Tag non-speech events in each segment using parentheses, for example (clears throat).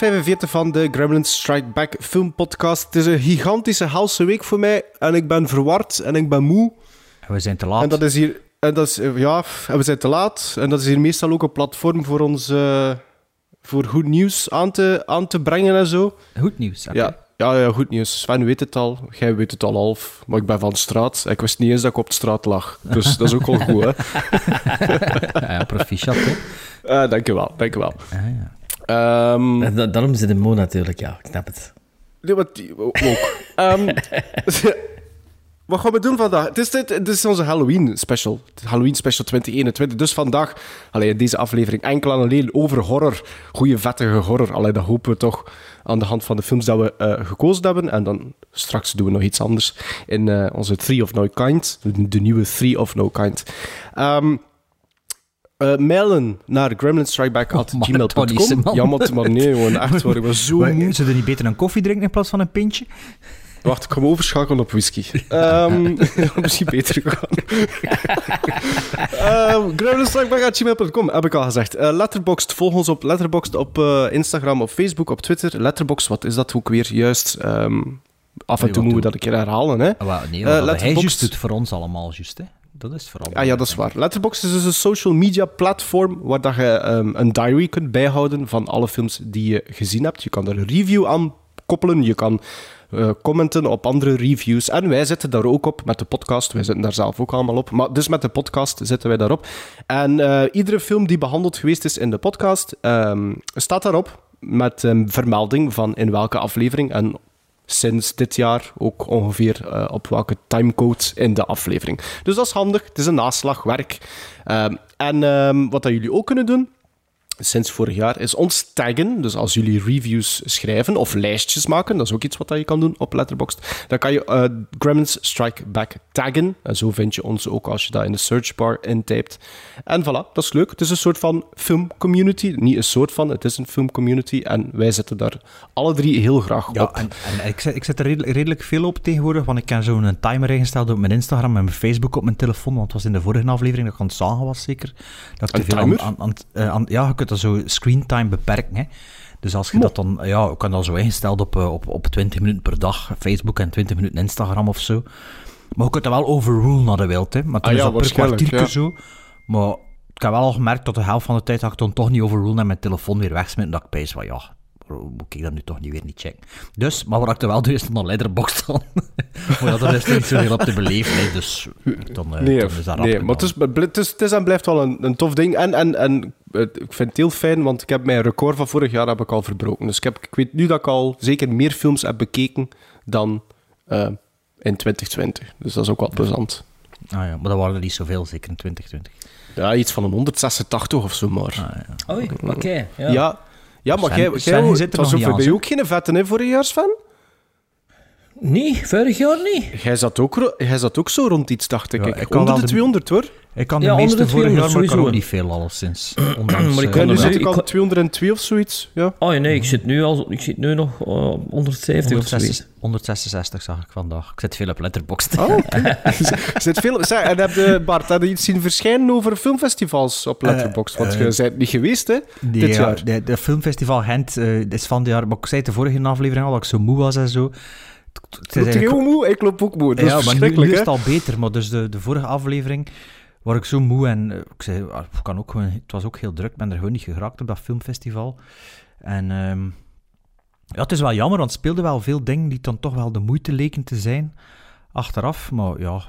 45 van de Gremlins Strike Back film podcast. Het is een gigantische halse week voor mij en ik ben verward en ik ben moe. En we zijn te laat. En dat is hier... En dat is, ja, en we zijn te laat. En dat is hier meestal ook een platform voor ons... Eh, voor goed nieuws aan te, aan te brengen en zo. Goed nieuws, ja. Ja, ja, goed nieuws. Sven weet het al, jij weet het al half, maar ik ben van straat. Ik wist niet eens dat ik op straat lag. Dus dat is ook wel goed, hè? (laughs) ja, proficiat, hè? Eh, uh, dankjewel, dankjewel. Ah, ja. En da- daarom zit de Mo natuurlijk, ja, ik snap het. Nee, wat die- ook. Ehm, (laughs) wat gaan we doen vandaag? Het is, dit, dit is onze Halloween special. Halloween special 2021. Dus vandaag, allee, deze aflevering, enkel en alleen over horror. Goeie, vettige horror. Allee, dat hopen we toch aan de hand van de films dat we eh, gekozen hebben. En dan straks doen we nog iets anders in eh, onze Three of No Kind. De, de nieuwe Three of No Kind. Ehm eh, mailen naar Oh, gremlinstrikeback.gmail.com. Simon. Ja, maar, maar nee, gewoon echt waar. Ik was zo Maar, moe. Zullen we niet beter een koffie drinken in plaats van een pintje? Wacht, ik ga overschakelen op whisky. Ehm (laughs) misschien beter gaan. (laughs) um, Gremlinstrikeback.gmail.com heb ik al gezegd. Eh Letterboxd, volg ons op Letterboxd, op eh, Instagram, op Facebook, op Twitter. Letterboxd, wat is dat ook weer juist? Ehm, af en Nee, toe moeten we dat een keer herhalen, hè? Ah, nee, hij juist doet voor ons allemaal, juist, hè. Dat is vooral. Ah ja, dat is waar. Letterboxd is dus een social media platform waar dat je ehm, een diary kunt bijhouden van alle films die je gezien hebt. Je kan er een review aan koppelen, je kan eh, commenten op andere reviews. En wij zitten daar ook op met de podcast. Wij zitten daar zelf ook allemaal op. Maar dus met de podcast zitten wij daarop. En eh, iedere film die behandeld geweest is in de podcast ehm, staat daarop met een vermelding van in welke aflevering en sinds dit jaar ook ongeveer eh, op welke timecode in de aflevering. Dus dat is handig. Het is een naslagwerk. Ehm, en ehm, wat dat jullie ook kunnen doen, sinds vorig jaar, is ons taggen. Dus als jullie reviews schrijven of lijstjes maken, dat is ook iets wat dat je kan doen op Letterboxd, dan kan je eh Gremlins Strike Back taggen. En zo vind je ons ook als je dat in de searchbar intypt. En voilà, dat is leuk. Het is een soort van filmcommunity. Niet een soort van, het is een filmcommunity. En wij zitten daar alle drie heel graag Ja, op. en, en ik, zet, ik zet er redelijk, redelijk veel op tegenwoordig, want ik heb zo'n timer ingesteld op mijn Instagram en mijn Facebook op mijn telefoon, want het was in de vorige aflevering dat ik aan het zagen was, zeker. Dat ik te veel timer? aan, aan, aan- eh, aan- ja, je kunt dat zo screentime beperken, hè. Dus als je dat dan, ja, ik kan dat zo ingesteld op, eh, op, op 20 minuten per dag, Facebook en 20 minuten Instagram of zo. Maar je kunt dat wel overrulen naar de wilt, hè. Maar dan Ah is ja, dat per kwartiertje ja. zo. Maar ik heb wel al gemerkt dat de helft van de tijd dat ik dan toch niet overrulen en mijn telefoon weer wegsmit, dat ik pees van, ja, moet ik dat nu toch niet weer niet checken. Dus, maar wat ik er wel doe, is dan Letterboxd dan. maar ja, daar is er niet zo heel op te beleven, hè. Dus dan, eh, Nee, dan is dat nee maar het is, het, is, het is en blijft wel een, een tof ding. En, en, en ik vind het heel fijn, want ik heb mijn record van vorig jaar heb ik al verbroken. Dus ik, heb, ik weet nu dat ik al zeker meer films heb bekeken dan eh, in 2020. Dus dat is ook wel plezant. Ah ja, maar dat waren er niet zoveel, zeker in 2020. Ja, iets van een 186 of zo maar. Ah, ja. Oei, oké. ja. ja. Ja. maar jij, je zit er was over bij ook geen vette hè, voorjaarsfan? Nee, vorig jaar niet. Jij zat, ook, jij zat ook zo rond iets, dacht ik. Ja, ik. ik kan Onder wel de de- 200 hoor. Ik kan de Ja, meeste vorig jaar, 200 maar ik kan ook niet veel, alleszins. (clears throat) Ondanks, Maar ik eh, kan Ja, nu dus- zit ik al kon- 202 of zoiets. Ja. Oh nee, ik zit nu, al, ik zit nu nog eh, op 170 of 166, zoiets. 166 zag ik vandaag. Ik zit veel op Letterboxd. Oh, (laughs) (laughs) zit veel... Zeg, en heb je, Bart, heb je iets zien verschijnen over filmfestivals op Letterboxd? Want je bent niet geweest, hè? Nee, dit ja, jaar. De, de filmfestival Gent eh, is van dit jaar... Maar ik zei het de vorige aflevering al dat ik zo moe was en zo. Het- Loopt eigenlijk- heel moe? Ik loop ook moe. Dat ja, is maar nu, nu is het al beter. Maar dus de, de vorige aflevering was ik zo moe en eh, ik zei, ah, ik kan ook gewoon, het was ook heel druk. Ik ben er gewoon niet geraakt op dat filmfestival. En ehm, ja, het is wel jammer, want het speelde wel veel dingen die dan toch wel de moeite leken te zijn achteraf. Maar ja,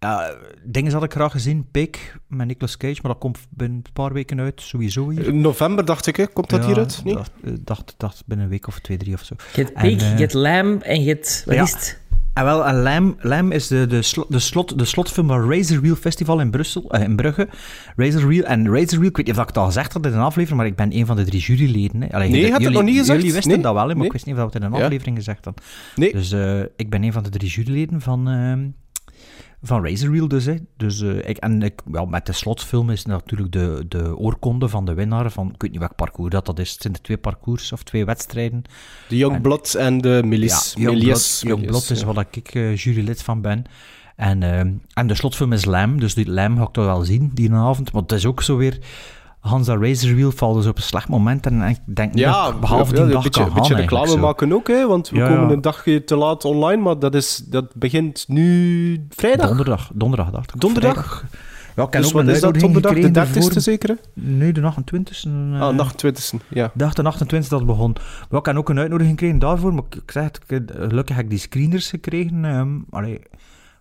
ja dingen had ik graag gezien. Pik met Nicolas Cage, maar dat komt binnen een paar weken uit, sowieso hier. In november, dacht ik, hè? Komt dat Ja, hieruit? Nee? dacht, eh, dacht, dacht binnen een week of twee, drie of zo. Je hebt En, Peek, eh, je hebt Lamb en je hebt... Wat ja. is het? En wel, en Lam, Lam is de, de, slot, de, slot, de slotfilm van Razor Wheel Festival in Brussel, eh, in Brugge. Razor Wheel, en Razor Wheel, ik weet niet of ik het al gezegd had in een aflevering, maar ik ben een van de drie juryleden. Hè. Allee, Nee, je had het nog niet gezegd? Jullie wisten Nee? dat wel, hè, maar Nee? ik wist niet of we het in een Ja. aflevering gezegd hadden. Nee. Dus eh, ik ben een van de drie juryleden van, ehm, Van Razor Wheel dus. Hè. dus eh, ik, en ik, wel, met de slotfilm is natuurlijk de, de oorkonde van de winnaar van, ik weet niet welk parcours dat, dat is. Het zijn de twee parcours of twee wedstrijden. De Youngblood en de Milies. Ja, Milies. Youngblood is wat ik eh, jurylid van ben. En, eh, en de slotfilm is Lam, dus die Lam ga ik toch wel zien die avond. Maar het is ook zo weer... Hansa Razor Wheel valt dus op een slecht moment. En ik denk Ja, dat behalve ja, die dag een beetje, kan een beetje gaan reclame maken ook, hè, want we Ja, komen ja. een dagje te laat online, maar dat, is, dat begint nu vrijdag. Donderdag, donderdag dacht ik. Donderdag? Ja, ik Dus wat is dat, donderdag de gekregen 30ste ervoor. zeker? hè? Nee, de 28 e Ah, nacht 20ste, ja. De 28 dat het begon. Wel, ik heb ook een uitnodiging gekregen daarvoor, maar ik, zeg het, gelukkig heb ik die screeners gekregen. ehm, allee,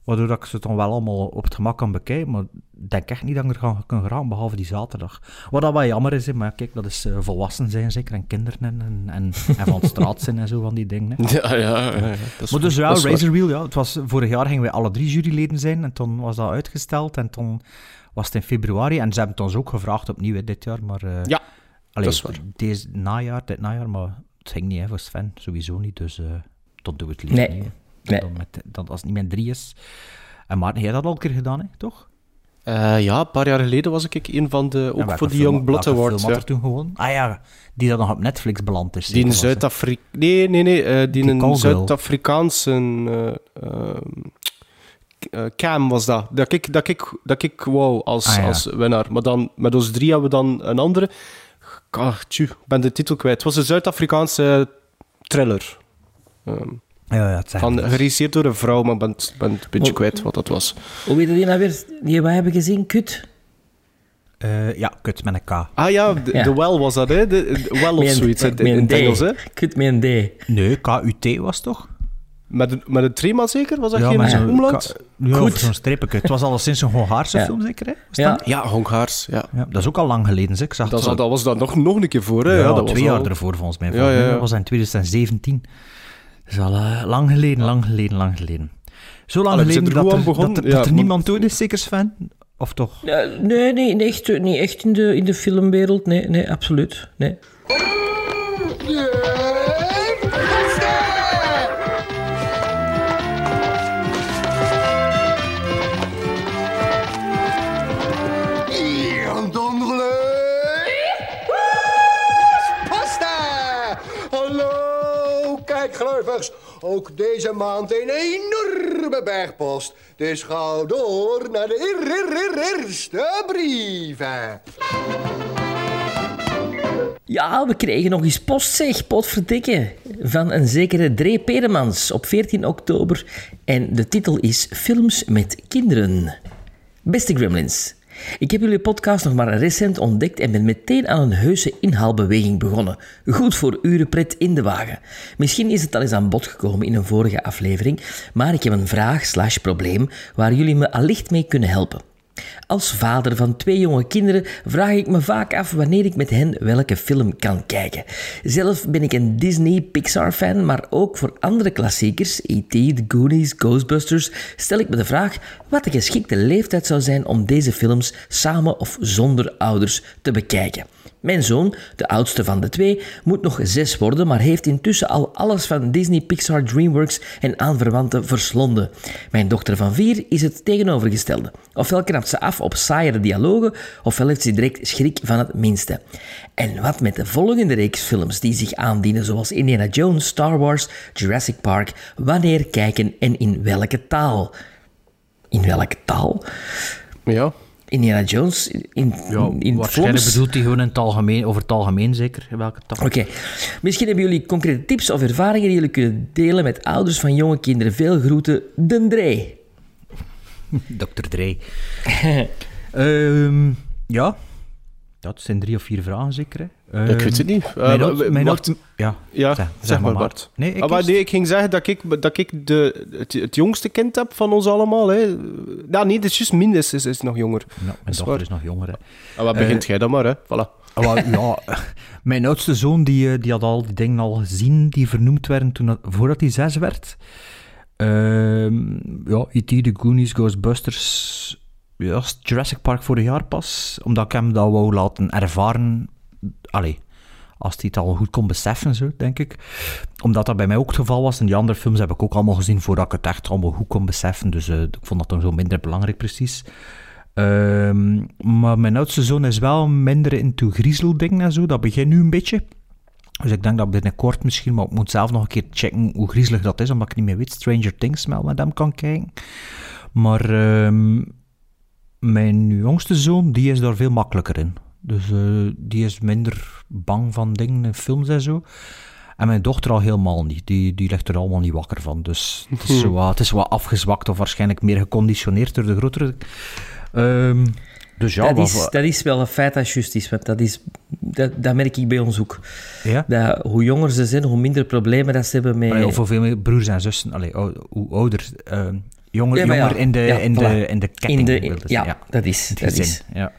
waardoor dat ik ze dan wel allemaal op het gemak kan bekijken, maar ik denk echt niet dat ik er ga- kan geraken, behalve die zaterdag. Wat dat wel jammer is, hè, maar kijk, dat is eh, volwassen zijn zeker, en kinderen en, en, en, van (laughs) straat zijn en zo van die dingen. Hè. Ja, ja, ja, ja. Dat is Maar dus ja, waar. Razor Wheel, ja, het was, vorig jaar gingen wij alle drie juryleden zijn en toen was dat uitgesteld en toen was het in februari en ze hebben het ons ook gevraagd opnieuw hè, dit jaar, maar... eh, Ja, allee, dat is waar. Deze najaar, dit najaar, maar het ging niet hè, voor Sven, sowieso niet, dus eh dat doe ik het liever Nee. niet. Nee. Dan met, dan, als het niet met drie is. En Maarten, jij dat al een keer gedaan, hè, toch? Eh, ja, een paar jaar geleden was ik een van de, ook voor de film- Young Blood Awards. Ja. er toen gewoon? Ah ja, die dat nog op Netflix beland is. Die in. Zuid-Afrika... Nee, nee, nee. eh, die Die in een. Zuid-Afrikaanse... eh, ehm, eh, Cam was dat. Dat ik, dat ik, dat ik wou als, Ah, ja. als winnaar. Maar dan met ons drie hebben we dan een andere. Ah, tju, ik ben de titel kwijt. Het was een Zuid-Afrikaanse thriller. Ehm, Ja, ja, het van, niks. geregisseerd door een vrouw, maar ik ben, het- ben het een beetje Oh. kwijt wat dat was. Hoe weet je die nou weer? Die wij hebben gezien? Kut. Eh, ja, kut met een K. Ah ja, de, Ja. de Well was dat, hè? De, de well of zoiets in, het D. Engels, hè? Kut met een D. Nee, KUT was het toch? Met een, met een trema zeker? Was dat Ja, geen met zo'n omlaut? Ka- Ja, Goed. zo'n strepenkut. Het was al sinds een Hongaarse Ja. film, zeker, hè? Was Ja. dat? Ja, Hongaars, ja. ja. Dat is ook al lang geleden, zeg. Ik zag Dat, dat was dat nog, nog een keer voor, hè? ja, Ja, dat twee was jaar al- ervoor, volgens mij. Ja, ja. was dat in 2017. Dat is al eh, lang geleden, lang geleden, lang geleden. Zo lang Allee, we geleden er dat er, dat er, Ja, dat er maar- niemand dood is, zeker Sven? Of toch? Ja, nee, nee, niet echt, niet echt in, de, in de filmwereld. Nee, nee, absoluut. Nee. Ook deze maand een enorme bergpost. Dus ga door naar de eer- eer- eer- eerste brieven. Ja, we kregen nog eens post, zeg, potverdikke. Van een zekere Dree Peremans op 14 oktober. En de titel is Films met kinderen. Beste Gremlins, ik heb jullie podcast nog maar recent ontdekt en ben meteen aan een heuse inhaalbeweging begonnen. Goed voor urenpret in de wagen. Misschien is het al eens aan bod gekomen in een vorige aflevering, maar ik heb een vraag slash probleem waar jullie me allicht mee kunnen helpen. Als vader van twee jonge kinderen vraag ik me vaak af wanneer ik met hen welke film kan kijken. Zelf ben ik een Disney-Pixar-fan, maar ook voor andere klassiekers, E.T., The Goonies, Ghostbusters, stel ik me de vraag wat de geschikte leeftijd zou zijn om deze films samen of zonder ouders te bekijken. Mijn zoon, de oudste van de twee, moet nog zes worden, maar heeft intussen al alles van Disney, Pixar, DreamWorks en aanverwanten verslonden. Mijn dochter van vier is het tegenovergestelde. Ofwel knapt ze af op saaiere dialogen, ofwel heeft ze direct schrik van het minste. En wat met de volgende reeks films die zich aandienen, zoals Indiana Jones, Star Wars, Jurassic Park, wanneer kijken en in welke taal? In welke taal? Ja. Indiana Jones in, Ja, in waarschijnlijk bedoelt hij gewoon in het algemeen, over het algemeen zeker. Welke taal? Oké. Misschien hebben jullie concrete tips of ervaringen die jullie kunnen delen met ouders van jonge kinderen. Veel groeten, Den Dree. (laughs) Dr. Dre. (laughs) Ehm, ja. Dat zijn drie of vier vragen zeker. Ik weet het niet. Eh, Mijn, wa- oud- mijn wacht. oud- ja, Ja, zeg, zeg, maar. Bart. Nee, ik Ah, maar nee, ik ging zeggen dat ik, dat ik de, het, het jongste kind heb van ons allemaal. Hè. Ja, nee, dat is juist Mindes is, is nog jonger. Ja, mijn is dochter waar. is nog jonger. Hè. Ah, wat begint jij dan maar, hè? Voilà. Ah, ja, (laughs) mijn oudste zoon die, eh, die had al die dingen al gezien die vernoemd werden toen dat- voordat hij zes werd. Ehm, ja, E.T., The Goonies, Ghostbusters, ja, Jurassic Park vorig jaar pas. Omdat ik hem dat wou laten ervaren. Allee, als hij het al goed kon beseffen, zo, denk ik. Omdat dat bij mij ook het geval was. En die andere films heb ik ook allemaal gezien voordat ik het echt allemaal goed kon beseffen. Dus eh, ik vond dat dan zo minder belangrijk, precies. Ehm, maar mijn oudste zoon is wel minder into griezeldingen en zo. Dat begint nu een beetje. Dus ik denk dat binnenkort misschien, maar ik moet zelf nog een keer checken hoe griezelig dat is, omdat ik niet meer weet. Stranger Things wel met hem kan kijken. Maar ehm, mijn jongste zoon, die is daar veel makkelijker in. Dus eh, die is minder bang van dingen in films en zo. En mijn dochter al helemaal niet. Die, die ligt er allemaal niet wakker van. Dus het is, (laughs) zo wat, het is wat afgezwakt of waarschijnlijk meer geconditioneerd door de grotere... Ehm, dus ja, dat, is, dat is wel een feit dat juist is. Want dat, is dat, dat merk ik bij ons ook. ja? Dat hoe jonger ze zijn, hoe minder problemen dat ze hebben met... Allee, of hoeveel meer broers en zussen, allee, hoe ouder, ehm, jonger, Ja, maar ja, jonger in, de, ja, in, voilà. de, in de ketting. in de, ja, dat is. het Dat gezin. is Ja.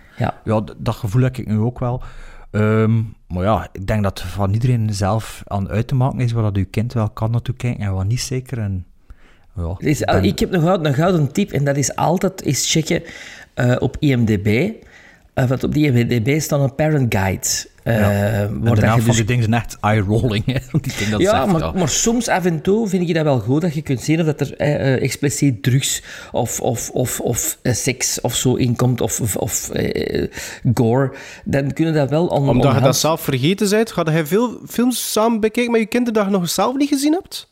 ja. Dat gevoel heb ik nu ook wel. Ehm, maar ja, ik denk dat van iedereen zelf aan uit te maken is wat dat uw kind wel kan naartoe kijken en wat niet zeker. En, ja, is- ik ben- ik heb nog een gouden tip en dat is altijd eens checken eh, op IMDb. Eh, want op die IMDb staan een parent guide. Eh, en waar de naam je van dus die dingen zijn echt eye-rolling. (laughs) ja, zegt, maar, ja. maar soms af en toe vind ik dat wel goed dat je kunt zien of dat er eh, eh, expliciet drugs of, of, of, of eh, seks of zo inkomt of, of, of eh, gore. Dan kunnen dat wel on, Omdat je dat zelf vergeten bent, ga je veel films samen bekijken met je kinderen dat je nog zelf niet gezien hebt?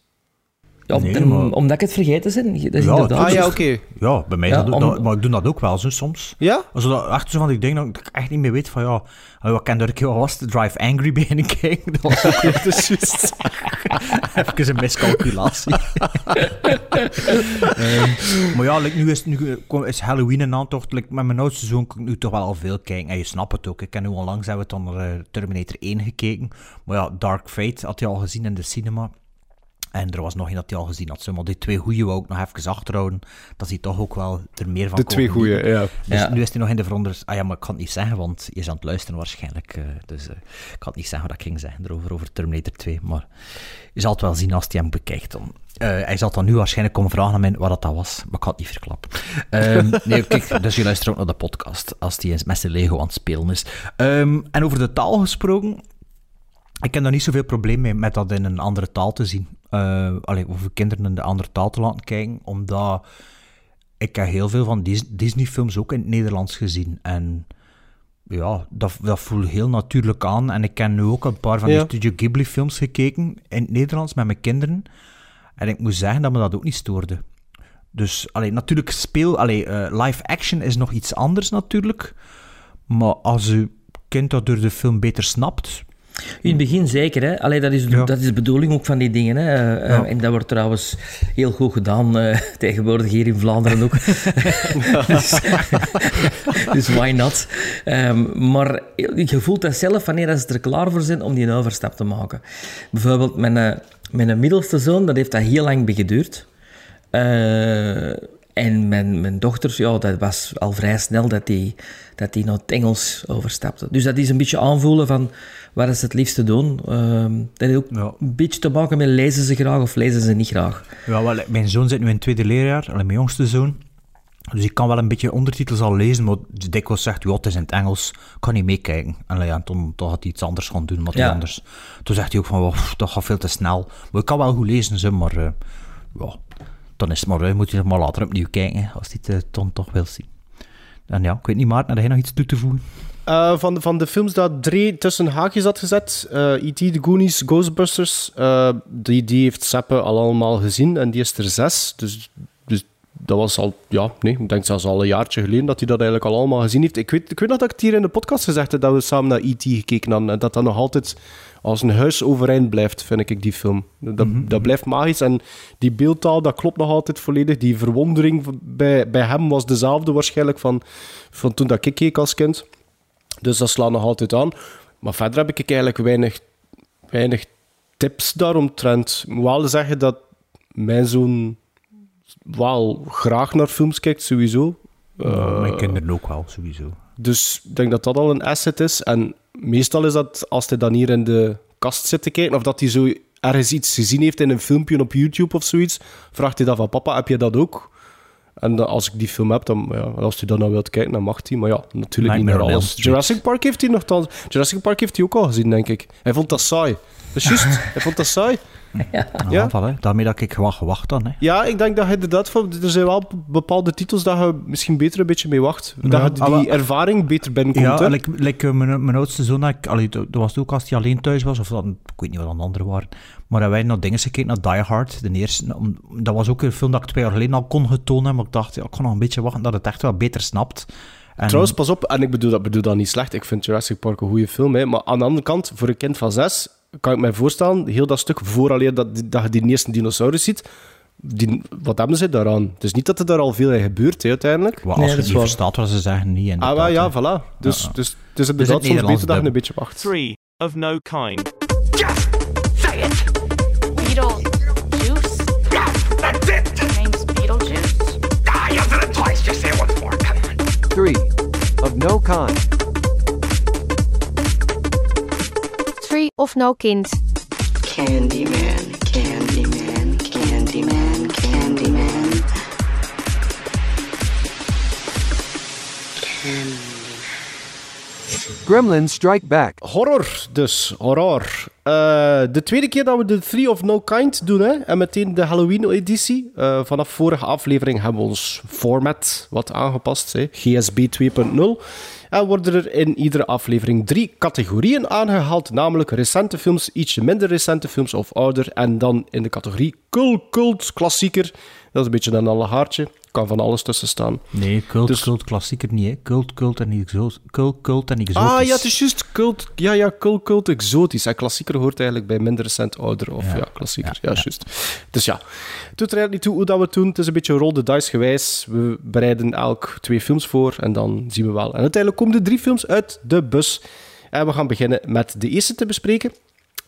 Ja, Nee, dan- maar- Omdat ik het vergeten ben. Dat is Ja, inderdaad Ah ja, oké. Ja, bij mij Ja, dat, om- dat- maar ik doe dat ook wel zo soms. Ja? Als dat echt zo van die dingen dat ik echt niet meer weet van ja, ah, wat kan een keer wat was? het? Drive Angry beginnen kijken. (laughs) Dat was ook (laughs) is juist. even een miscalculatie. (laughs) Ehm, maar ja, like, nu is, nu is Halloween een aantocht. Like, met mijn oudste zoon kan ik nu toch wel al veel kijken. En je snapt het ook. Ik heb nu onlangs hebben we dan naar eh, Terminator 1 gekeken. Maar ja, Dark Fate had hij al gezien in de cinema. En er was nog één dat hij al gezien had. Zo, Maar die twee goeie wou ik nog even achterhouden. Dat hij toch ook wel er meer van De twee goeie, ja. Dus Ja. nu is hij nog in de veronder. Ah ja, maar ik kan het niet zeggen, want je is aan het luisteren waarschijnlijk. eh, dus eh, ik kan het niet zeggen wat ik ging zeggen erover, over Terminator 2. Maar je zal het wel zien als hij hem bekijkt. Dan. Eh, hij zal dan nu waarschijnlijk komen vragen aan mij wat dat, dat was, maar ik kan het niet verklappen. Ehm, (laughs) nee, kijk, dus je luistert ook naar de podcast als hij met zijn Lego aan het spelen is. Ehm, en over de taal gesproken, ik heb daar niet zoveel probleem mee met dat in een andere taal te zien. Eh allee, over kinderen in de andere taal te laten kijken, omdat ik heb heel veel van Dis- Disney-films ook in het Nederlands gezien. En ja, dat, dat voelt heel natuurlijk aan. En ik heb nu ook een paar van Ja. die Studio Ghibli-films gekeken in het Nederlands met mijn kinderen. En ik moet zeggen dat me dat ook niet stoorde. Dus allee, natuurlijk speel... Allee, eh, live action is nog iets anders natuurlijk. Maar als uw kind dat door de film beter snapt... In het begin zeker, hè. Allee, dat, is, Ja. dat is de bedoeling ook van die dingen, hè. Eh, eh, Ja. En dat wordt trouwens heel goed gedaan eh, (laughs) tegenwoordig hier in Vlaanderen ook. (laughs) dus, (laughs) dus why not? Ehm, maar je voelt dat zelf wanneer ze er klaar voor zijn om die overstap te maken. Bijvoorbeeld mijn, mijn middelste zoon, dat heeft dat heel lang geduurd. Eh, en mijn, mijn dochter, ja, dat was al vrij snel dat die, dat die naar het Engels overstapte. Dus dat is een beetje aanvoelen van wat is het liefste doen. Ehm, dat heeft ook Ja. een beetje te maken met lezen ze graag of lezen ze niet graag. Ja, wel, mijn zoon zit nu in het tweede leerjaar, mijn jongste zoon. Dus ik kan wel een beetje ondertitels al lezen, maar dikwijls zegt hij, het is in het Engels, ik kan niet meekijken. En ja, toen, toen had hij iets anders gaan doen, wat Ja. anders... Toen zegt hij ook van, "Wow, dat gaat veel te snel. Maar ik kan wel goed lezen, zo, maar eh, ja, dan is het maar, eh, moet je maar later opnieuw kijken, als hij het eh, dan toch wil zien. En ja, ik weet niet, Maarten, had jij nog iets toe te voegen? Eh, van, de, van de films dat Dre tussen haakjes had gezet, eh E.T., The Goonies, Ghostbusters, eh, die, die heeft Seppe al allemaal gezien en die is er zes. Dus, dus dat was al, ja, nee, ik denk zelfs al een jaartje geleden dat hij dat eigenlijk al allemaal gezien heeft. Ik weet, ik weet nog dat ik het hier in de podcast gezegd heb dat we samen naar E.T. gekeken hadden en dat dat nog altijd als een huis overeind blijft, vind ik, die film. Dat, dat blijft magisch en die beeldtaal, dat klopt nog altijd volledig. Die verwondering bij, bij hem was dezelfde waarschijnlijk van, van toen dat ik keek als kind. Dus dat slaat nog altijd aan. Maar verder heb ik eigenlijk weinig, weinig tips daaromtrent. Ik moet wel zeggen dat mijn zoon wel graag naar films kijkt, sowieso. Ja, mijn kinderen ook wel, sowieso. Dus ik denk dat dat al een asset is. En meestal is dat als hij dan hier in de kast zit te kijken, of dat hij zo ergens iets gezien heeft in een filmpje op YouTube of zoiets, vraagt hij dan van papa, heb je dat ook? En als ik die film heb, dan, ja, als hij dat nou wilt kijken, dan mag hij. Maar ja, natuurlijk niet meer alles. Jurassic Park heeft hij nogthans... Jurassic Park heeft hij ook al gezien, denk ik. Hij vond dat saai. Dat is juist. (laughs) hij vond dat saai. Ja. Ja. voilà. Daarmee dat ik gewoon gewacht dan. Hè. Ja, ik denk dat je inderdaad van... Er zijn wel bepaalde titels dat je misschien beter een beetje mee wacht. Dat Ja, je die ervaring beter binnenkomt. Ja, hè. like, like, eh, mijn, mijn oudste zoon, ik, allee, dat dat was ook als hij alleen thuis was, of dat, ik weet niet wat dan de anderen waren. Maar dat wij naar dingen gekeken, naar Die Hard, de eerste. om- Dat was ook een film dat ik twee jaar geleden al kon getoond maar ik dacht, ja, ik kan nog een beetje wachten dat het echt wel beter snapt. En, Trouwens, pas op, en ik bedoel dat, bedoel dat niet slecht. Ik vind Jurassic Park een goede film. Hè. Maar aan de andere kant, voor een kind van zes, kan ik mij voorstellen, heel dat stuk vooraleer dat, dat je die eerste dinosaurus ziet, die, wat hebben ze daaraan? Het is niet dat er daar al veel in gebeurt, hè, uiteindelijk. Nee, als dat je is niet waar. verstaat wat ze zeggen, niet. Ah, wel, ja, voilà. Dus, Ja. dus het is inderdaad soms beter dat je een beetje wacht. Three of no kind. Beetlejuice? That's it! Name's Beetlejuice? Ah, you said it twice. Just say it once more. Come on. Three of no kind. Three of no kind. Candyman, Candyman, Candyman, Candyman. Gremlins Strike Back. Horror, dus. Horror. Eh, de tweede keer dat we de Three of No Kind doen, hè, en meteen de Halloween-editie. Eh, vanaf vorige aflevering hebben we ons format wat aangepast, hè, GSB 2.0. En worden er in iedere aflevering drie categorieën aangehaald, namelijk recente films, ietsje minder recente films of ouder. En dan in de categorie cult, cult, klassieker. Dat is een beetje een alle haartje. Kan van alles tussen staan. Nee, cult, Dus- cult, klassieker niet. Hè. Cult, cult en exotisch. Cult, cult en exotisch. Ah ja, het is juist cult. Ja, ja, cult, cult, exotisch. En klassieker hoort eigenlijk bij minder recent ouder. Of ja, Ja, klassieker. ja, Ja, juist. Dus ja, het doet er eigenlijk niet toe hoe dat we het doen. Het is een beetje roll the dice gewijs. We bereiden elk twee films voor en dan zien we wel. En uiteindelijk komen de drie films uit de bus. En we gaan beginnen met de eerste te bespreken.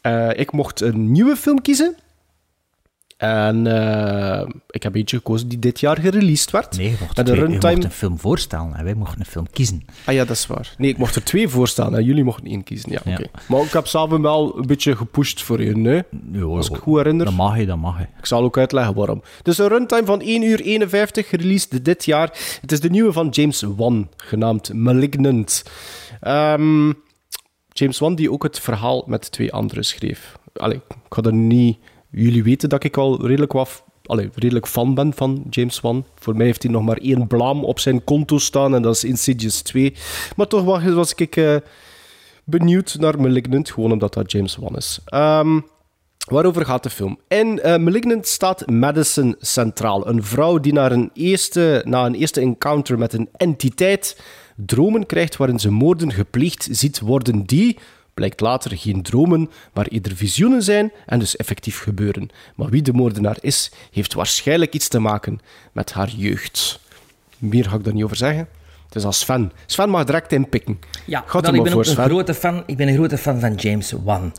Eh, ik mocht een nieuwe film kiezen. En eh, ik heb eentje gekozen die dit jaar gereleased werd. Nee, je mocht, twee- runtime- mocht een film voorstellen en wij mochten een film kiezen. Ah ja, dat is waar. Nee, ik mocht er twee voor staan en jullie mochten één kiezen. Ja, Ja. oké. Maar ik heb zelf hem wel een beetje gepusht voor je, nee? Ja, Als ik goed herinner. Dat mag je, dat mag je. Ik zal ook uitleggen waarom. Dus een runtime van 1 uur 51, gereleased dit jaar. Het is de nieuwe van James Wan, genaamd Malignant. Ehm, James Wan, die ook het verhaal met twee anderen schreef. Allee, ik ga er niet... Jullie weten dat ik al redelijk wat... Allee, redelijk fan ben van James Wan. Voor mij heeft hij nog maar één blaam op zijn konto staan en dat is Insidious 2. Maar toch was, ik eh, benieuwd naar Malignant, gewoon omdat dat James Wan is. Ehm, Waarover gaat de film? In eh, Malignant staat Madison centraal. Een vrouw die naar een eerste, na een eerste encounter met een entiteit dromen krijgt waarin ze moorden gepleegd ziet worden die, blijkt later, geen dromen, maar eerder visioenen zijn en dus effectief gebeuren. Maar wie de moordenaar is, heeft waarschijnlijk iets te maken met haar jeugd. Meer ga ik daar niet over zeggen. Het is als Sven. Sven mag direct inpikken. Ja, Gaat wel, er ik ben voor, een Sven. grote fan. Ik ben een grote fan van James Wan.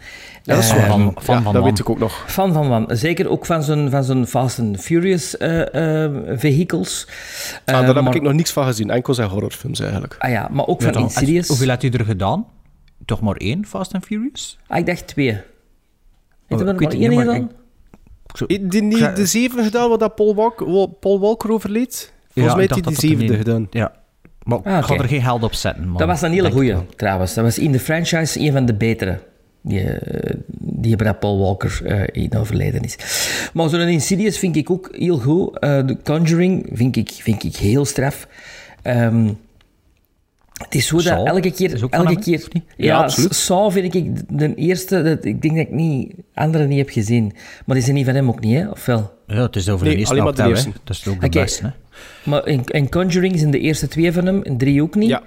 Ja, dat is Eh, waar. van- van Ja, Van dat Wan. weet ik ook nog. Fan van Wan. Zeker ook van zijn, van zijn Fast and Furious eh, eh, vehicles. Ah, Eh, daar heb maar- ik nog niks van gezien. Enkel zijn horrorfilms eigenlijk. Ah ja, maar ook Ja, van dan- Insidious. Hoeveel had u er gedaan? Toch maar één, Fast and Furious? Ah, ik dacht twee. Heeft er ik maar weet het één maar gedaan? ik- die niet de zeven gedaan wat dat Paul, Walk, Wal- Paul Walker overleed? Volgens Ja, mij heeft hij die zevende er gedaan. Ja. Maar Ah, ik ga er geen geld op zetten. man. Dat was een hele goeie, wel. trouwens. Dat was in de franchise een van de betere. Die, eh, die hebben dat Paul Walker eh, in overleden is. Maar zo'n Insidious vind ik ook heel goed. Eh The Conjuring vind ik, vind ik heel straf. Ehm, het is zo dat elke keer... is ook van elke keer ja, Ja, absoluut. Saw vind ik de eerste... Dat, ik denk dat ik niet, andere niet heb gezien. Maar die zijn niet van hem ook niet, hè? Of wel? Ja, het is over Nee, de eerste alleen maar de. Dat is ook de beste, hè. Maar in, in Conjuring zijn de eerste twee van hem, en drie ook niet. Ja.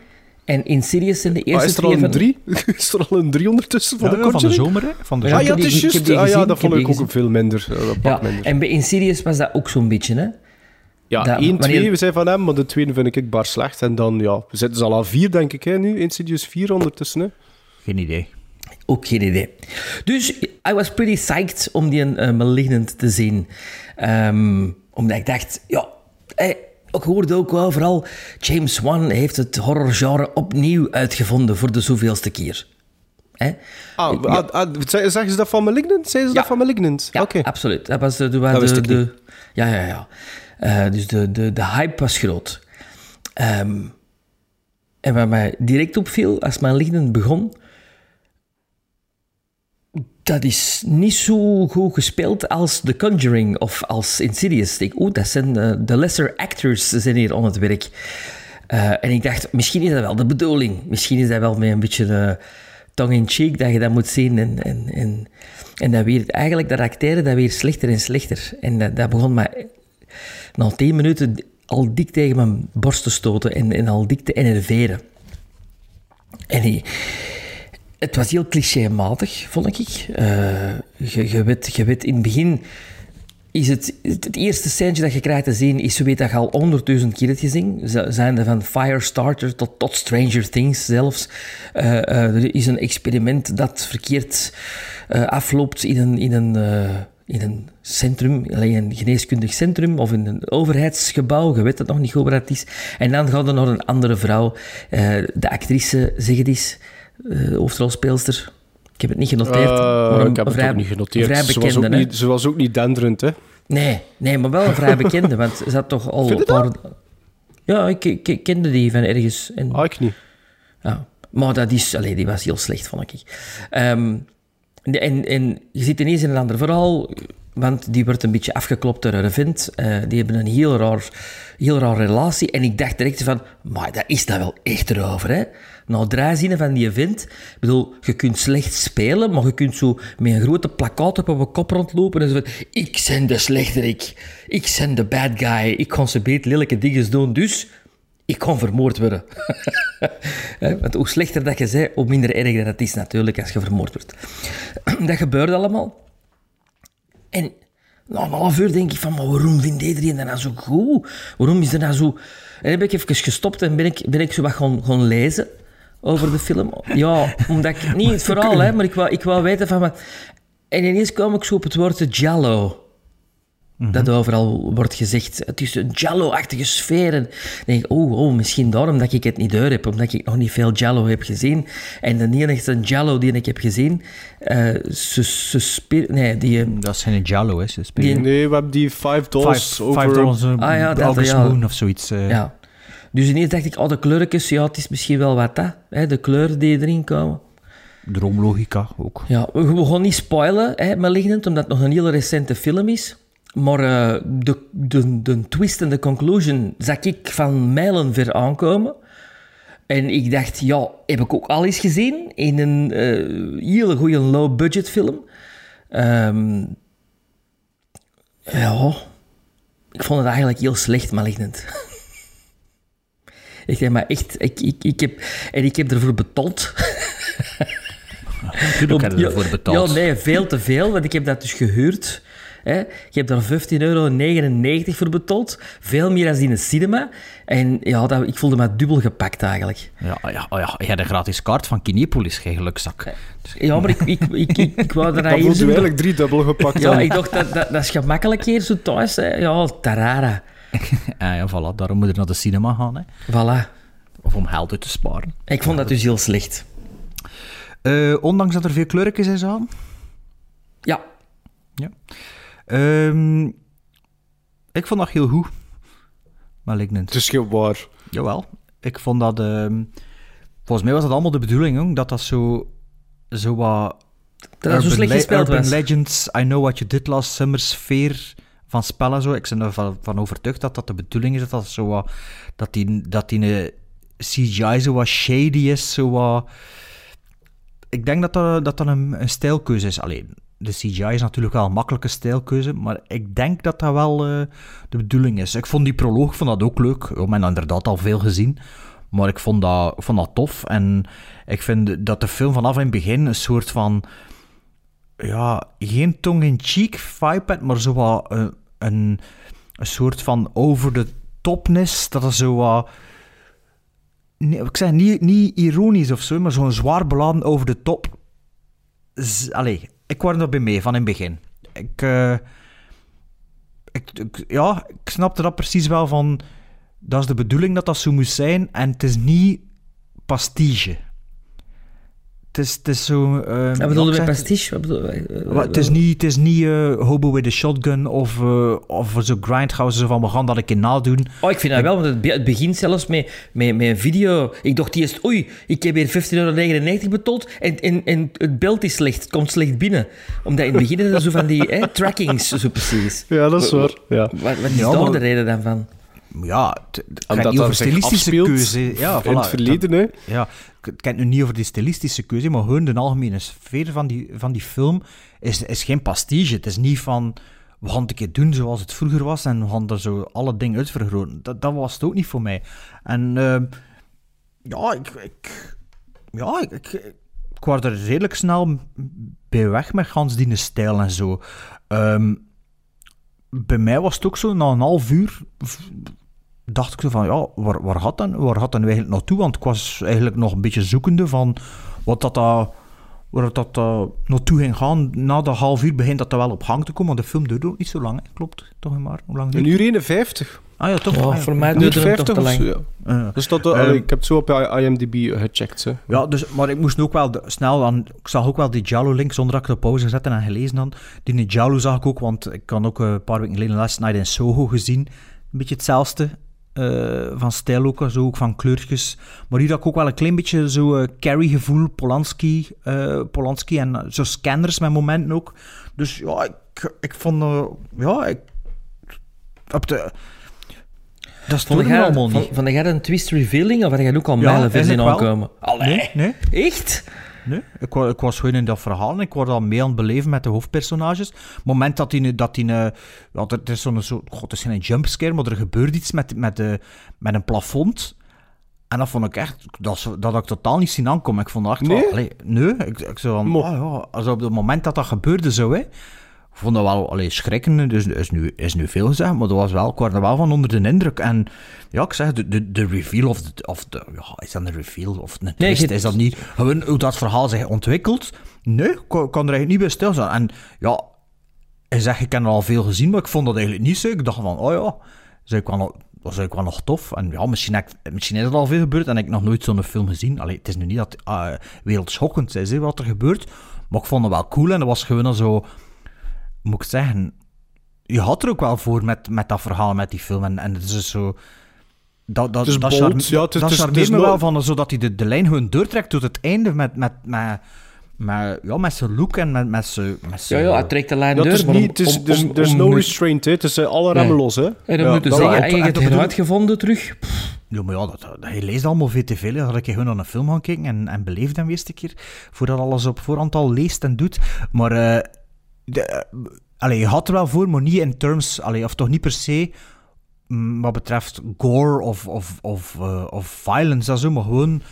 En Insidious zijn de eerste is er twee al van een drie? (laughs) is er al een drie ondertussen van Ja, de ja, van de Conjuring? zomer, hè. Van de Ja, Ah zomer. ja, het is juist. Ah ja, dat vond ik ook een veel minder. een pak Ja, minder. en bij Insidious was dat ook zo'n beetje, hè? Ja, dat- 1, wanneer- 2 we zijn van hem, maar de tweede vind ik bar slecht. En dan, ja, we zitten ze al aan 4, denk ik, hè, nu. Insidious 4 ondertussen, hè. Geen idee. Ook geen idee. Dus I was pretty psyched om die uh, Malignant te zien. Ehm, omdat ik dacht, ja, eh, ik hoorde ook wel vooral... James Wan heeft het horrorgenre opnieuw uitgevonden voor de zoveelste keer. Hè? Ah, ah, ah, zeg- zeggen ze dat van Malignant? Zeggen ze Ja. dat van Malignant? Ja, Oké. absoluut. Dat was de... de, de, ja, ja, ja. Eh, dus de, de, de hype was groot. Ehm, en wat mij direct opviel, als mijn lichten begon, dat is niet zo goed gespeeld als The Conjuring of als Insidious. Ik oeh, dat zijn eh, de lesser actors zijn hier aan het werk. Eh, en ik dacht, misschien is dat wel de bedoeling. Misschien is dat wel met een beetje uh, tongue-in-cheek dat je dat moet zien. En, en, en, en dat weer, eigenlijk dat acteren dat weer slechter en slechter. En dat, dat begon maar na tien minuten al dik tegen mijn borst te stoten en, en al dik te enerveren. En die, het was heel clichématig, vond ik. Uh, je, je, weet, je weet in het begin is het, het eerste scène dat je krijgt te zien, is weet dat je al honderdduizend keer hebt gezien. Zijn er van Firestarter tot, tot Stranger Things zelfs. Uh, uh, er is een experiment dat verkeerd afloopt in een, in een, in een centrum, alleen een geneeskundig centrum of in een overheidsgebouw. Je weet het nog niet goed het is. En dan gaat er nog een andere vrouw, de actrice, zeg het eens, de hoofdrolspeelster. Ik heb het niet genoteerd. Uh, ik heb vrij, het ook niet genoteerd. Vrij bekende, ze, was ook niet, ze was ook niet denderend, hè? Nee, nee, maar wel een vrij bekende, want ze had toch al een paar... Ja, ik, ik, kende die van ergens. En... Ah, ik niet. Ja, maar dat is... Allee, die was heel slecht, vond ik. Um, en, en je zit ineens in een ander verhaal, want die wordt een beetje afgeklopt door een vent. Uh, die hebben een heel raar, heel raar relatie. En ik dacht direct van, maar dat is dat wel echt erover, hè? Nou, draaizinnen van die vent. Ik bedoel, je kunt slecht spelen, maar je kunt zo met een grote plakkaat op je kop rondlopen en zo van, ik ben de slechterik. Ik ben de bad guy. Ik kan ze beter lelijke dingen doen, dus ik kan vermoord worden. (laughs) Want hoe slechter dat je bent, hoe minder erg dat het is natuurlijk als je vermoord wordt. (clears throat) dat gebeurt allemaal. En na een half uur denk ik van, maar waarom vindt iedereen dat nou zo goed? Waarom is er nou zo... En dan ben ik even gestopt en ben ik, ben ik zo wat gaan, gaan lezen over de film. Ja, omdat ik... Niet (laughs) het verhaal, hè, maar ik wou, ik wou weten van... Wat, en ineens kwam ik zo op het woord Jallo. Dat overal wordt gezegd. Het is een Jallo-achtige sfeer. En dan denk ik, oh, oh, misschien daarom dat ik het niet door heb. Omdat ik nog niet veel Jallo heb gezien. En de enige Jallo die ik heb gezien... Uh, ze, ze nee, die... Dat is geen Jallo, hè. Ze die, nee, we hebben die Five Dollars Five, over... Dollars uh, ah, ja, dat, August ja. Moon of zoiets. Uh. Ja. Dus ineens dacht ik, oh, de kleurtjes, ja, het is misschien wel wat dat. Hè, de kleuren die erin komen. Droomlogica ook. Ja, we, we gaan niet spoilen, hè, Malignant, omdat het nog een hele recente film is. Maar uh, de, de, de twist en de conclusion zag ik van mijlen ver aankomen. En ik dacht, ja, heb ik ook al eens gezien in een uh, hele goede low-budget film. Um, ja, ik vond het eigenlijk heel slecht, Malignant. (laughs) ik zeg maar echt, ik, ik, ik heb, en ik heb ervoor betaald. (laughs) Natuurlijk heb je ervoor betaald. Ja, nee, veel te veel, want ik heb dat dus gehuurd. Hè. Je hebt daar 15,99 euro voor betaald. Veel meer dan in een cinema. En ja, dat, ik voelde me dubbel gepakt eigenlijk. Ja, ja, oh ja, je had een gratis kaart van Kinepolis, geen gelukzak. Ja, maar ik, ik, ik, ik, ik wou er (laughs) Dat voelt u eigenlijk drie dubbel gepakt Ja, ik dacht, dat, dat, dat is gemakkelijk hier zo thuis. Hè. Ja, tarara. (laughs) ah, ja, voilà, daarom moet je naar de cinema gaan. Hè. Voilà. Of om geld uit te sparen. Ik vond dat dus heel slecht. Uh, ondanks dat er veel kleurtjes in zaten? Ja. Ja. Um, ik vond dat heel goed. Malignant. Het is heel waar. Jawel. Ik vond dat... Um, volgens mij was dat allemaal de bedoeling, jong, dat dat zo... Zo wat... Dat dat zo slecht gespeeld Urban was. Legends, I Know What You Did Last Summer sfeer van spellen zo. Ik ben ervan van overtuigd dat dat de bedoeling is, dat dat zo wat... Dat die, dat die CGI zo wat shady is, zo wat... Ik denk dat dat, dat, dat een, een stijlkeuze is. Alleen, de CGI is natuurlijk wel een makkelijke stijlkeuze, maar ik denk dat dat wel uh, de bedoeling is. Ik vond die proloog vond dat ook leuk. Ik heb inderdaad al veel gezien, maar ik vond dat, vond dat tof. En ik vind dat de film vanaf in het begin een soort van... Ja, geen tong-in-cheek vibe had, maar zo wat een, een, een soort van over de topness. Dat is zo wat... Ik zeg niet, niet ironisch of zo, maar zo'n zwaar beladen over de top. Allee, ik word er bij mee van in het begin. Ik, uh, ik, ik, ja, ik snapte dat precies wel van... Dat is de bedoeling dat dat zo moest zijn en het is niet pastiche. Het is, het is zo... Wat bedoel je ja, zeg- pastiche? Wat bedoel, Maar het is niet, het is niet eh, Hobo with a Shotgun of, eh of zo Grindhouse zo van we gaan dat een keer nadoen. Oh, ik vind dat wel, want het, be- het begint zelfs met, met, met een video. Ik dacht eerst, oei, ik heb hier 15,99 euro betold en, en, en het beeld is slecht, het komt slecht binnen. Omdat in het begin er zo van die hè, trackings, zo precies. Ja, dat is waar. Ja. Wat, wat is Ja, daar maar- de reden dan van? Ja, het, het gaat niet dat over stilistische keuze. Ja, in het voilà. verleden, hè. Ja, het gaat nu niet over die stilistische keuze, maar gewoon de algemene sfeer van die, van die film is, is geen pastiche. Het is niet van, we gaan het een keer doen zoals het vroeger was en we gaan er zo alle dingen uitvergroten. Dat, dat was het ook niet voor mij. En ehm, ja, ik, ik, ja, ik, ik, er redelijk snel bij weg met gans die stijl en zo. Ehm, bij mij was het ook zo, na een half uur dacht ik zo van, ja, waar, waar, gaat dat, waar gaat dat nu eigenlijk naartoe? Want ik was eigenlijk nog een beetje zoekende van wat dat, uh, waar dat uh, naartoe ging gaan. Na dat half uur begint dat er wel op gang te komen, want de film duurde ook niet zo lang, hè. klopt, toch maar? Hoe lang Een uur 51. Ah ja, toch? Ja, Ah, ja. voor mij Een uur duurde het toch 50 te lang. zo, ja. Dus dat, eh, Ehm, allee, ik heb het zo op IMDb gecheckt. Hè. Ja, dus, maar ik moest ook wel de- snel aan. Ik zag ook wel die Jallo-link zonder dat ik op pauze gezet en gelezen dan. Die Jallo zag ik ook, want ik had ook eh, een paar weken geleden Last Night in Soho gezien. Een beetje hetzelfde. Eh, van stijl ook, zo ook van kleurtjes. Maar hier had ik ook wel een klein beetje zo eh, Carrie-gevoel, Polanski, eh, Polanski en zo scanners met momenten ook. Dus ja, ik, ik vond... ja, ik... Op de, dat Vond me jij, allemaal niet. van jij een twist revealing of had jij ook al Ja, mijlen wel. aankomen? Allee, Nee, nee. echt? Nee, ik, ik was gewoon in dat verhaal en ik was al mee aan het beleven met de hoofdpersonages. Het moment dat hij... Dat hij eh, ja, het is zo'n... Zo, god, het is geen jumpscare, maar er gebeurt iets met, met, de, met een plafond. En dat vond ik echt... Dat, dat had ik totaal niet zien aankomen. Ik vond dat echt Nee? wel... allee, nee, ik, ik zo van... Ah ja, also op het moment dat dat gebeurde zo, hè... Ik vond dat wel allee, schrikken, dus is nu, is nu veel gezegd, maar dat was wel, ik was er wel van onder de indruk. En ja, ik zeg, de, de, de reveal of de, of de, ja, is dat een reveal of een Nee, twist, je- is dat niet, gewoon hoe dat verhaal zich ontwikkelt. Nee, ik kon, kon er eigenlijk niet bij stilstaan. En ja, hij zegt, ik heb er al veel gezien, maar ik vond dat eigenlijk niet zo. Ik dacht van, oh ja, is eigenlijk wel, nog- dat is eigenlijk wel nog tof. En ja, misschien, heb ik- misschien is er al veel gebeurd en ik heb nog nooit zo'n film gezien. Allee, het is nu niet dat uh, wereldschokkend is, hè, wat er gebeurt. Maar ik vond het wel cool en dat was gewoon zo moet ik zeggen, je had er ook wel voor met, met dat verhaal, met die film. En, en het is dus zo... Dat, dat, Het is dat, bold, charme- ja, het is- dat het is- charmeert het is me no- wel van, zodat hij de, de lijn gewoon doortrekt tot het einde met, met, met, met, ja, met zijn look en met, met zijn... Met Ja, ja, hij trekt de lijn Ja, door. het is niet, het is, om- there's, om- there's om no restraint, hè. het is eh, alle remmen los. Hè. En dan Ja, moeten dat zeggen, en je hebt het uitgevonden terug. Ja, maar ja, dat, dat, je leest allemaal veel te veel. hè. Dat ik gewoon naar een film gaan kijken en, en beleef dan weer eens een keer. Voordat alles op voorhand al leest en doet. Maar eh, de, eh, allee, je had er wel voor, maar niet in terms... Allee, of toch niet per se mm, wat betreft gore of, of, of, eh, of violence en zo, maar gewoon...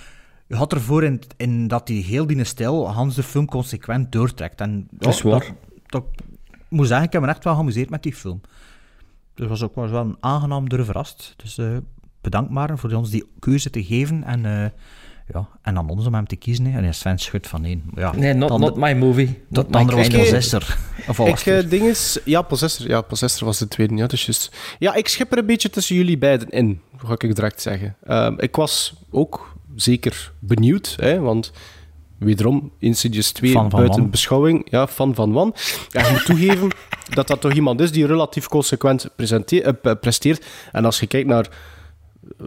Je had ervoor in, in dat die heel die stijl Hans de film consequent doortrekt. En, ja, Dat is waar. Dat, dat- ik moet zeggen, ik heb me echt wel geamuseerd met die film. Dus was ook was wel een aangenaam door verrast. Dus eh, bedankt maar voor ons die keuze te geven. En, ja, en aan ons om hem te kiezen. Hè. En Sven schudt van één. Ja, Nee, not, dan- not my movie. Dat andere was Possessor. Of Ik, het eh, ding is... Ja, Possessor, ja, Possessor was de tweede, ja, dat is juist. Ja, ik schip er een beetje tussen jullie beiden in, ga ik direct zeggen. Ehm, ik was ook zeker benieuwd, hè, want wederom, Insidious 2 Fan van buiten beschouwing. Ja, fan van Wan. Ja, je moet toegeven (laughs) dat dat toch iemand is die relatief consequent eh, presteert. En als je kijkt naar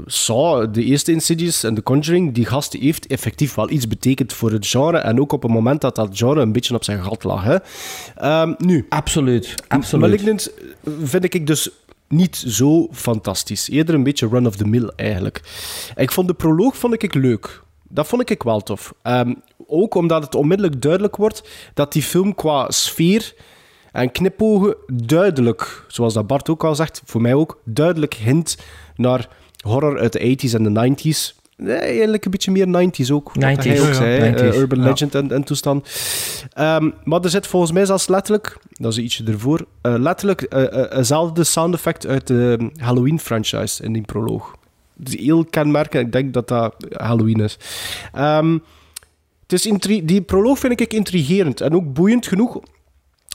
Saw, de eerste Insidious en The Conjuring, die gast heeft effectief wel iets betekend voor het genre. En ook op het moment dat dat genre een beetje op zijn gat lag. Hè. Ehm, nu, Absoluut, absoluut. Malignant vind ik dus niet zo fantastisch. Eerder een beetje run-of-the-mill eigenlijk. Ik vond de proloog vond ik leuk. Dat vond ik wel tof. Ehm, ook omdat het onmiddellijk duidelijk wordt dat die film qua sfeer en knipogen duidelijk, zoals dat Bart ook al zegt, voor mij ook, duidelijk hint naar horror uit de 80s en de 90s. Nee, eigenlijk een beetje meer 90s ook. Wat 90s, hij ook ja, zei, ja. eh, 90s, Urban ja. Legend en, en toestand. Ehm, maar er zit volgens mij zelfs letterlijk, dat is ietsje ervoor, eh, letterlijk eh, eh, sound effect uit de Halloween-franchise in die proloog. Is heel kenmerkend, ik denk dat dat Halloween is. Ehm, het is intri- die proloog vind ik intrigerend en ook boeiend genoeg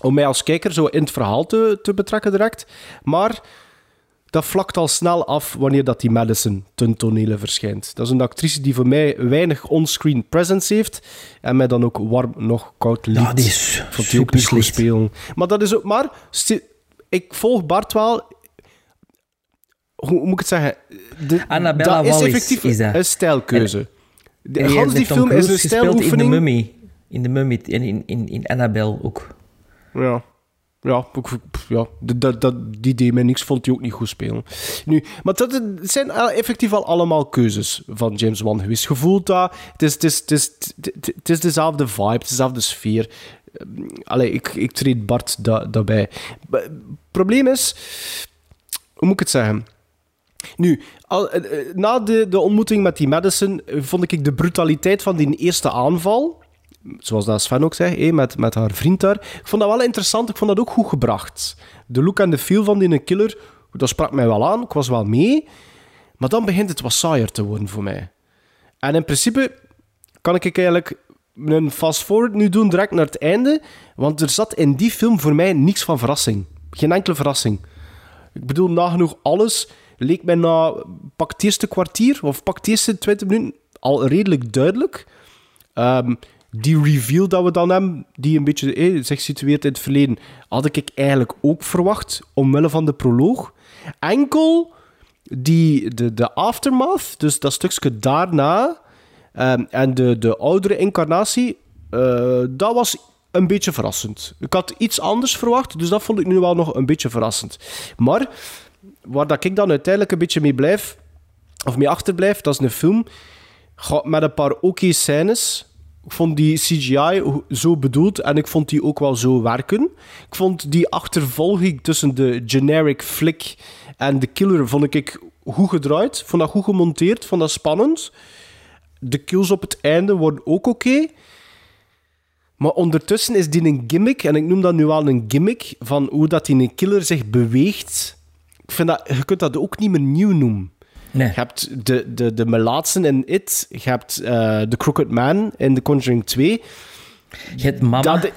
om mij als kijker zo in het verhaal te, te betrekken direct. Maar dat vlakt al snel af wanneer dat die Madison ten tonele verschijnt. Dat is een actrice die voor mij weinig onscreen presence heeft en mij dan ook warm nog koud liet. Ja, die is Vond die ook niet goed spelen. Maar dat is ook... Maar ik volg Bart wel... Hoe, hoe moet ik het zeggen? De, Annabella dat is effectief is dat. een stijlkeuze. De, En die film is een gespeeld In de stijloefening. Mummy. In de Mummy. En in, in, in Annabelle ook. Ja. Ja, ja dat, dat, die deed niks, vond hij ook niet goed spelen. Nu, maar dat het zijn effectief al allemaal keuzes van James Wan geweest. Je voelt dat, het is, het is, het is, het- is dezelfde vibe, het is dezelfde sfeer. Ehm, Allee, ik, ik treed Bart da, daarbij. Probleem is, hoe moet ik het zeggen? Nu, eh, eh, na de, de ontmoeting met die Madison eh, vond ik de brutaliteit van die eerste aanval, zoals dat Sven ook zei, met, met haar vriend daar, ik vond dat wel interessant, ik vond dat ook goed gebracht. De look en de feel van die killer, dat sprak mij wel aan, ik was wel mee, maar dan begint het wat saaier te worden voor mij. En in principe kan ik eigenlijk een fast-forward nu doen direct naar het einde, want er zat in die film voor mij niks van verrassing. Geen enkele verrassing. Ik bedoel, nagenoeg alles leek mij na pak het eerste kwartier of pak het eerste 20 minuten al redelijk duidelijk. Ehm, die reveal dat we dan hebben, die een beetje eh, zich situeert in het verleden, had ik eigenlijk ook verwacht, omwille van de proloog. Enkel die, de, de aftermath, dus dat stukje daarna, ehm, en de, de oudere incarnatie, eh, dat was een beetje verrassend. Ik had iets anders verwacht, dus dat vond ik nu wel nog een beetje verrassend. Maar waar dat ik dan uiteindelijk een beetje mee blijf, of mee achterblijf, dat is een film met een paar oké scènes. Ik vond die CGI zo bedoeld en ik vond die ook wel zo werken. Ik vond die achtervolging tussen de generic flick en de killer vond ik goed gedraaid. Vond dat goed gemonteerd, vond dat spannend. De kills op het einde worden ook oké. Maar ondertussen is die een gimmick, en ik noem dat nu wel een gimmick, van hoe dat die een killer zich beweegt. Ik vind dat, je kunt dat ook niet meer nieuw noemen. Nee. Je hebt de, de, de melaatsen in It, je hebt eh The Crooked Man in The Conjuring 2. Je hebt mama. Dat-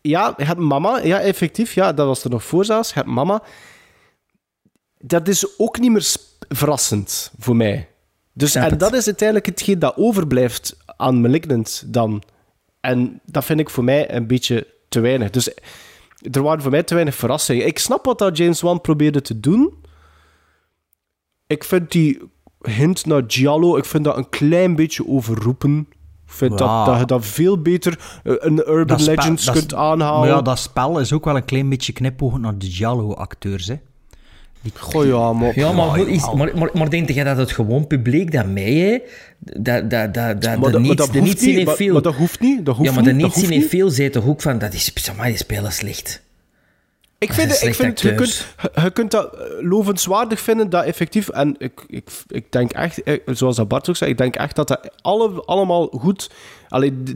ja, je hebt mama, ja, effectief, ja, dat was er nog voor zelfs. Je hebt mama. Dat is ook niet meer verrassend voor mij. Dus, en het. dat is uiteindelijk hetgeen dat overblijft aan Malignant dan. En dat vind ik voor mij een beetje te weinig. Dus er waren voor mij te weinig verrassingen. Ik snap wat dat James Wan probeerde te doen. Ik vind die hint naar Giallo, ik vind dat een klein beetje overroepen. Ik vind Ja. dat, dat je dat veel beter eh, een Urban spel- Legends kunt aanhalen. Maar ja, dat spel is ook wel een klein beetje knipoog naar de Giallo-acteurs, hè. Goh, ja, maar... Ja, maar, Ja, goed, is, ja. maar, maar, maar denk jij dat het gewoon publiek dat mee, hè? Dat, dat, dat, dat, Maar de niets, dat de niet, in maar- veel... maar dat hoeft niet, dat hoeft ja, maar de niet, niet. veel zit toch ook van, dat is, maar, die spelen slecht. Ik vind, ik vind je, kunt, je kunt dat eh, lovenswaardig vinden, dat effectief... En ik, ik, ik denk echt, eh, zoals dat Bart ook zei, ik denk echt dat dat alle, allemaal goed... Allee, d-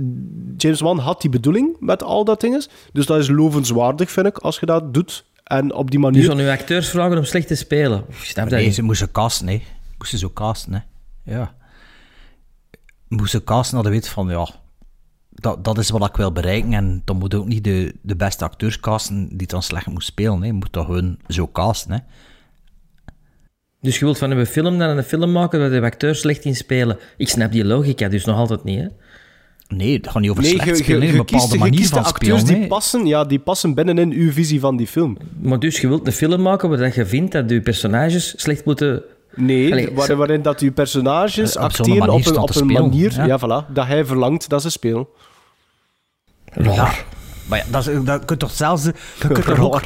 James Wan had die bedoeling met al dat dingen. Dus dat is lovenswaardig, vind ik, als je dat doet. En op die manier... zullen uw acteurs vragen om slecht te spelen. Snap Nee, ze moesten casten, hè. Moesten zo casten, hè. Ja. Moesten casten, je weet van, ja... Dat, dat is wat ik wil bereiken. En dan moet ook niet de, de beste acteurs casten die dan slecht moet spelen, hè. Je moet toch gewoon zo casten, hè. Dus je wilt van een film dan een film maken waar de acteurs slecht in spelen. Ik snap die logica dus nog altijd niet, hè? Nee, het gaat niet over Nee, slecht je, spelen, Een bepaalde kiest, manier van acteurs spelen, die passen, ja, die passen binnenin uw visie van die film. Maar dus je wilt een film maken waar dat je vindt dat je personages slecht moeten... Nee, Allee, waar- zo- waarin dat uw personages op acteren op een, op een manier ja. ja. voilà, dat hij verlangt dat ze spelen. Raar. Maar ja, dat, is, dat kunt toch zelfs... Je kunt (laughs) toch (laughs) ook-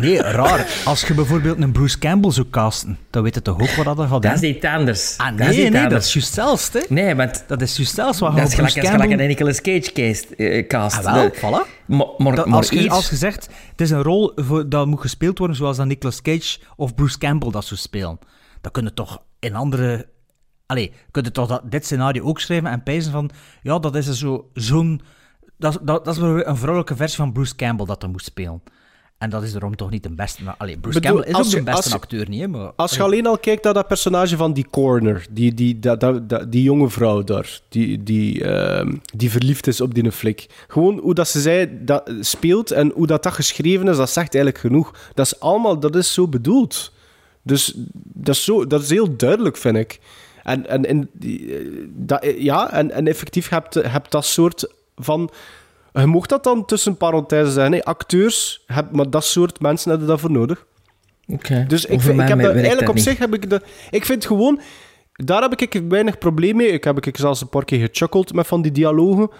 Nee, raar. Als je bijvoorbeeld een Bruce Campbell zou casten, dan weet je toch ook wat dat gaat Dat is doen? iets anders. Ah, dat nee, is iets nee, dat anders. is juist zelfs, hè. Nee, want Dat is juist zelfs wat je dat is gelijk, Bruce dat is gelijk Campbell... een Nicolas Cage case, eh, cast. Ah, wel, De- voilà. Maar, maar, Dat- maar als, je, hier- als je zegt, het is een rol voor, dat moet gespeeld worden zoals dat Nicolas Cage of Bruce Campbell dat zou spelen, dan kun je toch in andere... Allee, kun je toch dat, dit scenario ook schrijven en pijzen van, ja, dat is zo- zo'n... Dat, dat, dat is wel een vrouwelijke versie van Bruce Campbell dat er moet spelen. En dat is daarom toch niet de beste... Allee, Bruce Bedoel, Campbell is ook je- de beste als acteur, niet, maar... Als je alleen al kijkt naar dat personage van die corner, die, die, dat, dat, dat- die jonge vrouw daar, die, die, ehm, die verliefd is op die flik. Gewoon hoe dat ze zei, dat speelt en hoe dat, dat geschreven is, dat zegt eigenlijk genoeg. Dat is allemaal, dat is zo bedoeld. Dus dat is, zo, dat is heel duidelijk, vind ik. En, en, en, eh, dat, eh, ja, en, en effectief heb je hebt dat soort van... Je mocht dat dan tussen parenthèses zeggen. hè. Acteurs, heb, maar dat soort mensen hebben daarvoor nodig. Oké. Dus ik, vind, ik heb dat- eigenlijk op niet. zich heb ik de, Ik vind gewoon... Daar heb ik weinig probleem mee. Ik heb ik zelfs een paar keer gechuckeld met van die dialogen,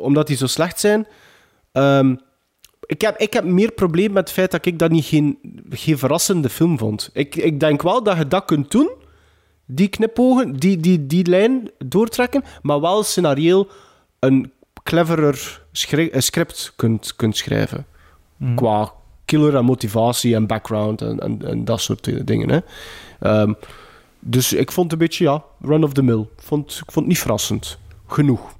omdat die zo slecht zijn. Ehm, ik, heb, ik heb meer probleem met het feit dat ik dat niet geen, geen verrassende film vond. Ik, ik denk wel dat je dat kunt doen, die knipogen, die, die, die lijn doortrekken, maar wel scenarioel een cleverer schri- eh, script kunt, kunt schrijven. Qua killer en motivatie en background en, en, en dat soort eh, dingen. Hè. Ehm, dus ik vond het een beetje, ja, run of the mill. Ik vond, ik vond het niet verrassend. Genoeg.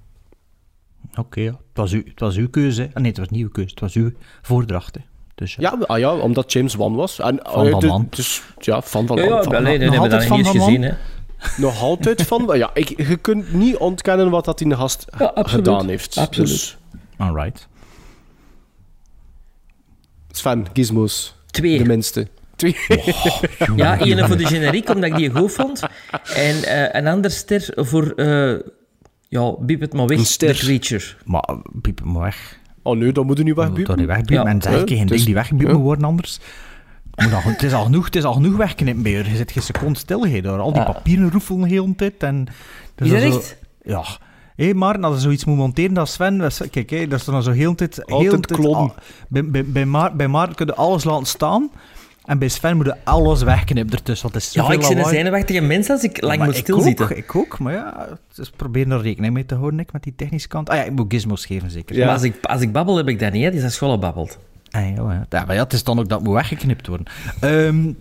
Oké, ja. het, was uw, het was uw keuze. hè. Ah, nee, het was niet uw keuze. Het was uw voordracht. hè. Dus, ja. Ja, ah, ja omdat James Wan was. En, Van eh, Van dus- Man. Dus, ja, van Van Ja, ja, Man. Van- alleen, nog we hebben dat altijd niet Nog altijd van... (laughs) Ja, ik, je kunt niet ontkennen wat dat in de gast Ja, absoluut. gedaan heeft. Absoluut. Dus, Alright. Sven, gizmos. Twee. De minste. Twee. (laughs) Ja, één voor de generiek, omdat ik die goed vond. En eh, een ander ster voor... eh ja, biep het maar weg, Een ster. The Creature. Maar piep hem weg. Oh nee, dan moet je nu Je moet wegbuiten. toch niet wegbiepen. Ja. En Ja, geen het ding die wegbiepen ja. moet worden anders. Je moet al- het, is al genoeg, het is al genoeg wegknippen bij je. Je zit geen seconde stil door al die Ja. papieren roefelen de hele tijd. En, dus Is dat zo- echt? Ja. Hé, maar als je zoiets moet monteren, dat Sven... dat Kijk, hé, dat is dan zo heel tijd... Heel Altijd tijd bij, bij, bij, Maar, bij Maarten kun je alles laten staan. En bij Sven moet je alles wegknippen ertussen. Want het is Ja, ik ben een zenuwachtige mens als ik lang Maar moet ik stilzitten. Ook, ik ook, maar ja, dus probeer er rekening mee te houden, ik, met die technische kant. Ah ja, ik moet gizmos geven, zeker. Ja. Maar als ik, als ik babbel, heb ik dat niet, hè. Die is als school babbelt. Ah, ja, ja. Ja, maar ja, het is dan ook dat moet weggeknipt worden. Ehm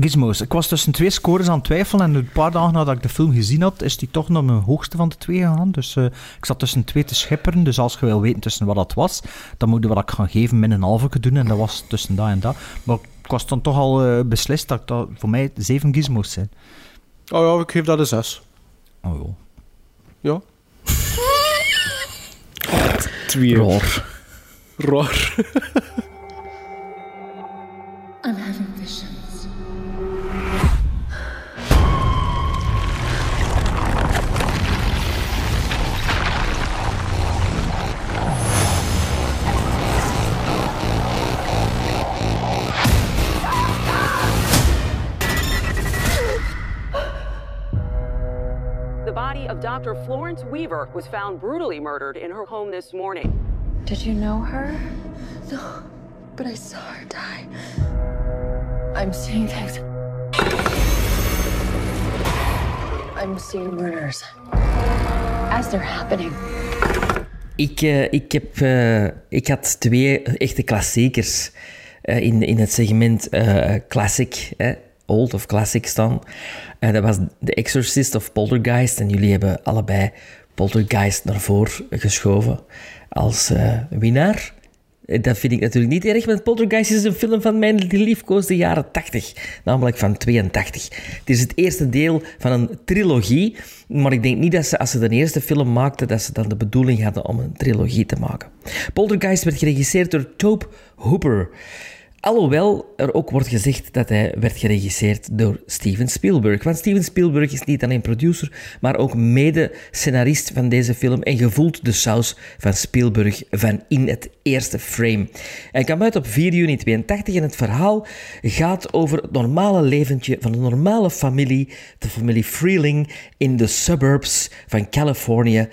Gizmos. Ik was tussen twee scores aan het twijfelen en een paar dagen nadat ik de film gezien had, is die toch naar mijn hoogste van de twee gegaan. Dus eh, ik zat tussen twee te schipperen. Dus als je wil weten tussen wat dat was, dan moet je wat ik ga geven min een halve doen. En dat was tussen dat en dat. Maar ik was dan toch al eh, beslist dat dat voor mij zeven gizmos zijn. Oh ja, ik geef dat een zes. Oh joh. Ja. Twee. Raar. Raar. I'm having visions. The body of Dr. Florence Weaver was found brutally murdered in her home this morning. Did you know her? No, but I saw her die. I'm seeing things. I'm seeing murders as they're happening. Ik, eh, ik, heb, eh, ik had twee echte klassiekers eh, in, in het segment classic, eh, old of classic staan. Dat was The Exorcist of Poltergeist. En jullie hebben allebei Poltergeist naar voren geschoven als eh, winnaar. Eh, Dat vind ik natuurlijk niet erg, want Poltergeist is een film van mijn liefkoosde jaren 80, namelijk van 82. Het is het eerste deel van een trilogie, maar ik denk niet dat ze, als ze de eerste film maakten, dat ze dan de bedoeling hadden om een trilogie te maken. Poltergeist werd geregisseerd door Tobe Hooper. Alhoewel er ook wordt gezegd dat hij werd geregisseerd door Steven Spielberg. Want Steven Spielberg is niet alleen producer, maar ook mede-scenarist van deze film en gevoelt de saus van Spielberg van in het eerste frame. Hij kwam uit op 4 juni 82 en het verhaal gaat over het normale leventje van een normale familie, de familie Freeling in de suburbs van Californië.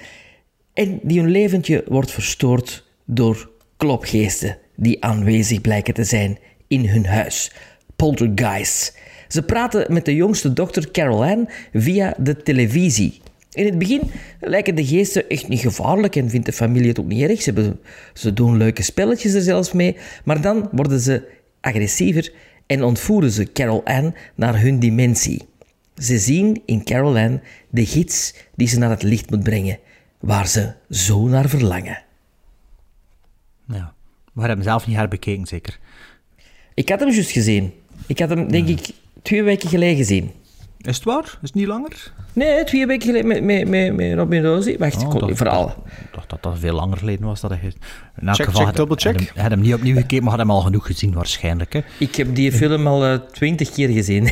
En die hun leventje wordt verstoord door klopgeesten die aanwezig blijken te zijn in hun huis. Poltergeists. Ze praten met de jongste dochter Carol Ann via de televisie. In het begin lijken de geesten echt niet gevaarlijk en vindt de familie het ook niet erg. Ze, ze doen leuke spelletjes er zelfs mee, maar dan worden ze agressiever en ontvoeren ze Carol Ann naar hun dimensie. Ze zien in Carol Ann de gids die ze naar het licht moet brengen, waar ze zo naar verlangen. We hebben hem zelf niet herbekeken, zeker. Ik had hem juist gezien. Ik had hem, denk ik, twee weken geleden gezien. Is het waar? Is het niet langer? Nee, twee weken geleden met, met, met, met Robin Rosie. Wacht, ik Oh, kon dat- niet vooral. Ik dacht dat dat veel langer geleden was. Dat hij... In elk Check, geval check, had- double check. Had hem, had hem niet opnieuw gekeken, maar had hem al genoeg gezien waarschijnlijk. Hè. Ik heb die film al eh, twintig keer gezien. (laughs)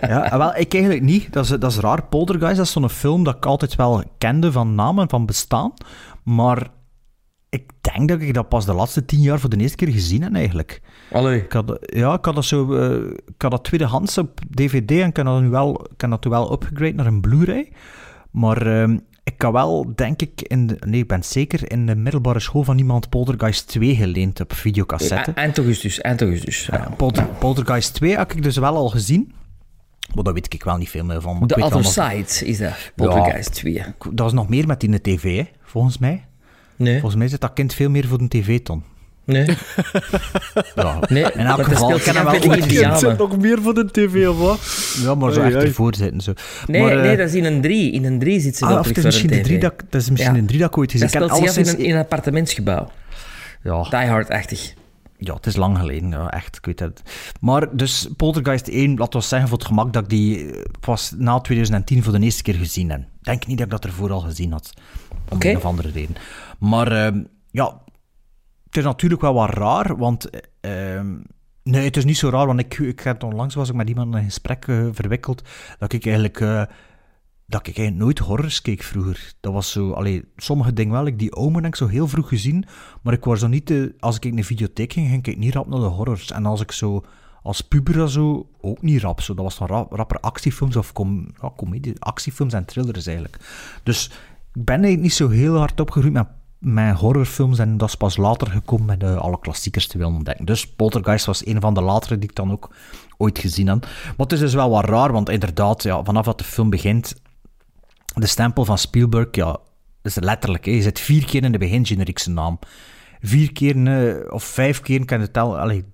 Ja, en wel, ik eigenlijk niet. Dat is, dat is raar. Poltergeist, dat is zo'n film dat ik altijd wel kende van naam en van bestaan. Maar ik denk dat ik dat pas de laatste tien jaar voor de eerste keer gezien heb, eigenlijk. Allee. Ik had, ja, ik had dat zo... eh, ik had dat tweedehands op DVD en ik heb dat nu wel, heb dat wel upgrade naar een Blu-ray. Maar ehm, ik kan wel, denk ik, in de, nee, ik ben zeker in de middelbare school van iemand Poltergeist 2 geleend op videocassette. Eind augustus, eind augustus. Ja. Polter, Poltergeist 2 heb ik dus wel al gezien. Maar daar weet ik wel niet veel meer van. The Other Side is dat. Poltergeist 2. Dat was nog meer met die tv, hè, volgens mij. Nee. Volgens mij zit dat kind veel meer voor de tv, Ton. Nee. (laughs) Ja. Nee, in elk dat geval, zich wel ooit. Indianen. Zit nog meer voor de tv of wat? Ja, maar zo echt ervoor zitten. Zo. Nee, maar, eh, nee, dat is in een 3. In een 3 zit ze ah, wel of het terug is voor misschien de drie TV. dat, dat is misschien Ja. een drie dat ik ooit gezien Dat heb. Ik speelt zich af in een, in een appartementsgebouw. Ja. Die Hard-achtig. Ja, het is lang geleden, ja, echt, ik weet het. Maar dus Poltergeist 1, laten we zeggen voor het gemak dat ik die eh, pas na 2010 voor de eerste keer gezien heb. Ik denk niet dat ik dat ervoor al gezien had. Om een of andere reden. Maar ehm, ja, het is natuurlijk wel wat raar, want... eh, ehm, nee, het is niet zo raar, want ik, ik heb onlangs was ik met iemand in een gesprek eh, verwikkeld, dat ik eigenlijk... eh, dat ik eigenlijk nooit horrors keek vroeger. Dat was zo, allee, sommige dingen wel. Ik die Omen heb ik zo heel vroeg gezien, maar ik was zo niet de, als ik in de videotheek ging, ging ik niet rap naar de horrors. En als ik zo als puber zo ook niet rap. Zo, dat was dan rap, rapper actiefilms of com, ja, comedie, actiefilms en thrillers eigenlijk. Dus ik ben niet zo heel hard opgegroeid met, met horrorfilms en dat is pas later gekomen met eh, alle klassiekers te willen ontdekken. Dus Poltergeist was een van de latere die ik dan ook ooit gezien heb. Maar het is dus wel wat raar, want inderdaad, ja, vanaf dat de film begint, de stempel van Spielberg, ja, is letterlijk. Hè. Je zit vier keer in de begingeneriek zijn naam. Vier keer eh, of vijf keer kan je tellen. Allee,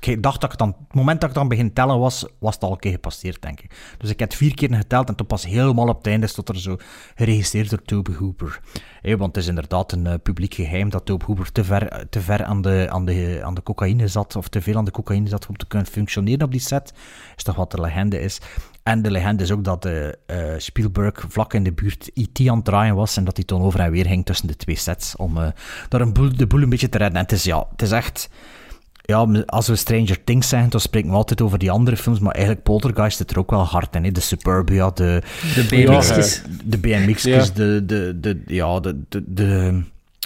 ik dacht dat ik dan, het moment dat ik dan begin tellen was, was het al een keer gepasseerd, denk ik. Dus ik heb vier keer geteld en toen pas helemaal op het einde stond er zo geregistreerd door Tobe Hooper. Want het is inderdaad een eh, publiek geheim dat Tobe Hooper te ver, te ver aan, de, aan, de, aan de cocaïne zat, of te veel aan de cocaïne zat om te kunnen functioneren op die set. Is toch wat de legende is. En de legende is ook dat eh, eh, Spielberg vlak in de buurt E.T. aan het draaien was en dat hij toen over en weer ging tussen de twee sets om eh, daar een boel, de boel een beetje te redden. En het is, ja, het is echt... Ja, als we Stranger Things zeggen, dan spreken we altijd over die andere films, maar eigenlijk Poltergeist zit er ook wel hard in. Hè? De Suburbia, de... De BMX'jes. Ja, de BMX'jes, Ja. de, de, de... Ja, de... de, de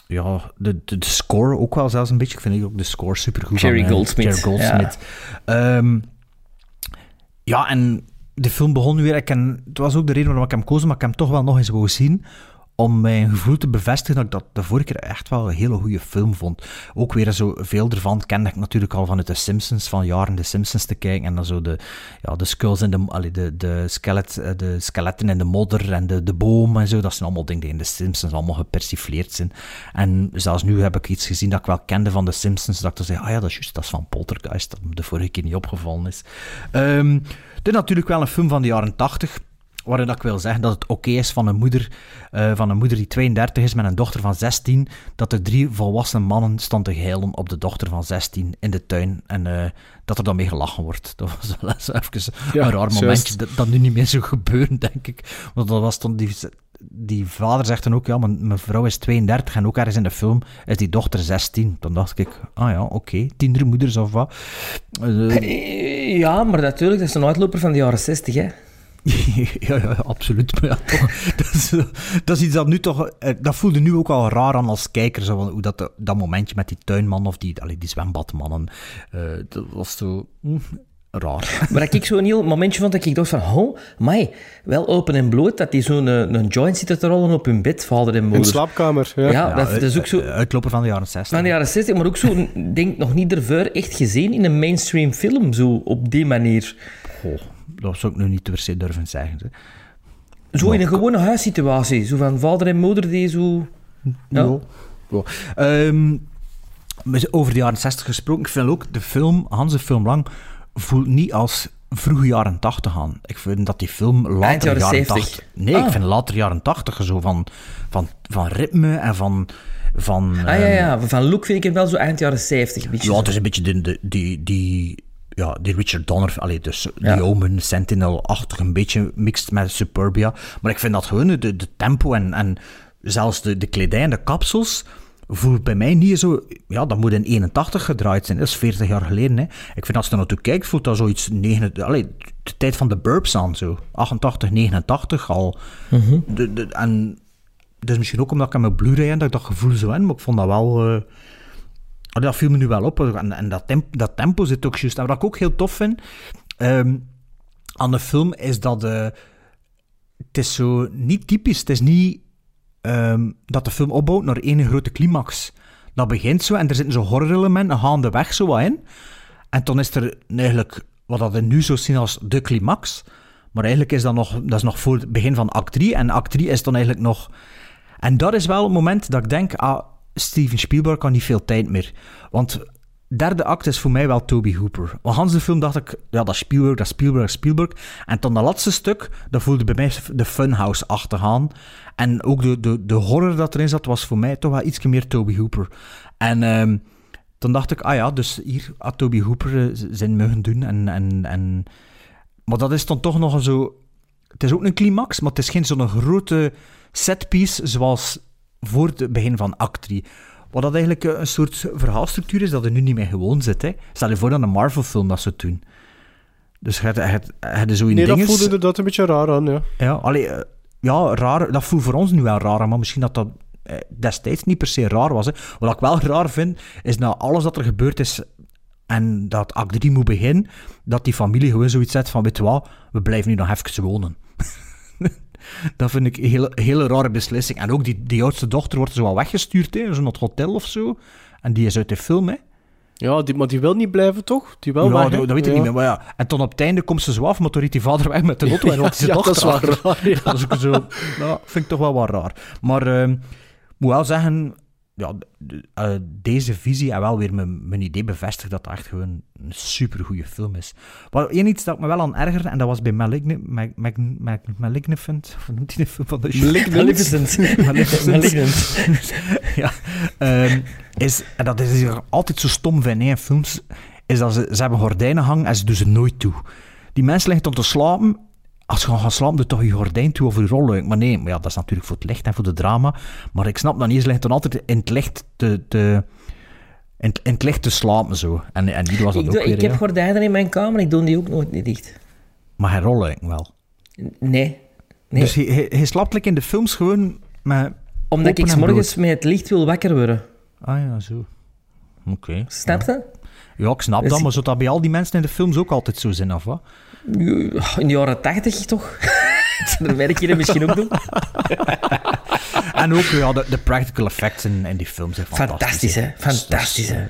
ja, de, de, de score ook wel zelfs een beetje. Ik vind ook de score supergoed. Jerry van, eh, Goldsmith, Jerry Goldsmith. Ehm, ja, en de film begon weer. Ik ken, het was ook de reden waarom ik hem koos, maar ik heb hem toch wel nog eens wou zien. Om mijn gevoel te bevestigen dat ik dat de vorige keer echt wel een hele goede film vond. Ook weer zo veel ervan kende ik natuurlijk al vanuit de Simpsons, van jaren de Simpsons te kijken. En dan zo de, ja, de skulls en de, de, de, skelet, eh, de skeletten in de modder en de, de boom en zo. Dat zijn allemaal dingen die in de Simpsons allemaal gepersifleerd zijn. En zelfs nu heb ik iets gezien dat ik wel kende van de Simpsons. Dat ik dan zei, ah ja, dat is juist, dat is van Poltergeist. Dat de vorige keer niet opgevallen is. Ehm dit is natuurlijk wel een film van de jaren 80 waarin ik wil zeggen dat het oké is van een, moeder, eh, van een moeder die 32 is met een dochter van 16, dat er drie volwassen mannen staan te geilen op de dochter van 16 in de tuin en eh, dat er dan mee gelachen wordt. Dat was wel eens even Ja, een raar momentje dat, dat nu niet meer zou gebeuren, denk ik. Want dat was toen die, die vader zegt dan ook, ja, mijn, mijn vrouw is 32 en ook ergens in de film is die dochter 16. Dan dacht ik, ah ja, oké, tienermoeders of wat. Eh, Ja, maar natuurlijk, dat is een uitloper van de jaren 60, hè. (laughs) ja, ja, absoluut. Maar ja, toch, (laughs) dat, is, dat is iets dat nu toch... eh, Dat voelde nu ook al raar aan als kijker. Zo, van hoe dat, dat momentje met die tuinman of die, allee, die zwembadmannen. eh, dat was zo... hm, raar. (laughs) Maar dat ik zo'n heel momentje vond dat ik dacht van, oh, mai, wel open en bloot, dat die zo'n eh, een joint zitten te rollen op hun bed, vader en In de moeder. slaapkamer. Ja. Ja, dat, dat is ook zo... Uitloper van de jaren 60. Van de jaren 60, maar ook zo, denk nog niet ervoor echt gezien in een mainstream film, zo op die manier. Goh, dat zou ik nu niet per se durven zeggen. Hè. Zo in een gewone huissituatie, zo van vader en moeder die zo... Ja. Ja. Ehm, over de jaren 60 gesproken, ik vind ook de film, Hans de film lang, voelt niet als vroege jaren 80 aan. Ik vind dat die film later jaren jaren 70. 80... Nee, Ah. ik vind later jaren 80 zo van, van, van ritme en van... van Ah ja, ehm, ja, van look vind ik hem wel zo eind jaren 70. Een beetje ja, het is een beetje de, de, die, die... ja, die Richard Donner, allee, dus Ja. die Omen, Sentinel-achtig, een beetje mixed met Superbia. Maar ik vind dat gewoon, de, de tempo en, en zelfs de, de kledij en de kapsels voelt bij mij niet zo... Ja, dat moet in 81 gedraaid zijn, dat is 40 jaar geleden. Hè. Ik vind als je er naartoe kijkt, voelt dat zoiets... negen- Allee, de tijd van de Burbs aan, zo. 88, 89 al. Mhm. de, de, en dat is misschien ook omdat ik aan mijn Blu-ray heb, dat ik dat gevoel zo in, maar ik vond dat wel... eh, dat viel me nu wel op. En, dat, dat tempo zit ook juist. En wat ik ook heel tof vind ehm, aan de film, is dat... eh, het is zo niet typisch. Het is niet ehm, dat de film opbouwt naar één grote climax. Dat begint zo en er zitten zo horror-elementen gaandeweg zo wat in. En dan is er eigenlijk wat we nu zo zien als de climax. Maar eigenlijk is dat nog, dat is nog voor het begin van act 3. En act 3 is dan eigenlijk nog... En dat is wel het moment dat ik denk, ah, Steven Spielberg kan niet veel tijd meer. Want derde act is voor mij wel Toby Hooper. Want Hans de film dacht ik, ja, dat Spielberg, dat Spielberg, Spielberg. En dan dat laatste stuk, dat voelde bij mij de Funhouse achtergaan. En ook de, de, de horror dat erin zat, was voor mij toch wel iets meer Toby Hooper. En ehm, toen dacht ik, ah ja, dus hier had Toby Hooper eh, zijn muggen doen. En, en, en... Maar dat is dan toch nog zo... Het is ook een climax, maar het is geen zo'n grote setpiece zoals voor het begin van act 3. Wat dat eigenlijk eh, een soort verhaalstructuur is dat er nu niet meer gewoon zit. Hè. Stel je voor dat een Marvel-film dat zou doen. Dus je hebt- zo in Nee, dat dinges- voelde inderdaad een beetje raar aan, ja. ja, allee, eh, ja, raar. Dat voelt voor ons nu wel raar, maar misschien dat dat eh, destijds niet per se raar was. Hè. Wat ik wel raar vind, is na alles dat er gebeurd is en dat act 3 moet beginnen, dat die familie gewoon zoiets zet van, weet je wat, we blijven nu nog even wonen. (laughs) dat vind ik een hele, hele rare beslissing. En ook die, die oudste dochter wordt zo wel weggestuurd, hè, zo naar het hotel of zo. En die is uit de film, hè. Ja, die, maar die wil niet blijven, toch? Die wil ja, weg, dat, weet ik Ja. niet meer. Maar ja. En dan op het einde komt ze zo af, maar toen die vader weg met de auto en Ja, had zijn ja, dochter dat is wel raar, ja. Dat is ook zo... Nou, vind ik toch wel wat raar. Maar ehm, ik moet wel zeggen... Ja, de- eh, deze visie en wel weer mijn, mijn idee bevestigt dat het echt gewoon een supergoeie film is. Maar één iets dat me wel aan ergerde, en dat was bij Maligne, Mag, Mag, Mag, Malignant, of noemt hij de film van de Malignant. Malignant. (laughs) ja, ehm, is, en dat is hier altijd zo stom van in films, is dat ze, ze hebben gordijnen hangen en ze doen ze nooit toe. Die mensen liggen om te slapen. Als je gaat gaan slapen, doe toch je gordijn toe of je rolluik. Maar nee, maar ja, dat is natuurlijk voor het licht en voor de drama. Maar ik snap dat niet, ze liggen dan altijd in het licht te... te in, in het licht te slapen zo. En, en hier was dat Ik, ook doe- weer. ik heb gordijnen in mijn kamer, ik doe die ook nooit niet dicht. Maar hij rolluik wel. Nee. nee. Dus hij, hij, hij slaapt like in de films gewoon met Omdat ik en s'morgens bloot. met het licht wil wakker worden. Ah ja, zo. Oké. Snap je? Ja, ik snap Dus dat, maar zou dat bij al die mensen in de films ook altijd zo zijn, of wat? In de jaren tachtig toch? Dat merk je misschien ook doen. (laughs) En ook ja, de, de practical effects in, in die films zijn fantastisch. Fantastisch, hè? Fantastisch, hè?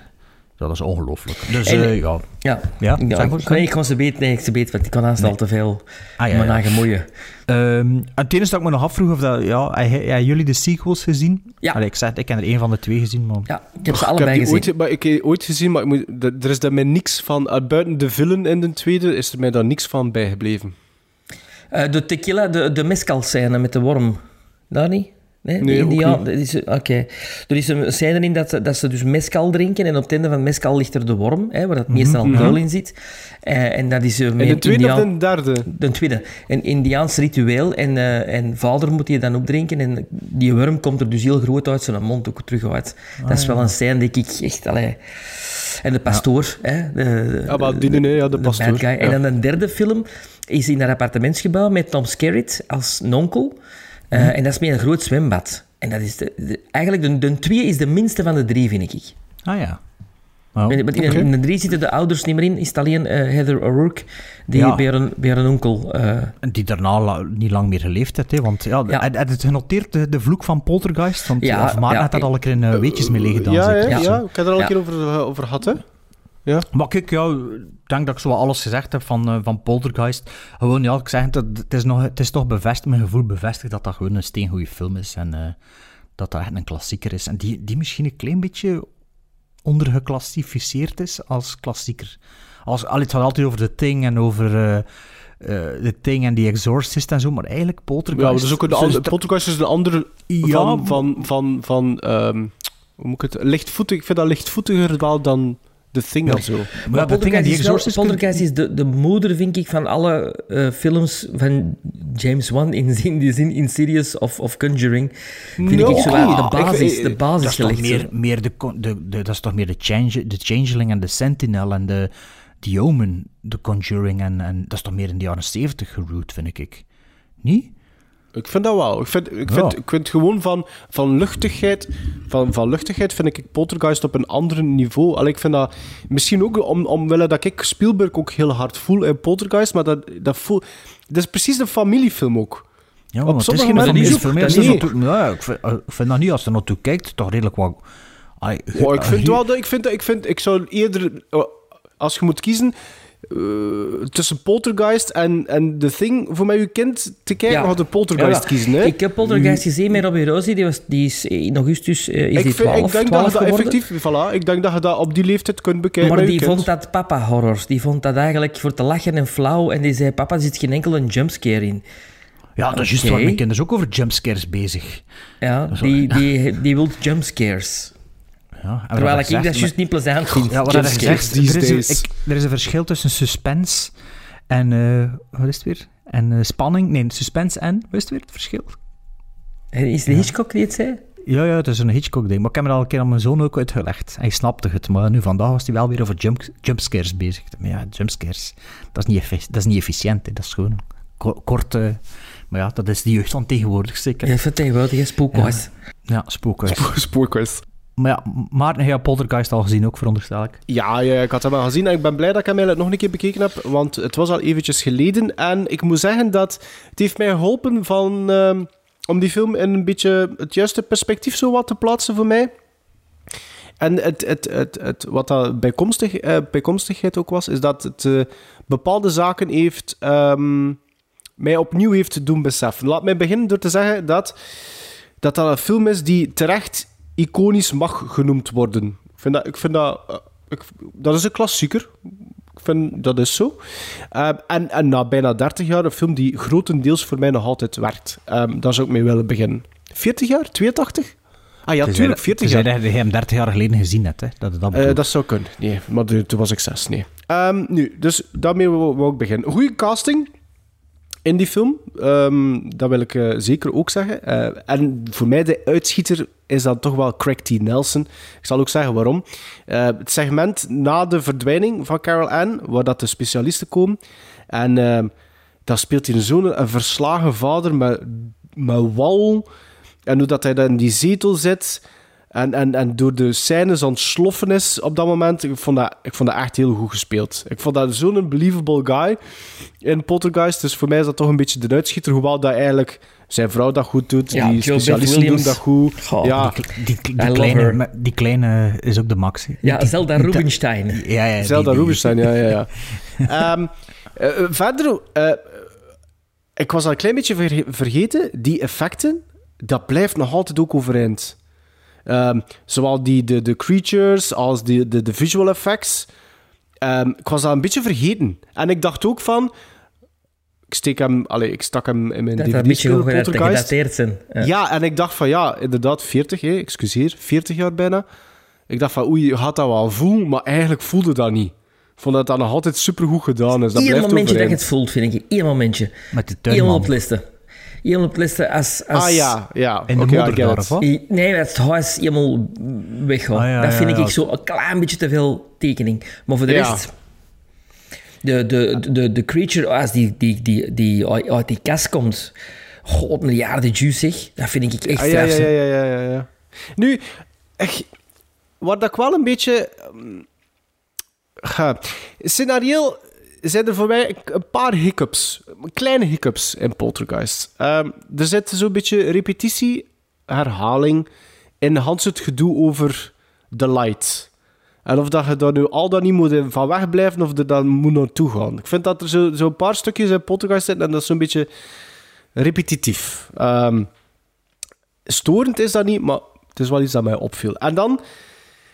Dat is ongelooflijk. Dus En- eh, ja. Ja, Ja, ja ik, ik kon ze beet, nee, ik beet, want ik kon haast al te veel Ah, ja, me ja. gemoeien. Ehm, het enige dat ik me nog afvroeg, of dat, ja, hebben jullie de sequels gezien? Ja. Allee, ik, zeg, het, ik heb er één van de twee gezien, maar... Ja, ik heb ze Ik allebei heb gezien. ooit, maar ik heb ooit gezien, maar ik moet, er is daar mij niks van... uh, buiten de villain in de tweede is er mij daar niks van bijgebleven. Eh, de tequila, de, de mescal-scène met de worm. Daar niet? Nee, Nee, Indiaan- is- Oké. Er is een scène in dat, ze- dat ze dus mescal drinken en op het einde van mescal ligt er de worm, hè, waar dat meestal Mhm. alcohol in zit. Eh, en dat is eh, met In de een tweede of Indiaan- de derde? De tweede. Een Indiaans ritueel. En, eh, en vader moet die dan opdrinken. En die worm komt er dus heel groot uit zijn mond ook terug uit. dat is wel een scène die ik echt... Allee. En de pastoor. Hè, de, Ja, maar die, nee, ja, de pastoor. En dan een derde film is in dat appartementsgebouw met Tom Skerritt als nonkel. Eh, Mhm. En dat is met een groot zwembad. En dat is de, de- eigenlijk de, de twee is de minste van de drie, vind ik. Ah ja. Want in, de drie zitten de ouders niet meer in. Is het alleen eh, Heather O'Rourke die Ja. bij, haar, bij haar onkel... eh, En die daarna la- niet lang meer geleefd heeft, hè, want ja, Ja. Had, had het genoteerd, de, de vloek van Poltergeist? Want Ja, of Maarten ja, had dat al een keer in uh, weetjes mee liggen dan, ja, zeker? ja, ja, ik heb er al een Ja. keer over, over gehad, hè? Ja. Maar kijk, ja, ik denk dat ik zo alles gezegd heb van, eh, van Poltergeist. Gewoon, ja, ik zeg het, het is, nog, het is toch bevestigd, mijn gevoel bevestigt dat dat gewoon een steengoede film is. En eh, dat dat echt een klassieker is. En die, die misschien een klein beetje ondergeclassificeerd is als klassieker. Als, allee, het gaat altijd over The Thing en over eh, The Thing en The Exorcist en zo, maar eigenlijk Poltergeist... Ja, ook een andere... is- Poltergeist is een andere Ja, van... van, van, van ehm, hoe moet ik het... Lichtvoetig, ik vind dat lichtvoetiger wel dan The Thing en zo. Maar wel- Poltergeist is de, de moeder, vind ik, van alle eh, films van James Wan in, (laughs) in die zin Insidious of, of Conjuring. Vind ik zo wel de basis, ik- de basis dat is toch gelegd. meer, zo. meer de, de, de, dat is toch meer de, change, de Changeling en de Sentinel en de The Omen, de Conjuring en, en dat is toch meer in de jaren 70 geroot, vind ik. Niet? Ik vind dat wel. Ik vind, ik Ja. vind, ik vind gewoon van, van luchtigheid, van, van luchtigheid vind ik Poltergeist op een ander niveau. Allee, ik vind dat misschien ook om, omwille dat ik Spielberg ook heel hard voel in Poltergeist, maar dat, dat voel, dat is precies een familiefilm ook. Ja, Op maar het is geen familiefilm. niet. naartoe- ja, ik, vind, eh, ik vind dat niet, als je er naartoe kijkt, toch redelijk wat... Oh, ik vind eh, wel dat ik vind, ik vind, ik zou eerder, eh, als je moet kiezen eh, tussen Poltergeist en, en The Thing voor mij je kind te kijken, Ja. had de Poltergeist Ja, kiezen. Hè? Ik heb Poltergeist gezien met Robbie Rosie, die, was, die is in augustus eh, is ik, die vind- 12, ik denk 12 dat je dat effectief, voilà, ik denk dat je dat op die leeftijd kunt bekijken. Maar die kind. vond dat papa-horrors. Die vond dat eigenlijk voor te lachen en flauw. En die zei, papa, er zit geen enkele jumpscare in. Ja, dat is juist waar. Mijn kinderen is ook over jumpscares bezig. Ja, die, die, die wil jumpscares. Ja, Terwijl ik dat juist niet plezant vind. Ja, wat jumpscares. gezegd, er is, een, ik, er is een verschil tussen suspense en... eh, wat is het weer? En eh, spanning. Nee, suspense en... Wat is het weer, het verschil? En Is de Hitchcock die het zei? Ja, ja, het is een Hitchcock-ding. Maar ik heb er al een keer aan mijn zoon ook uitgelegd. Hij snapte het, maar nu vandaag was hij wel weer over jump, jumpscares bezig. Maar ja, jumpscares, dat is niet, dat is niet efficiënt. hè. Dat is gewoon ko- kort... eh, maar ja, dat is de jeugd van tegenwoordig, zeker. Ja, vertegenwoordig, hè, spookhuis. Ja, spookhuis. Spookhuis. Maar ja, Maarten, je Poltergeist al gezien ook, veronderstel ik? Ja, ja, ik had hem al gezien en ik ben blij dat ik hem eigenlijk nog een keer bekeken heb, want het was al eventjes geleden. En ik moet zeggen dat het heeft mij geholpen van, ehm, om die film in een beetje het juiste perspectief zo wat te plaatsen voor mij. En het, het, het, het, wat dat bijkomstig, eh, bijkomstigheid ook was, is dat het eh, bepaalde zaken heeft, ehm, mij opnieuw heeft doen beseffen. Laat mij beginnen door te zeggen dat dat, dat een film is die terecht iconisch mag genoemd worden. Ik vind dat, ik vind dat, eh, ik, dat is een klassieker. Ik vind dat is zo. Eh, en, en na bijna 30 jaar een film die grotendeels voor mij nog altijd werkt. Ehm daar zou ik mee willen beginnen. 40 jaar? 82? Ah ja, tuurlijk, dat- 40 tenzij jaar. dat je hem 30 jaar geleden gezien hebt, hè? Dat, het dat Eh, bedoelt. dat zou kunnen. Nee, maar toen was ik zes. Nee. Ehm, nu, dus daarmee wou ik beginnen. Goede casting in die film. Ehm, dat wil ik eh, zeker ook zeggen. Eh, en voor mij de uitschieter is dan toch wel Craig T. Nelson. Ik zal ook zeggen waarom. Eh, het segment na de verdwijning van Carol Ann, waar dat de specialisten komen. En ehm daar speelt hij zo'n een verslagen vader met, met wal. En hoe dat hij dan in die zetel zit. En, en, en door de scènes aan het sloffen is op dat moment. Ik vond dat, ik vond dat echt heel goed gespeeld. Ik vond dat zo'n believable guy in Poltergeist. Dus voor mij is dat toch een beetje de uitschieter. Hoewel dat eigenlijk zijn vrouw dat goed doet. Ja, die Joe specialisten doen dat goed. Goh, ja. Die, die, kleine, die kleine is ook de max. Ja, Die- Zelda Rubinstein. Ja, ja. Zelda die- Rubinstein, ja, ja, ja. (laughs) Ehm, eh, verder, eh, ik was al een klein beetje verge- vergeten, die effecten, dat blijft nog altijd ook overeind. Ehm, zowel die, de, de creatures als de, de, de visual effects. Ehm, ik was dat een beetje vergeten. En ik dacht ook van... Ik, steek hem, allez, ik stak hem in mijn Dat dat een beetje DVD-speler, zijn. Ja. Ja, en ik dacht van ja, inderdaad, 40, hè, excuseer, 40 jaar bijna. Ik dacht van oei, je gaat dat wel voelen, maar eigenlijk voelde dat niet. Ik vond dat dat nog altijd supergoed gedaan is. Dat Eén blijft momentje dat je overeind. het voelt, vind ik. Eén momentje. Met de tuinman. op listen. Op listen als, als... Ah ja, ja. In de wat? I- Nee, het huis helemaal weggaat. Ah, ja, dat vind ja. ik zo een klein beetje te veel tekening. Maar voor de Ja. rest... De, de, de, de creature, als die, die, die, die uit die kast komt... God, miljarden juice, zeg. Dat vind ik echt Ah, ja, ja, straf, ja, ja, ja. Nu, echt, waar dat ik wel een beetje... ga, scenario zijn er voor mij een paar hiccups. Kleine hiccups in Poltergeist. Ehm, er zit zo'n beetje repetitie, herhaling in Hans het gedoe over de light. En of dat je daar nu al dan niet moet van wegblijven of er dan moet naartoe gaan. Ik vind dat er zo'n zo paar stukjes in Poltergeist zitten en dat is zo'n beetje repetitief. Ehm, storend is dat niet, maar het is wel iets dat mij opviel. En dan,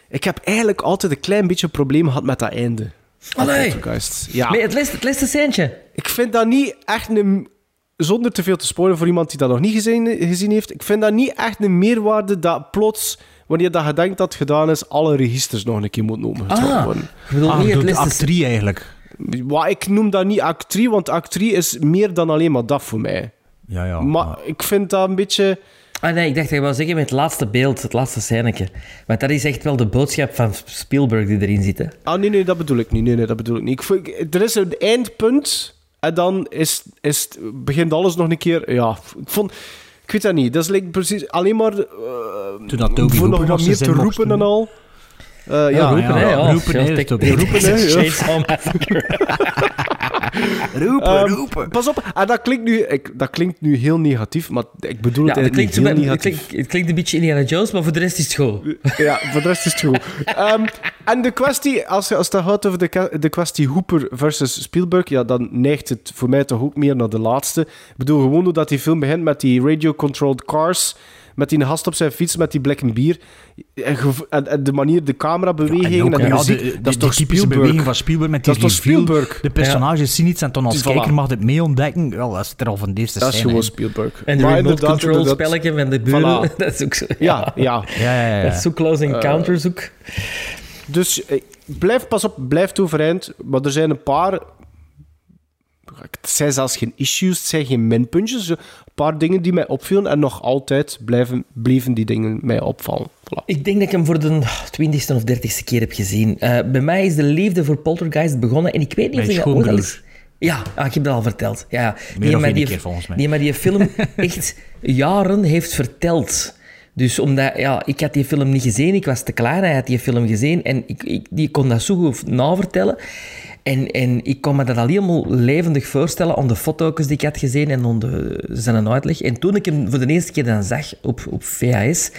ik heb eigenlijk altijd een klein beetje probleem gehad met dat einde. Allee. Poltergeist. Ja. Nee, het laatste, het laatste centje. Ik vind dat niet echt een... zonder te veel te spoilen voor iemand die dat nog niet gezien, gezien heeft, ik vind dat niet echt een meerwaarde dat plots, wanneer dat je denkt dat het gedaan is, alle registers nog een keer moeten opengetrokken Ah, worden. ik bedoel Ah, niet je het list act 3 eigenlijk. Wat, ik noem dat niet act 3, want act 3 is meer dan alleen maar dat voor mij. Ja, ja. maar ik vind dat een beetje... Ah nee, ik dacht dat je wou zeggen met het laatste beeld, het laatste scèneke. Want dat is echt wel de boodschap van Spielberg die erin zit. Hè? Ah, nee, nee, dat bedoel ik niet. Nee, nee, dat bedoel ik niet. Ik vind- er is een eindpunt en dan is, is, het- begint alles nog een keer... Ja, ik vond... Ik weet dat niet. Dat is like precies alleen maar... eh, Toen dat Toby voor nog wat nog meer te roepen en doen. al. Eh, ja, Ja, roepen, hè, ja. roepen, hè, Ja, roepen, hè, ja. Chainsaw Massacre. (laughs) Roepen, Ehm, roepen. Pas op, en dat klinkt, nu, ik, dat klinkt nu heel negatief, maar ik bedoel Ja, het eigenlijk klinkt, niet heel het, klinkt, het klinkt een beetje Indiana Jones, maar voor de rest is het goed. (laughs) Ja, voor de rest is het goed. Ehm, en de kwestie, als je als het gaat over de, de kwestie Hooper versus Spielberg, ja, dan neigt het voor mij toch ook meer naar de laatste. Ik bedoel, gewoon doordat die film begint met die radio-controlled cars, met die gast op zijn fiets, met die blikken bier, en, en, en de manier, de En en, de ja, muziek, de- de- dat is die toch typische Spielberg? beweging van Spielberg met die Dat is toch reveal. Spielberg? De personages zien iets en dan als Voilà. kijker mag het mee ontdekken. Wel, dat is er al van deze Dat is scène gewoon. Spielberg. En de Maar remote control spelletje van de buren, Voilà. (laughs) dat is ook zo. Ja, ja. Ja, ja, ja. Dat is zo close encounters ook. Dus eh, blijf, pas op, blijf overeind. Maar er zijn een paar... Het zijn zelfs geen issues, het zijn geen minpuntjes. Een paar dingen die mij opvielen en nog altijd blijven, bleven die dingen mij opvallen. Voilà. Ik denk dat ik hem voor de twintigste of dertigste keer heb gezien. Eh, bij mij is de liefde voor Poltergeist begonnen en ik weet niet of ik dat ooit al schoonbroer. eens... Ja, ah, ik heb dat al verteld. Ja, ja. Die, keer, volgens mij. Die die film (laughs) echt jaren heeft verteld. Dus omdat, ja, ik had die film niet gezien, ik was te klaar, hij had die film gezien en ik, ik die kon dat zo goed navertellen. En, en ik kon me dat al helemaal levendig voorstellen aan de foto's die ik had gezien en aan de, zijn uitleg. En toen ik hem voor de eerste keer dan zag op, op VHS,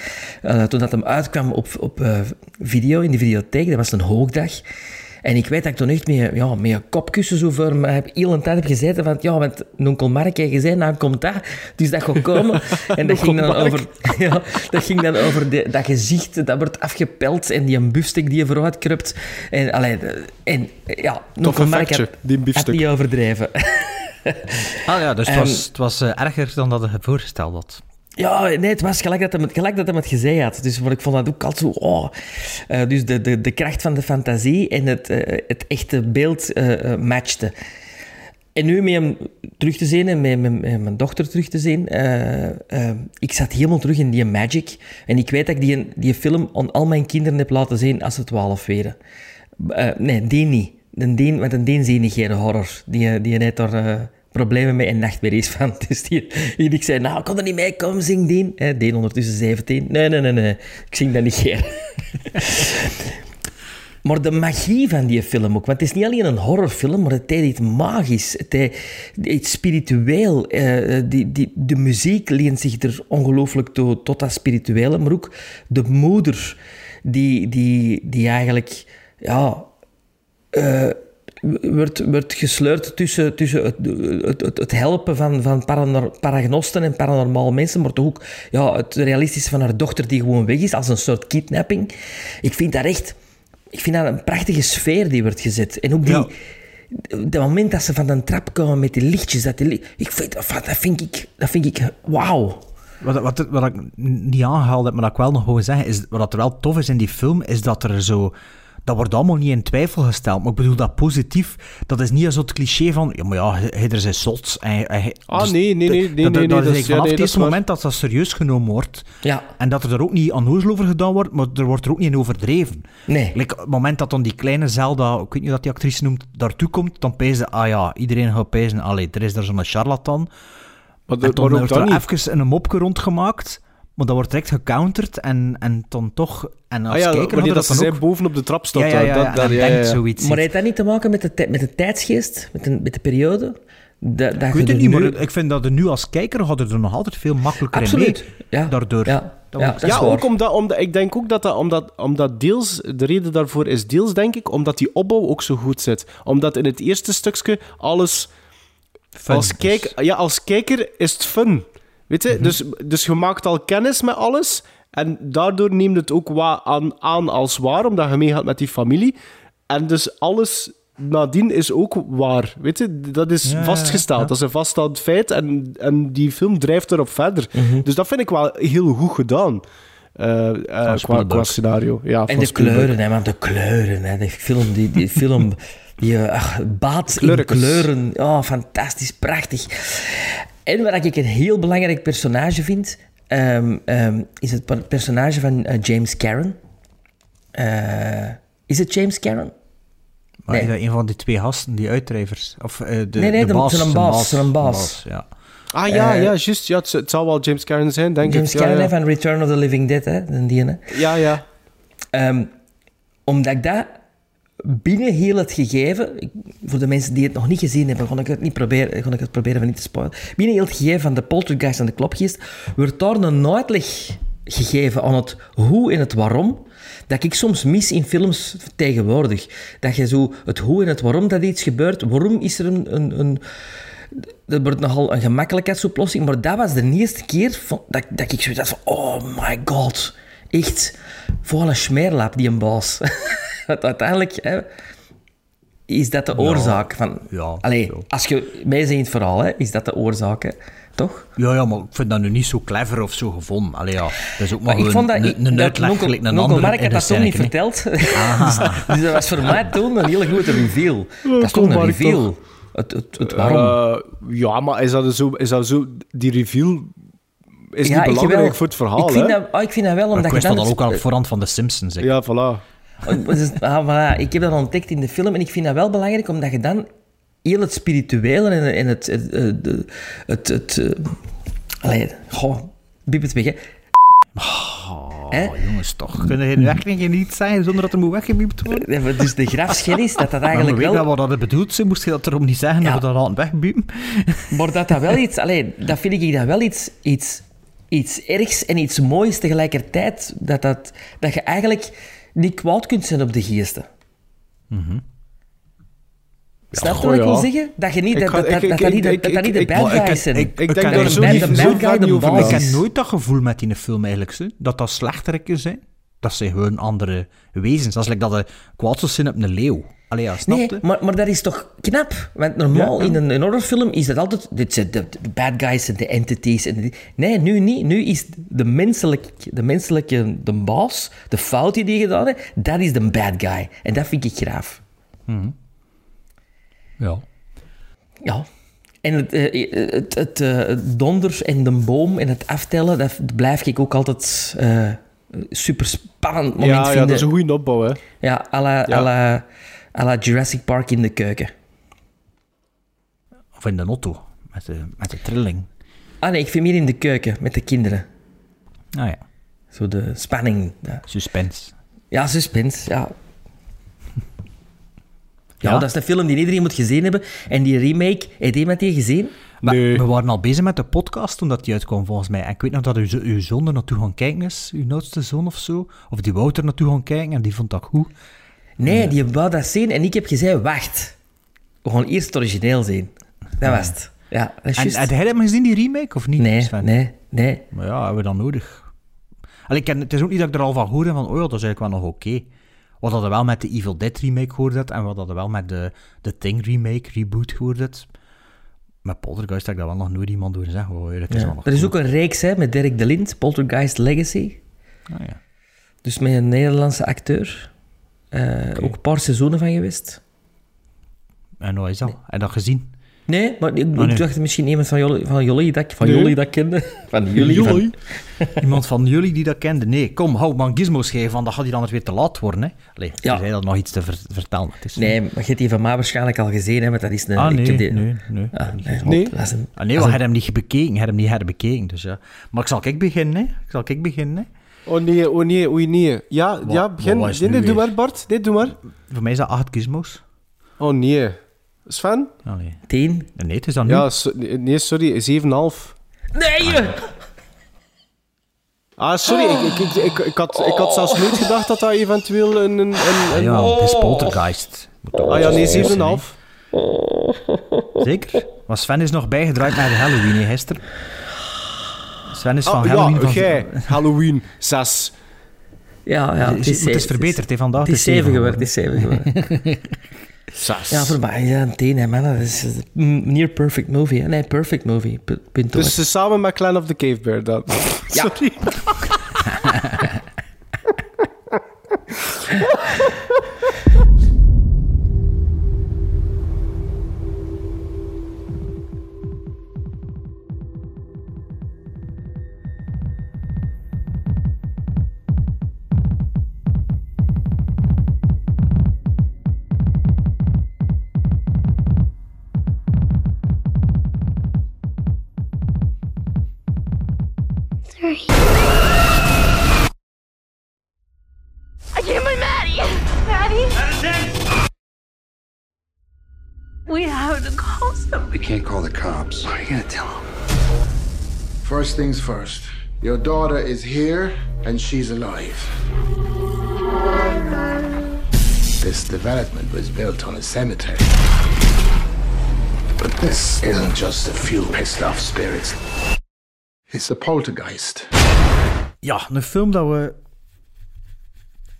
eh, toen dat hem uitkwam op, op eh, video, in de videotheek, dat was een hoogdag. En ik weet dat ik toen echt met, ja, met een kopkussen zo voor me heb, heel een tijd heb gezeten van, ja, want onkel Mark heeft gezegd, nou komt dat, dus dat gaat komen. (laughs) En dat ging dan over, (laughs) ja, dat ging dan over de, dat gezicht, dat wordt afgepeld en die een biefstuk die je vooruit krupt. En, allee, en ja, onkel Mark had, die had niet overdreven. Ah ja, dus het was, (laughs) het was eh, erger dan dat je voorgesteld had. Ja, nee, het was gelijk dat hij gelijk dat hij het gezegd had. Dus maar ik vond dat ook altijd zo... Oh. Eh, dus de, de, de kracht van de fantasie en het, eh, het echte beeld eh, matchte. En nu met hem terug te zien en met, mijn dochter terug te zien, ik zat helemaal terug in die magic. En ik weet dat ik die, die film aan al mijn kinderen heb laten zien als ze twaalf werden. Eh, nee, die niet. Een deen, want een deen zie horror. Die, die heeft daar problemen mee en nachtmerries van. (laughs) Dus die, die ik zei, nou, kon er niet mee komen, zing. Eh, Deen ondertussen 17. Nee, nee, nee, nee. Ik zing dat niet geen. (laughs) Maar de magie van die film ook. Want het is niet alleen een horrorfilm, maar het heeft iets magisch. Het heeft iets spiritueel. Eh, die, die, de muziek leent zich er ongelooflijk toe, tot dat spirituele. Maar ook de moeder, die, die, die eigenlijk... Ja, eh, wordt, wordt gesleurd tussen, tussen het, het, het, het helpen van, van paranor- paragnosten en paranormale mensen, maar toch ook ja, het realistische van haar dochter die gewoon weg is, als een soort kidnapping. Ik vind dat echt... Ik vind dat een prachtige sfeer die wordt gezet. En ook die... Ja. Het moment dat ze van de trap komen met die lichtjes, dat, die, li- ik vind, dat vind ik... Dat vind ik... Wauw. Wat, wat, wat ik niet aangehaald heb, maar dat ik wel nog wil zeggen, is wat er wel tof is in die film, is dat er zo... Dat wordt allemaal niet in twijfel gesteld, maar ik bedoel dat positief. Dat is niet zo het cliché van, ja, maar ja, hij er zijn slots. En, Ah, dus nee, nee, nee, nee, dat, nee, dat nee, is dat is- ja, vanaf nee, het is moment dat dat serieus genomen wordt. Ja. En dat er er ook niet onnozel over gedaan wordt, maar er wordt er ook niet in overdreven. Nee. Like, het moment dat dan die kleine Zelda, ik weet niet dat die actrice noemt, daartoe komt, dan pezen ah ja, iedereen gaat pezen, allee, er is daar zo'n charlatan. Maar, de, En dan maar ook wordt er even een mopje rondgemaakt, maar dat wordt direct gecounterd en, en dan toch... En als Ah ja, kijker wanneer dat dat zij ook... boven op de trap staat. Ja, ja, ja, dat- ja, denkt ja. zoiets. Maar heeft dat niet te maken met de, met de tijdsgeest? Met de, met de periode? Dat, dat Ik je weet het niet, nu- maar ik vind dat er nu als kijker hadden er nog altijd veel makkelijker Absoluut. in mee. Ja. Daardoor. Ja. Dat Ja, ook omdat, omdat ik denk ook dat dat omdat, omdat deels, de reden daarvoor is deels, denk ik, omdat die opbouw ook zo goed zit. Omdat in het eerste stukje alles Fun als, ja, als kijker is het fun. Weet je? dus, dus je maakt al kennis met alles. En daardoor neemt het ook wat aan, aan als waar, omdat je meegaat met die familie. En dus alles nadien is ook waar. Weet je, dat is Ja, vastgesteld. ja. Dat is een vaststaand feit en, en die film drijft erop verder. Dus dat vind ik wel heel goed gedaan. eh, eh, qua, qua scenario. Ja, En de Spielberg. kleuren, hè, man, de kleuren. Hè. Die film, die, die film (laughs) die eh, ach, baat in kleuren. Oh, fantastisch, prachtig. En wat ik een heel belangrijk personage vind, ehm, ehm, is het per- personage van eh, James Cameron. Eh, is het James Cameron? Maar Nee. is dat een van die twee gasten, die uitdrijvers? Of eh, de, Nee, nee, de de- baas? zijn de baas, zijn baas. ja. Ah ja, ja, juist. Ja, het, zal wel James Cameron zijn, denk James ik. Cameron ja, hè, van Return of the Living Dead, hè, de die, hè. ja, ja. Ehm, omdat ik dat binnen heel het gegeven, voor de mensen die het nog niet gezien hebben, ga ik het, niet proberen, ga ik het proberen van niet te spoilen. Binnen heel het gegeven van de poltergeist en de klopgeest, wordt daar een uitleg gegeven aan het hoe en het waarom, dat ik soms mis in films tegenwoordig. Dat je zo het hoe en het waarom dat iets gebeurt, waarom is er een... een, een dat wordt nogal een gemakkelijkheidsoplossing, maar dat was de eerste keer dat, dat ik zoiets had van, oh my god, echt, voor een smeerlap, die een baas. (laughs) Want uiteindelijk hè, is dat de oorzaak van... ja, Allee, zo. als je bent in het verhaal, hè, is dat de oorzaak, hè? toch? Ja, ja, maar ik vind dat nu niet zo clever of zo gevonden. Allee, ja, dat is ook maar, Maar ik gewoon vond dat... een, een dat uitleg Nonkel- gelijk een Nonkel andere Mark had dat een toen niet verteld. (laughs) Ah. dus dat was voor mij toen een hele grote reveal. dat is toch een reveal. toch. Het, het, het waarom. Eh, ja, maar is dat, zo, is dat zo... Die reveal is Ja, niet belangrijk wel. voor het verhaal, ik vind hè? Dat, oh, ik vind dat wel, omdat ik wist je dat dan... al ook het- al voorhand van de Simpsons. hè. Ja, voilà. Dus, ah, voilà, ik heb dat ontdekt in de film en ik vind dat wel belangrijk, omdat je dan heel het spirituele en, en het... Het... Het... het, het, het eh, allee, goh, biep het weg, hè. Oh, jongens, toch. Kunnen nu echt niet zijn zonder dat er moet weggebiept worden? Ja, maar Dus de grafschennis, dat dat Eigenlijk eigenlijk weet wel... wat dat bedoeld is, moest je dat erom niet zeggen Ja. dat we dat hadden wegbiepen. Maar dat dat wel iets... Allee, dat vind ik dat wel iets... iets iets ergs en iets moois tegelijkertijd. Dat, dat, dat je eigenlijk niet kwaad kunt zijn op de geesten. Snap je wat ik wil zeggen? Dat je niet... Ik Dat dat- ik- dat ik- dat dat niet de- ik- dat dat niet de ik- bad ik- guys zijn. ik- Ik ik denk de zo niet, de bad Ik heb nooit dat gevoel met die film eigenlijk, dat dat slechteriken zijn. Dat ze gewoon andere wezens. Dat is like dat de kwaad zou zijn op een leeuw. Allee, ja, snap Nee, je? maar, maar dat is toch knap? Want normaal Ja, ja. in een, een horrorfilm is dat altijd... Dit zijn de, de bad guys en de entities. En nee, nu niet. Nu is de, menselijk, de menselijke de baas, de fout die die gedaan heeft, dat is de bad guy. En dat vind ik graaf. Ja. Ja. En het, eh, het, het, eh, het donder en de boom en het aftellen, dat blijf ik ook altijd eh super spannend moment Ja, ja, vinden. dat is een goede opbouw, hè. Ja, à la, Ja. à la, à la Jurassic Park in de keuken. Of in de auto, met de, met de trilling. Ah nee, ik vind meer in de keuken met de kinderen. Ah ja, Zo de spanning. Ja, suspense. ja suspense, ja. Ja, Ja? dat is een film die iedereen moet gezien hebben. En die remake, heeft iemand die gezien? Maar Nee. We waren al bezig met de podcast toen dat die uitkwam, volgens mij. En ik weet nog dat uw, uw zoon er naartoe gaan kijken is, uw oudste zoon of zo. Of die wou er naartoe gaan kijken en die vond dat goed. Nee, die wou dat zien en ik heb gezegd, wacht. We gaan eerst het origineel zien. Dat was het. Ja, dat is En juist. had jij gezien, die remake, of niet? Nee, Sven? nee, nee. Maar ja, hebben we dat nodig? Allee, ik ken, het is ook niet dat ik er al van hoorde van, oh ja, dat is eigenlijk wel nog oké. Wat hadden wel met de Evil Dead remake gehoord had, en wat hadden wel met de, de Thing remake, reboot gehoord had. Met Poltergeist heb ik daar wel nog nooit iemand door zeggen. Oh, dat is Ja. wel nog Er is ook een reeks hè, met Dirk de Lind, Poltergeist Legacy. Ah, ja. Dus met een Nederlandse acteur. Eh, Ook een paar seizoenen van geweest. En hoe is dat? Heb je dat gezien? Nee, maar ik, Oh, nee. dacht misschien iemand van jullie, van jullie dat, van Nee. jullie dat kende. (laughs) Van jullie. Van, (laughs) Iemand van jullie die dat kende? Nee, kom, hou man gizmos geven, want dan gaat hij dan weer te laat worden. Hè? Allee, Ja. zei dat nog iets te ver- vertellen. Is, nee, maar je hebt die van mij waarschijnlijk al gezien, hè, want dat is een... Ah, nee, die- nee, nee. Ah, nee, Nee. dat is een- Ah, nee, dat we is hebben hem niet bekeken, hebben hem niet herbekeken. Dus, ja. Maar ik zal ik beginnen, hè? Ik zal ik beginnen, hè? Oh nee, oh nee, oei nee. Ja, ja begin. wat is Nee, nee, doe weer? maar, Bart. Nee, doe maar. Voor mij is dat acht gizmos. Oh nee. Sven? Een tien. Nee, het is dan nu. Ja, so- nee, sorry, 7,5. Nee! Ah, sorry, ik, ik, ik, ik, ik, had, ik had zelfs nooit gedacht dat dat eventueel een... een, een, een- ja, het is poltergeist. Moet toch Ah ja, wel nee, serieus zijn, 7,5. hè? Zeker? Maar Sven is nog bijgedraaid naar de Halloween, hè, gisteren. Sven is van Ah, Halloween... ja, van... jij. Halloween, 6. Ja, ja. Het is, het is verbeterd, hè, vandaag. Het is zeven geworden, het is zeven geworden. (laughs) Zes. Ja, voor mij ja, een tien, hè, man. Dat is een near perfect movie. hè. Nee, perfect movie. P- Punt Dus eh, samen met Clan of the Cave Bear dan. Ja. Sorry. (laughs) (laughs) We have to call somebody. We can't call the cops. What are you gonna tell them? First things first. Your daughter is here and she's alive. This development was built on a cemetery. But this isn't just a few pissed off spirits. It's a poltergeist. Ja, een film dat we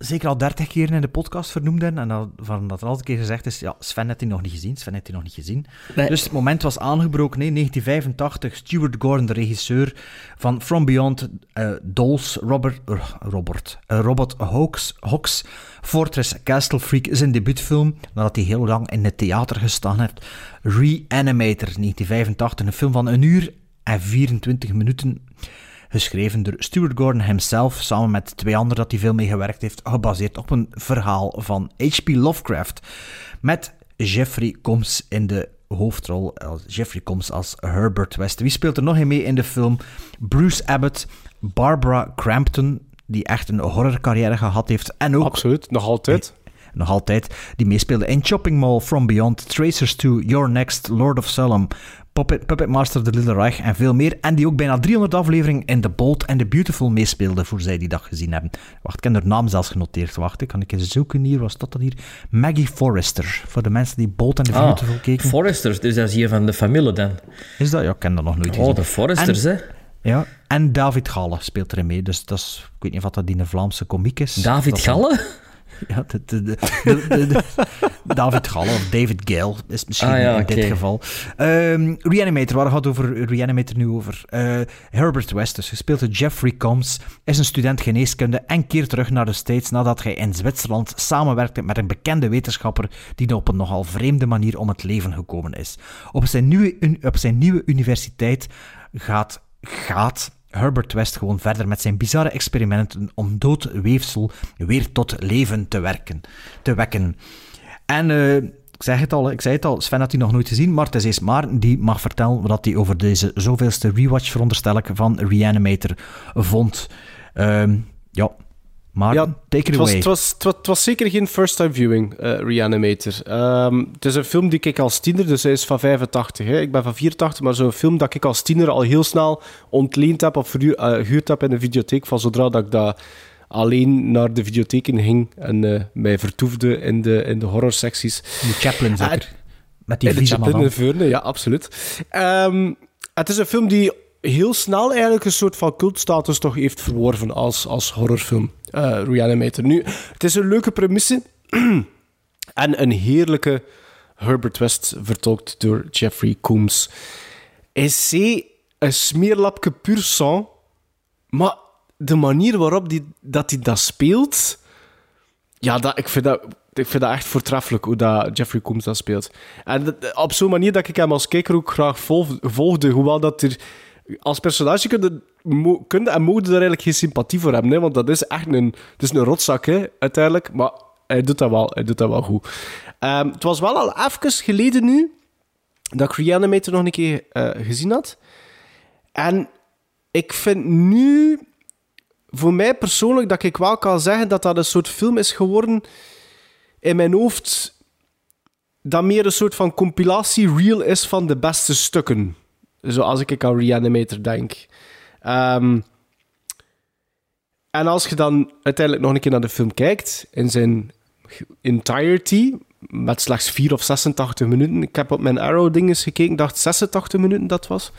zeker al dertig keer in de podcast vernoemd hebben. En dat, van dat er al een keer gezegd is, ja, Sven heeft die nog niet gezien. Sven heeft die nog niet gezien. Nee. Dus het moment was aangebroken. Nee, 1985, Stuart Gordon, de regisseur van From Beyond, eh, Dolls, Robert, eh, Robert, eh, Robert Hawks, Hawks, Fortress Castle Freak, zijn debuutfilm, nadat hij heel lang in het theater gestaan heeft. Reanimator, 1985, een film van een uur en 24 minuten. Geschreven door Stuart Gordon himself, samen met twee anderen dat hij veel mee gewerkt heeft, gebaseerd op een verhaal van H.P. Lovecraft. Met Jeffrey Combs in de hoofdrol, als Jeffrey Combs als Herbert West. Wie speelt er nog in mee in de film? Bruce Abbott, Barbara Crampton, die echt een horrorcarrière gehad heeft. En ook... Absoluut, nog altijd. Nog altijd. Die meespeelde in Shopping Mall, From Beyond, Tracers 2, Your Next, Lord of Salem, Puppet, Puppet Master, The Little Reich en veel meer. En die ook bijna 300 afleveringen in The Bold and The Beautiful meespeelde, voor zij die dat gezien hebben. Wacht, ik heb haar naam zelfs genoteerd. Wacht, ik kan ik eens zoeken hier. Wat staat dat hier? Maggie Forrester. Voor de mensen die Bold and The Ah, Beautiful keken. Forresters, dus dat is hier van de familie dan. Is dat? Ja, ik ken dat nog nooit Oh, gezien. de Forresters, En- hè. Ja, en David Galle speelt erin mee. Dus dat is, ik weet niet of dat die een Vlaamse komiek is. David Galle? (laughs) Ja, de, de, de, (laughs) David Galle of David Gale is misschien Ah, ja, in dit geval. Ehm, Reanimator, waar gaat over Reanimator nu over? Eh, Herbert West, dus gespeeld door Jeffrey Combs, is een student geneeskunde en keert terug naar de States nadat hij in Zwitserland samenwerkte met een bekende wetenschapper die op een nogal vreemde manier om het leven gekomen is. Op zijn nieuwe, op zijn nieuwe universiteit gaat, gaat Herbert West gewoon verder met zijn bizarre experimenten om dood weefsel weer tot leven te, werken, te wekken. En eh, ik zeg het al, ik zei het al, Sven had die nog nooit gezien, maar het is Maarten die mag vertellen wat hij over deze zoveelste rewatch, veronderstel ik, van Reanimator vond. Ehm, ja, Maarten, take it Het was, away. het, was, het, was, het was zeker geen first-time viewing, eh, Reanimator. Ehm, het is een film die ik als tiener, dus hij is van 85. Hè. Ik ben van 84, maar zo'n film dat ik als tiener al heel snel ontleend heb of eh, gehuurd heb in de videotheek. Van zodra dat ik dat alleen naar de videotheken ging en eh, mij vertoefde in de, in de horrorsecties. Die Chaplin zeker. Met die de Chaplin en Veurne, ja, absoluut. Ehm, het is een film die heel snel eigenlijk een soort van cultstatus toch heeft verworven als, als horrorfilm. eh, Reanimator. Nu, het is een leuke premisse (clears throat) en een heerlijke Herbert West vertolkt door Jeffrey Combs. Is een smeerlapje puur sang, maar de manier waarop die, dat hij dat speelt... Ja, dat, ik, vind dat, ik vind dat echt voortreffelijk hoe dat Jeffrey Combs dat speelt. En op zo'n manier dat ik hem als kijker ook graag vol- volgde. Hoewel dat er... Als personage kun je, mo- kun je en mogen er eigenlijk geen sympathie voor hebben. Hè? Want dat is echt een, het is een rotzak, hè, uiteindelijk. Maar hij doet dat wel, hij doet dat wel goed. Ehm, het was wel al even geleden nu dat ik Reanimator nog een keer eh, gezien had. En ik vind nu voor mij persoonlijk dat ik wel kan zeggen dat dat een soort film is geworden in mijn hoofd dat meer een soort van compilatie reel is van de beste stukken. Zoals ik aan Reanimator denk. Ehm, en als je dan uiteindelijk nog een keer naar de film kijkt, in zijn entirety, met slechts 4 of 86 minuten. Ik heb op mijn Arrow-dinges gekeken, dacht 86 minuten dat was.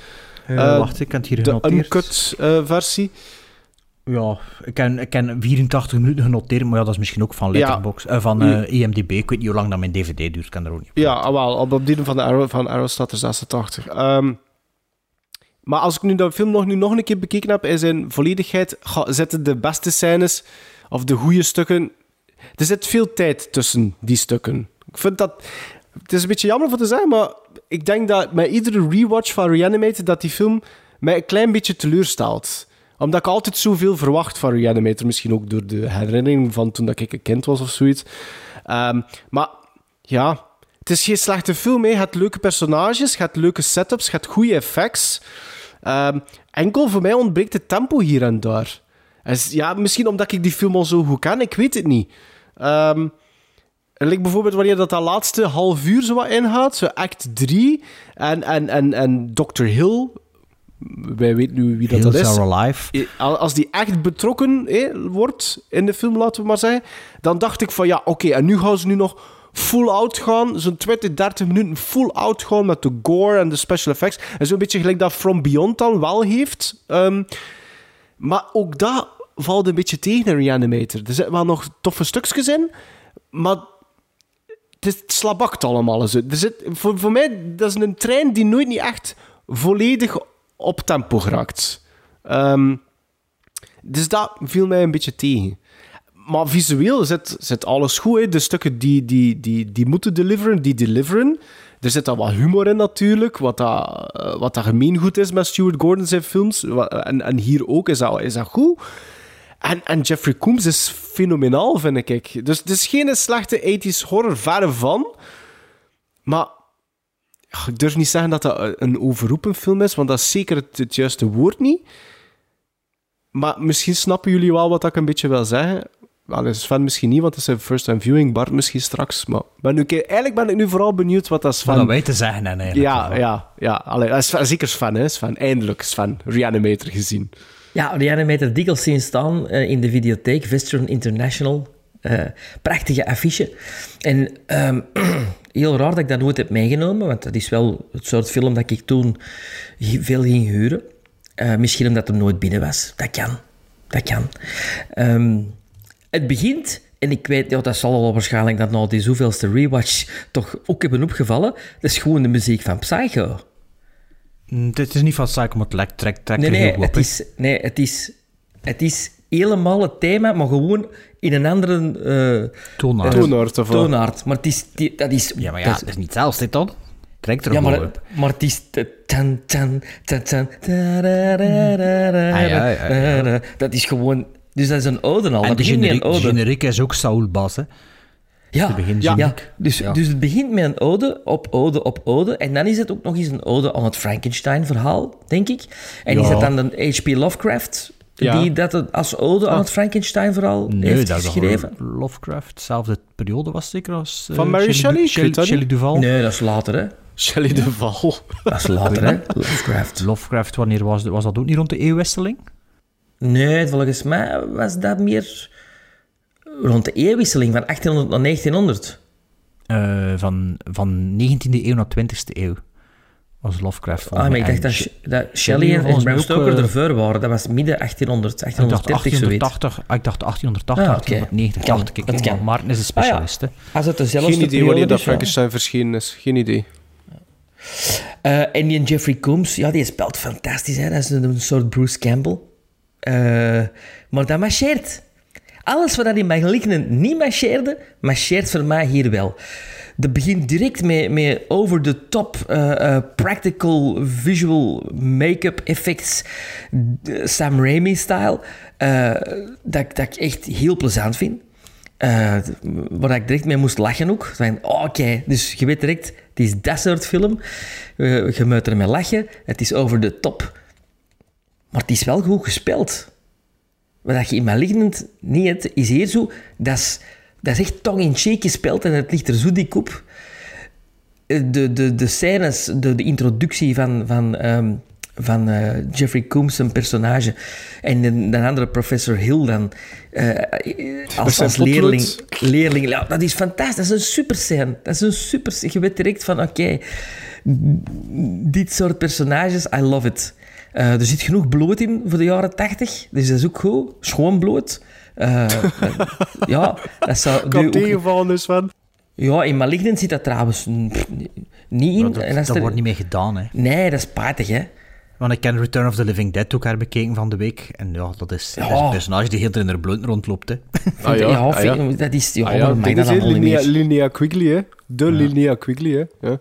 Eh, wacht, ik heb het hier De genoteerd. uncut eh, versie. Ja, ik heb, ik heb 84 minuten genoteerd, maar ja, dat is misschien ook van. Letterboxd, van Mm. eh, EMDB. Ik weet niet hoe lang dat mijn DVD duurt, ik kan er ook niet. Ja, ah, wel. Op, op die van, de Arrow, van Arrow staat er 86. Ehm, maar als ik nu de film nog, nu nog een keer bekeken heb in zijn volledigheid, ga, zitten de beste scènes of de goede stukken. Er zit veel tijd tussen die stukken. Ik vind dat. Het is een beetje jammer voor te zeggen, maar ik denk dat met iedere rewatch van Reanimator dat die film mij een klein beetje teleurstelt. Omdat ik altijd zoveel verwacht van Reanimator. Misschien ook door de herinnering van toen dat ik een kind was of zoiets. Ehm, maar ja, het is geen slechte film. hè. Je hebt leuke personages, hebt leuke setups, hebt goede effects. Ehm, enkel voor mij ontbreekt het tempo hier en daar. En ja, misschien omdat ik die film al zo goed ken, ik weet het niet. Ehm like bijvoorbeeld wanneer dat, dat laatste half uur zo wat ingaat, zo act 3, en, en, en, en Dr. Hill, wij weten nu wie dat, dat is. Alive. Als die echt betrokken eh, wordt in de film, laten we maar zeggen, dan dacht ik van ja, oké, en nu gaan ze nu nog full out gaan, zo'n 20, 30 minuten full out gaan met de gore en de special effects. En zo'n beetje gelijk dat From Beyond dan wel heeft. Ehm, maar ook dat valt een beetje tegen in Reanimator. Er zitten wel nog toffe stukjes in, maar het, is, het slabakt allemaal. Zo. Er zit, voor, voor mij dat is een trein die nooit niet echt volledig op tempo geraakt. Ehm, dus dat viel mij een beetje tegen. Maar visueel zit, zit alles goed. De stukken die, die, die, die moeten deliveren, die deliveren. Er zit dan wat humor in natuurlijk, wat dat, eh, wat dat gemeengoed is met Stuart Gordon zijn films. En, en hier ook is dat, is dat goed. En, en Jeffrey Combs is fenomenaal, vind ik. Dus het is geen slechte 80s horror, verre van. Maar ik durf niet zeggen dat dat een overroepen film is, want dat is zeker het, het juiste woord niet. Maar misschien snappen jullie wel wat ik een beetje wil zeggen. Wel, Sven misschien niet, want het is een first time viewing. Bart misschien straks. Maar ben nu, eigenlijk ben ik nu vooral benieuwd wat dat Sven... Wat wij te zeggen hebben eigenlijk. Ja, ja, ja. Allee, dat is Sven- zeker Sven, hè. Sven. Eindelijk Sven. Reanimator gezien. Ja, Reanimator dikwijls zien staan eh, in de videotheek, Western International. Eh, prachtige affiche. En ehm, (clears throat) heel raar dat ik dat nooit heb meegenomen, want dat is wel het soort film dat ik toen veel ging huren. Eh, misschien omdat hem nooit binnen was. Dat kan. Dat kan. Ehm, het begint, en ik weet, ja, dat zal al waarschijnlijk dat na die zoveelste rewatch toch ook hebben opgevallen, dat is gewoon de muziek van Psycho. Mm, Het is niet van Psycho, maar het lekt- trekt, trekt Nee, nee, het is, nee het, is, het is helemaal het thema, maar gewoon in een andere... eh, Toonaard. eh, Toonaard, of? Toonaard. Maar het is... die- dat is Ja, maar ja, dat is niet zelfs dit dan. Trekt er ja, maar, op. maar het is... Dat is gewoon... Dus dat is een ode al. En dat de generiek, de ode. generiek is ook Saul Bass, hè. Ja, ja. Dus, Ja. dus het begint met een ode op ode op ode. En dan is het ook nog eens een ode aan het Frankenstein-verhaal, denk ik. En is het dan een H.P. Lovecraft Ja. die dat het als ode aan Ah. het Frankenstein-verhaal Nee, heeft dat geschreven? Lovecraft. Zelfde periode was het zeker als... eh, Van Mary Shelley? Shelley, dat Shelley. Duval. Nee, dat is later, hè. Shelley de Val. Dat is later, hè. Lovecraft. Lovecraft, wanneer was, was dat ook niet rond de eeuwwisseling? Nee, volgens mij was dat meer rond de eeuwwisseling van 1800 naar 1900. Eh, van, van 19e eeuw naar 20e eeuw was Lovecraft. Ah, maar ik dacht dat, dat Shelley en, en Bram ook, Stoker eh, ervoor waren. Dat was midden 1800, Ik dacht 1830 zoiets. 1880, ah, ik dacht 1880, Ah, oké. 1890. Kan, dacht ik, kan. Maarten is een Ah, ja. specialist. hè. Als het dezelfde Geen idee periode wanneer dat. Frankenstein verschenen is. Geen idee. Eh, en die Jeffrey Combs, ja, die speelt fantastisch. Hè? Dat is een, een soort Bruce Campbell. Eh, maar dat marcheert. Alles wat in Malignant niet marcheerde, marcheert voor mij hier wel. Dat begint direct met, met over-the-top eh, eh, practical visual make-up effects, Sam Raimi-style, dat, dat ik echt heel plezant vind. Waar ik direct mee moest lachen ook. Oh, Oké, dus je weet direct, het is dat soort film. Je moet ermee lachen. Het is over de top. Maar het is wel goed gespeeld. Wat dat je in Malignant niet hebt, is hier zo... Dat is, dat is echt tong-in-cheek gespeeld en het ligt er zo dik op. Eh, De, de, de scènes, de, de introductie van, van, ehm, van eh, Jeffrey Combs, zijn personage, en de, de andere professor Hill dan, eh, als, als leerling, leerling. Ja, dat is fantastisch. Dat is een super scène. Dat is een super... Je weet direct van, oké, dit soort personages, I love it. Eh, er zit genoeg bloed in voor de jaren 80, dus dat is ook goed. Schoon bloed. Eh, ja, dat zou... (laughs) Kan tegenvallen dus van. Ja, in Malignant zit dat trouwens niet in. Dat En dat er- wordt niet meer gedaan, hè. Nee, dat is spijtig, hè. Want ik ken Return of the Living Dead ook herbekeken van de week. En ja, dat is, dat is Ja. een personage die heel in haar bloed rondloopt, hè. (laughs) Ah ja, ja, ah ja. dat is... Ja, Ah ja, dat is, hè, Quigley. De Linnea Quigley, hè. Ja.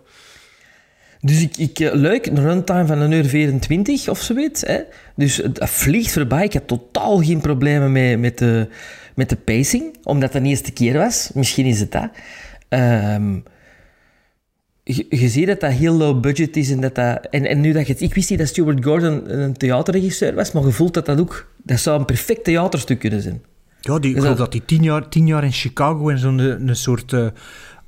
Dus ik, ik, eh, leuk, een runtime van een uur 24 of zoiets. Hè? Dus het vliegt voorbij. Ik had totaal geen problemen mee, met, de, met de pacing, omdat het de eerste keer was. Misschien is het dat. Ehm, je, je ziet dat dat heel low budget is. En, dat dat, en, en nu dat je het... Ik wist niet dat Stuart Gordon een theaterregisseur was, maar je voelt dat dat ook... Dat zou een perfect theaterstuk kunnen zijn. Ja, die, ik geloof dat- hij tien jaar, tien jaar in Chicago in zo'n een, een soort eh,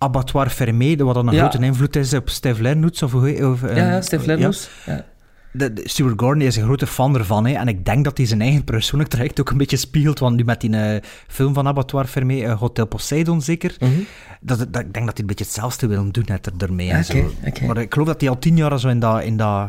abattoir fermé, wat dan een grote invloed is op Steve Lernoets. Of, of, eh, Ja, ja, Steve Lernoes. Ja. De, de- Stuart Gordon is een grote fan ervan. Hè, en ik denk dat hij zijn eigen persoonlijk traject ook een beetje spiegelt. Want nu met die eh, film van Abattoir Fermé, eh, Hotel Poseidon zeker, dat, dat, ik denk dat hij een beetje hetzelfde wil doen net er, ermee. en Oké, zo. oké. Maar ik geloof dat hij al tien jaar zo in dat, in dat,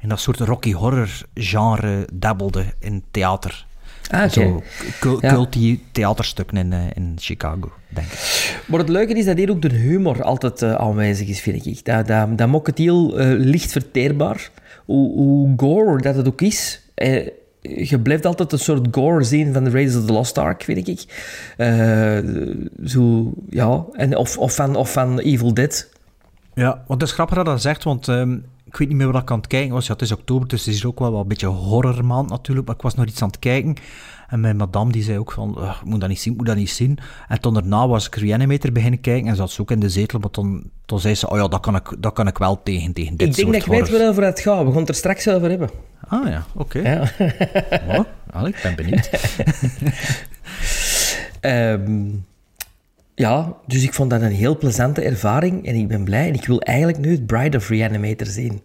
in dat soort Rocky Horror genre dabbelde in theater. Ah. Zo cul- Ja. culty theaterstukken in, eh, in Chicago, denk ik. Maar het leuke is dat hier ook de humor altijd eh, aanwezig is, vind ik. Dat, dat, dat maakt het heel eh, licht verteerbaar. Hoe, hoe gore dat het ook is. Eh, je blijft altijd een soort gore zien van de Raiders of the Lost Ark, vind ik. Eh, zo, ja. En of, of, van, of van Evil Dead. Ja, want het is grappig dat dat zegt, want ehm, ik weet niet meer wat ik aan het kijken was. Ja, het is oktober, dus het is ook wel wat een beetje horrormaand natuurlijk, maar ik was nog iets aan het kijken. En mijn madame die zei ook van, "Ugh, ik moet dat niet zien, ik moet dat niet zien. En toen daarna was ik Reanimator beginnen kijken en zat ze ook in de zetel, maar toen, toen zei ze, oh ja, dat kan ik, dat kan ik wel tegen, tegen dit ik denk soort dat ik weet waarover het gaat. We gaan het er straks over hebben. Ah ja, oké. Ja. Oh, wel, ik ben benieuwd. (laughs) Ehm, ja, dus ik vond dat een heel plezante ervaring en ik ben blij. En ik wil eigenlijk nu het Bride of Reanimator zien.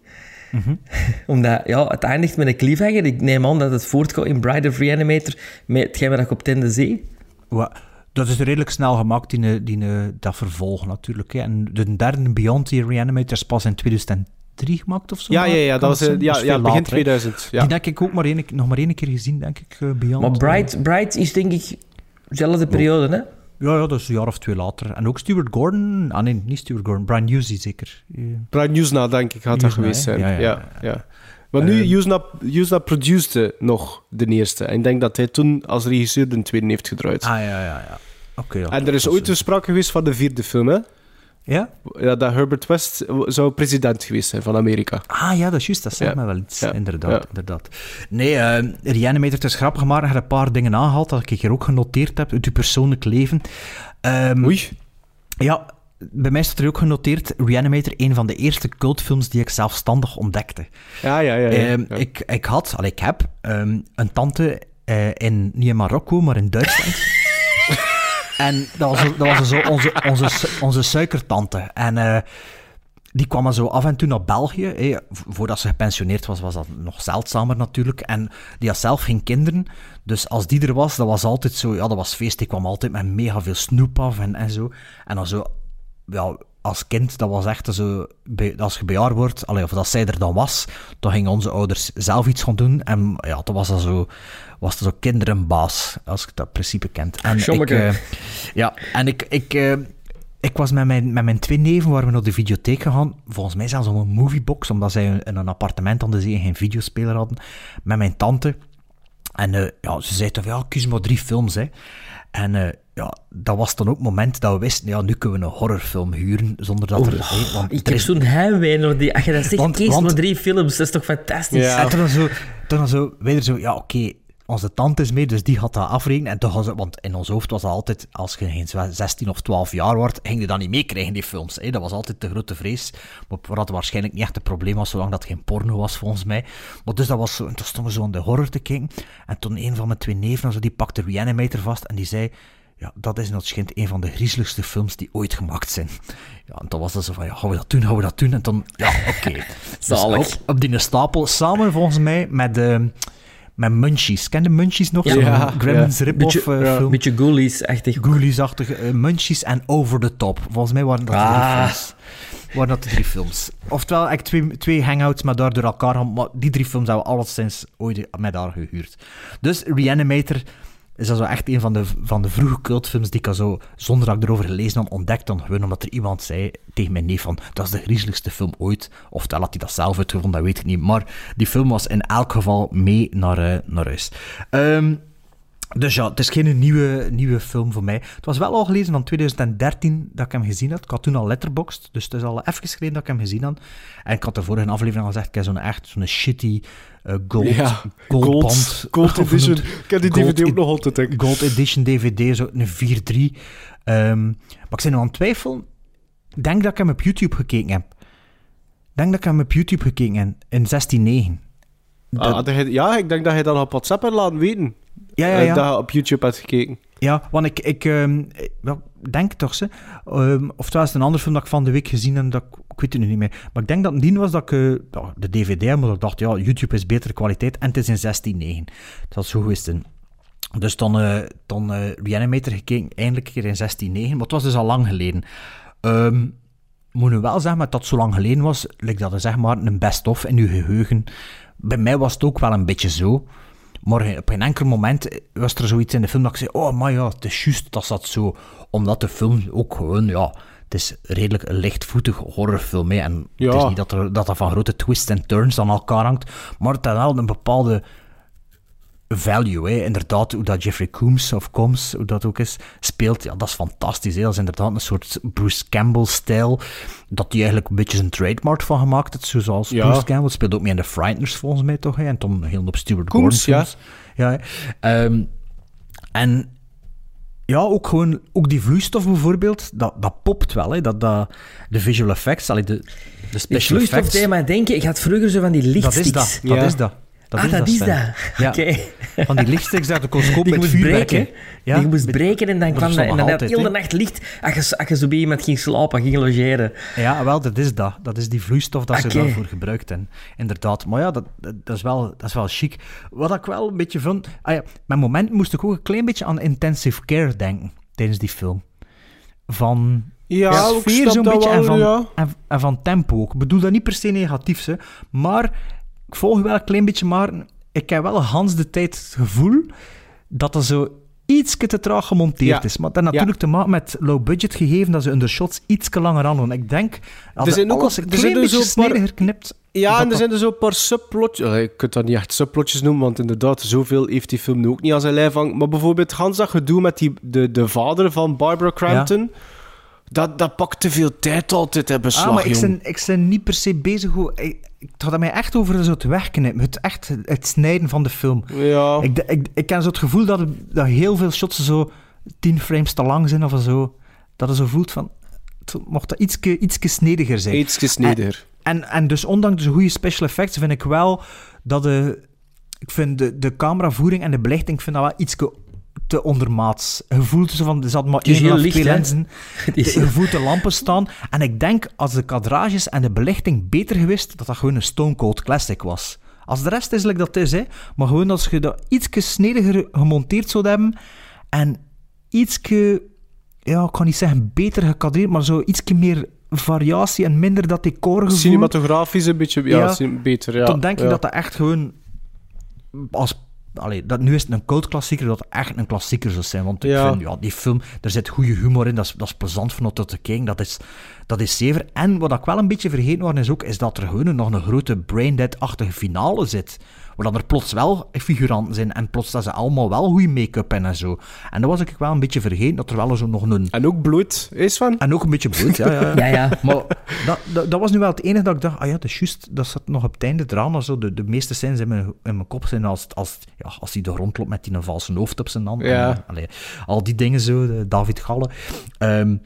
(laughs) Omdat, ja, het eindigt met een cliffhanger. Ik neem aan dat het voortkomt in Bride of Reanimator met hetgeen wat ik op Tende zie. Wa- Dat is redelijk snel gemaakt, die, die, eh, dat vervolg natuurlijk. Hè. En de derde Beyond, die Reanimator, is pas in 2003 gemaakt of zo. Ja, ja, ja, dat was, eh, ja, Dat ja, begin later, hè. 2000, ja. Die denk ik ook maar één, nog maar één keer gezien, denk ik, eh, Beyond. Maar Bride, Bride is denk ik dezelfde periode, hè? Ja, ja, dat is een jaar of twee later. En ook Stuart Gordon. Ah nee, niet Stuart Gordon. Brian Newsy zeker. Eh, Brian Newsna, denk ik, gaat dat geweest zijn. Ja, Ja. Maar nu, Newsna, Newsna produceerde nog de eerste. En ik denk dat hij toen als regisseur de tweede heeft gedraaid. Ah, ja, ja, ja. Oké, en er is ooit een sprake geweest van de vierde film, hè? Ja? Ja, dat Herbert West zou president geweest zijn van Amerika. Ah ja, dat is juist. Dat zegt Ja. mij wel iets. Ja. Inderdaad, inderdaad. Nee, eh Reanimator, het is grappig, maar ik heb een paar dingen aangehaald dat ik hier ook genoteerd heb uit uw persoonlijk leven. Ehm, Oei. Ja, bij mij staat er ook genoteerd Reanimator, een van de eerste cultfilms die ik zelfstandig ontdekte. Ja, ja, ja. Ehm, ik, ik had, al ik heb, ehm, een tante eh, in, niet in Marokko, maar in Duitsland. (laughs) en dat was, dat was zo onze, onze, onze suikertante. En eh, die kwam zo af en toe naar België. Voordat ze gepensioneerd was, was dat nog zeldzamer natuurlijk. En die had zelf geen kinderen. Dus als die er was, dat was altijd zo... Ja, dat was feest. Die kwam altijd met mega veel snoep af en, en zo. En dan zo... Ja, als kind, dat was echt zo... Als je bejaard wordt, allee, of dat zij er dan was, dan gingen onze ouders zelf iets gaan doen. En ja, toen was dat zo... Was dat zo kinderenbaas, als je dat principe kent. En ik, eh, ja, en ik... ik eh, ik was met mijn, met mijn twee neven, waren we naar de videotheek gegaan. Volgens mij zelfs om een moviebox, omdat zij in een appartement aan de zee geen videospeler hadden. Met mijn tante. En eh, ja, ze zei toch, ja, kies maar drie films, hè. En ja, dat was dan ook het moment dat we wisten, ja, nu kunnen we een horrorfilm huren, zonder dat er... hè, want Ik er heb zo'n heimwee naar die... Als je dat zegt, Want- kies want- maar drie films. Dat is toch fantastisch? En toen dan zo, toen dan zo, wij er zo, ja, oké, onze tante is mee, dus die gaat dat afrekenen. En gaan ze, want in ons hoofd was dat altijd, als je geen zwe- 16 of 12 jaar wordt, ging je dat niet meekrijgen, die films. Hè? Dat was altijd de grote vrees. Maar dat waarschijnlijk niet echt een probleem was, zolang dat geen porno was, volgens mij. Maar dus dat was zo, en toen stonden we zo aan de horror te kijken. En toen een van mijn twee neven, zo, die pakte Reanimator vast en die zei... Ja, dat is nog schijnt een van de griezeligste films die ooit gemaakt zijn. Ja, en toen was dat zo van, ja, gaan we dat doen, gaan we dat doen? En toen, ja, oké. (laughs) Dus Zalig. op, op die stapel, samen volgens mij met, eh, met Munchies. Ken je Munchies nog? Ja. Ja, Gremlins ja. rip-off Beetje- eh, film. beetje Ghoulies-achtig. Ghoulies-achtige eh, Munchies en Over the Top. Volgens mij waren dat de Ah. drie films. waren dat de drie films. Oftewel, ik twee, twee hangouts, maar daar door elkaar. Maar die drie films hebben we alleszins ooit met haar gehuurd. Dus Reanimator is dat zo echt een van de, van de vroege cultfilms die ik al zo, zonder dat ik erover gelezen had, ontdekt dan gewoon omdat er iemand zei tegen mijn neef van, dat is de griezeligste film ooit. Oftewel had hij dat zelf uitgevonden, dat weet ik niet. Maar die film was in elk geval mee naar, eh, naar huis. Ehm, dus ja, het is geen nieuwe, nieuwe film voor mij. Het was wel al gelezen van 2013 dat ik hem gezien had. Ik had toen al letterboxd, dus het is al even geleden dat ik hem gezien had. En ik had de vorige aflevering al gezegd, ik heb zo'n echt zo'n shitty uh, gold, Ja, gold, gold- band. gold edition. Ik heb die Gold DVD ook nog altijd, denk ik. Gold edition DVD, zo een 4-3. Ehm, maar ik ben nu aan het twijfelen. Ik denk dat ik hem op YouTube gekeken heb. Ik denk dat ik hem op YouTube gekeken heb, in 16.9. Ah, dat ja, ik denk dat hij dat op WhatsApp had laten weten. Ja, ja, Eh, ja. dat op YouTube had gekeken. Ja, want ik, ik ehm, denk toch, ze. Ehm of het was een ander film dat ik van de week gezien heb, dat ik, ik weet het nu niet meer. Maar ik denk dat het dien was dat ik eh, de DVD had, maar ik dacht, ja, YouTube is betere kwaliteit en het is in 16.9. Dat was zo geweest. in. Dus dan, eh dan Reanimator gekeken, eindelijk een keer in 16.9, maar het was dus al lang geleden. Ehm moet nu wel zeggen, maar dat het zo lang geleden was, lijkt dat er zeg maar een best-of in uw geheugen. Bij mij was het ook wel een beetje zo. Maar op een enkel moment was er zoiets in de film dat ik zei: Oh, maar ja, het is juist dat zat zo. Omdat de film ook gewoon, ja, het is redelijk een lichtvoetig horrorfilm. Hè. En Ja. het is niet dat, er, dat dat van grote twists en turns aan elkaar hangt, maar het heeft wel een bepaalde value. Hè. Inderdaad, hoe dat Jeffrey Coombs of Combs, hoe dat ook is, speelt, ja, dat is fantastisch. Hè. Dat is inderdaad een soort Bruce Campbell-stijl, dat hij eigenlijk een beetje zijn trademark van gemaakt heeft, zoals Ja. Bruce Campbell speelt ook mee in The Frighteners volgens mij toch, hè. en dan heel op Stuart Coombs, Gordon films. Ja. hè. Ehm, en ja, ook gewoon, ook die vloeistof bijvoorbeeld, dat, dat popt wel, hè. Dat, dat, de visual effects, allee, de, de special vloeistof effects. deed mij denken, ik had vroeger zo van die Dat lichtsticks. is dat, dat Ja. is dat. Dat ah, is dat dat, is Sven. dat. Ja. Oké. (laughs) Van die lichtsteks dat de koolscoop (laughs) Die met moest vuur breken. Ja, die moest breken en dan dat kwam dat, en dan had heel de nacht licht als je, als je zo bij iemand ging slapen, ging logeren. Ja, wel, dat is dat. Dat is die vloeistof dat ze daarvoor gebruikt hebben. Inderdaad. Maar ja, dat, dat, dat is wel, dat is wel chic. Wat ik wel een beetje vond... Ah ja, met moment moest ik ook een klein beetje aan intensive care denken tijdens die film. Van... Ja, sfeer zo'n beetje wel, en van, ja. en, en van tempo ook. Ik bedoel dat niet per se negatief, hè, maar ik volg wel een klein beetje, maar ik heb wel Hans de tijd het gevoel dat dat zo iets te traag gemonteerd Ja. is. Maar dat heeft natuurlijk te maken met low budget gegeven, dat ze hun shots iets langer aan doen. Ik denk, als Er er zijn ook alles een er zijn klein er beetje snediger knipt... Ja, dat en er dat- zijn er zo'n paar subplotjes. Je kunt dat niet echt subplotjes noemen, want inderdaad, zoveel heeft die film nu ook niet aan zijn lijf hangen. Maar bijvoorbeeld Hans dat gedoe met die, de, de vader van Barbara Crampton, dat, dat pakt te veel tijd altijd in beslag, Ah, maar ik ben, ik ben niet per se bezig... hoe- ik het had mij echt over zo het werken, het, echt het snijden van de film. Ja. Ik, ik, ik ken zo het gevoel dat, het- dat heel veel shots zo tien frames te lang zijn of zo. Dat je zo voelt van... Het mocht dat ietske, ietske snediger zijn. Ietske snediger. En, en, en dus ondanks de goede special effects vind ik wel dat de... Ik vind de, de cameravoering en de belichting, ik vind dat wel ietske te ondermaats. Je voelt zo van, er zat maar één of licht, twee lenzen. (laughs) Je voelt de lampen staan. En ik denk, als de kadrages en de belichting beter geweest, dat dat gewoon een Stone Cold Classic was. Als de rest is, like dat is, hè. Maar gewoon als je dat ietske snediger gemonteerd zou hebben en ietske, ja, ik kan niet zeggen beter gekadreerd, maar zo ietske meer variatie en minder dat decorgevoel. Cinematografisch een beetje ja, beter, ja. Dan denk ik ja. dat dat echt gewoon als Allee, dat, nu is het een cult klassieker, dat echt een klassieker zou zijn. Want ik vind, ja, die film, er zit goede humor in, dat is, dat is plezant van dat te kijken, dat is, dat is zever. En wat ik wel een beetje vergeten was, is ook, is dat er gewoon nog een grote braindead-achtige finale zit. Waar dan er plots wel figuranten zijn en plots dat ze allemaal wel goede make-up hebben en zo. En dat was ik wel een beetje vergeten, dat er wel zo nog een... En ook bloed, is van? En ook een beetje bloed, ja. Ja, (laughs) Ja, ja. Maar dat, dat, dat was nu wel het enige dat ik dacht, ah ja, dat is juist, dat zat nog op het einde eraan. Zo. De, de meeste scènes in mijn, in mijn kop zijn als, als, ja, als hij er rondloopt met die een valse hoofd op zijn hand. Ja. En, allee, al die dingen zo, de David Galle. Ehm,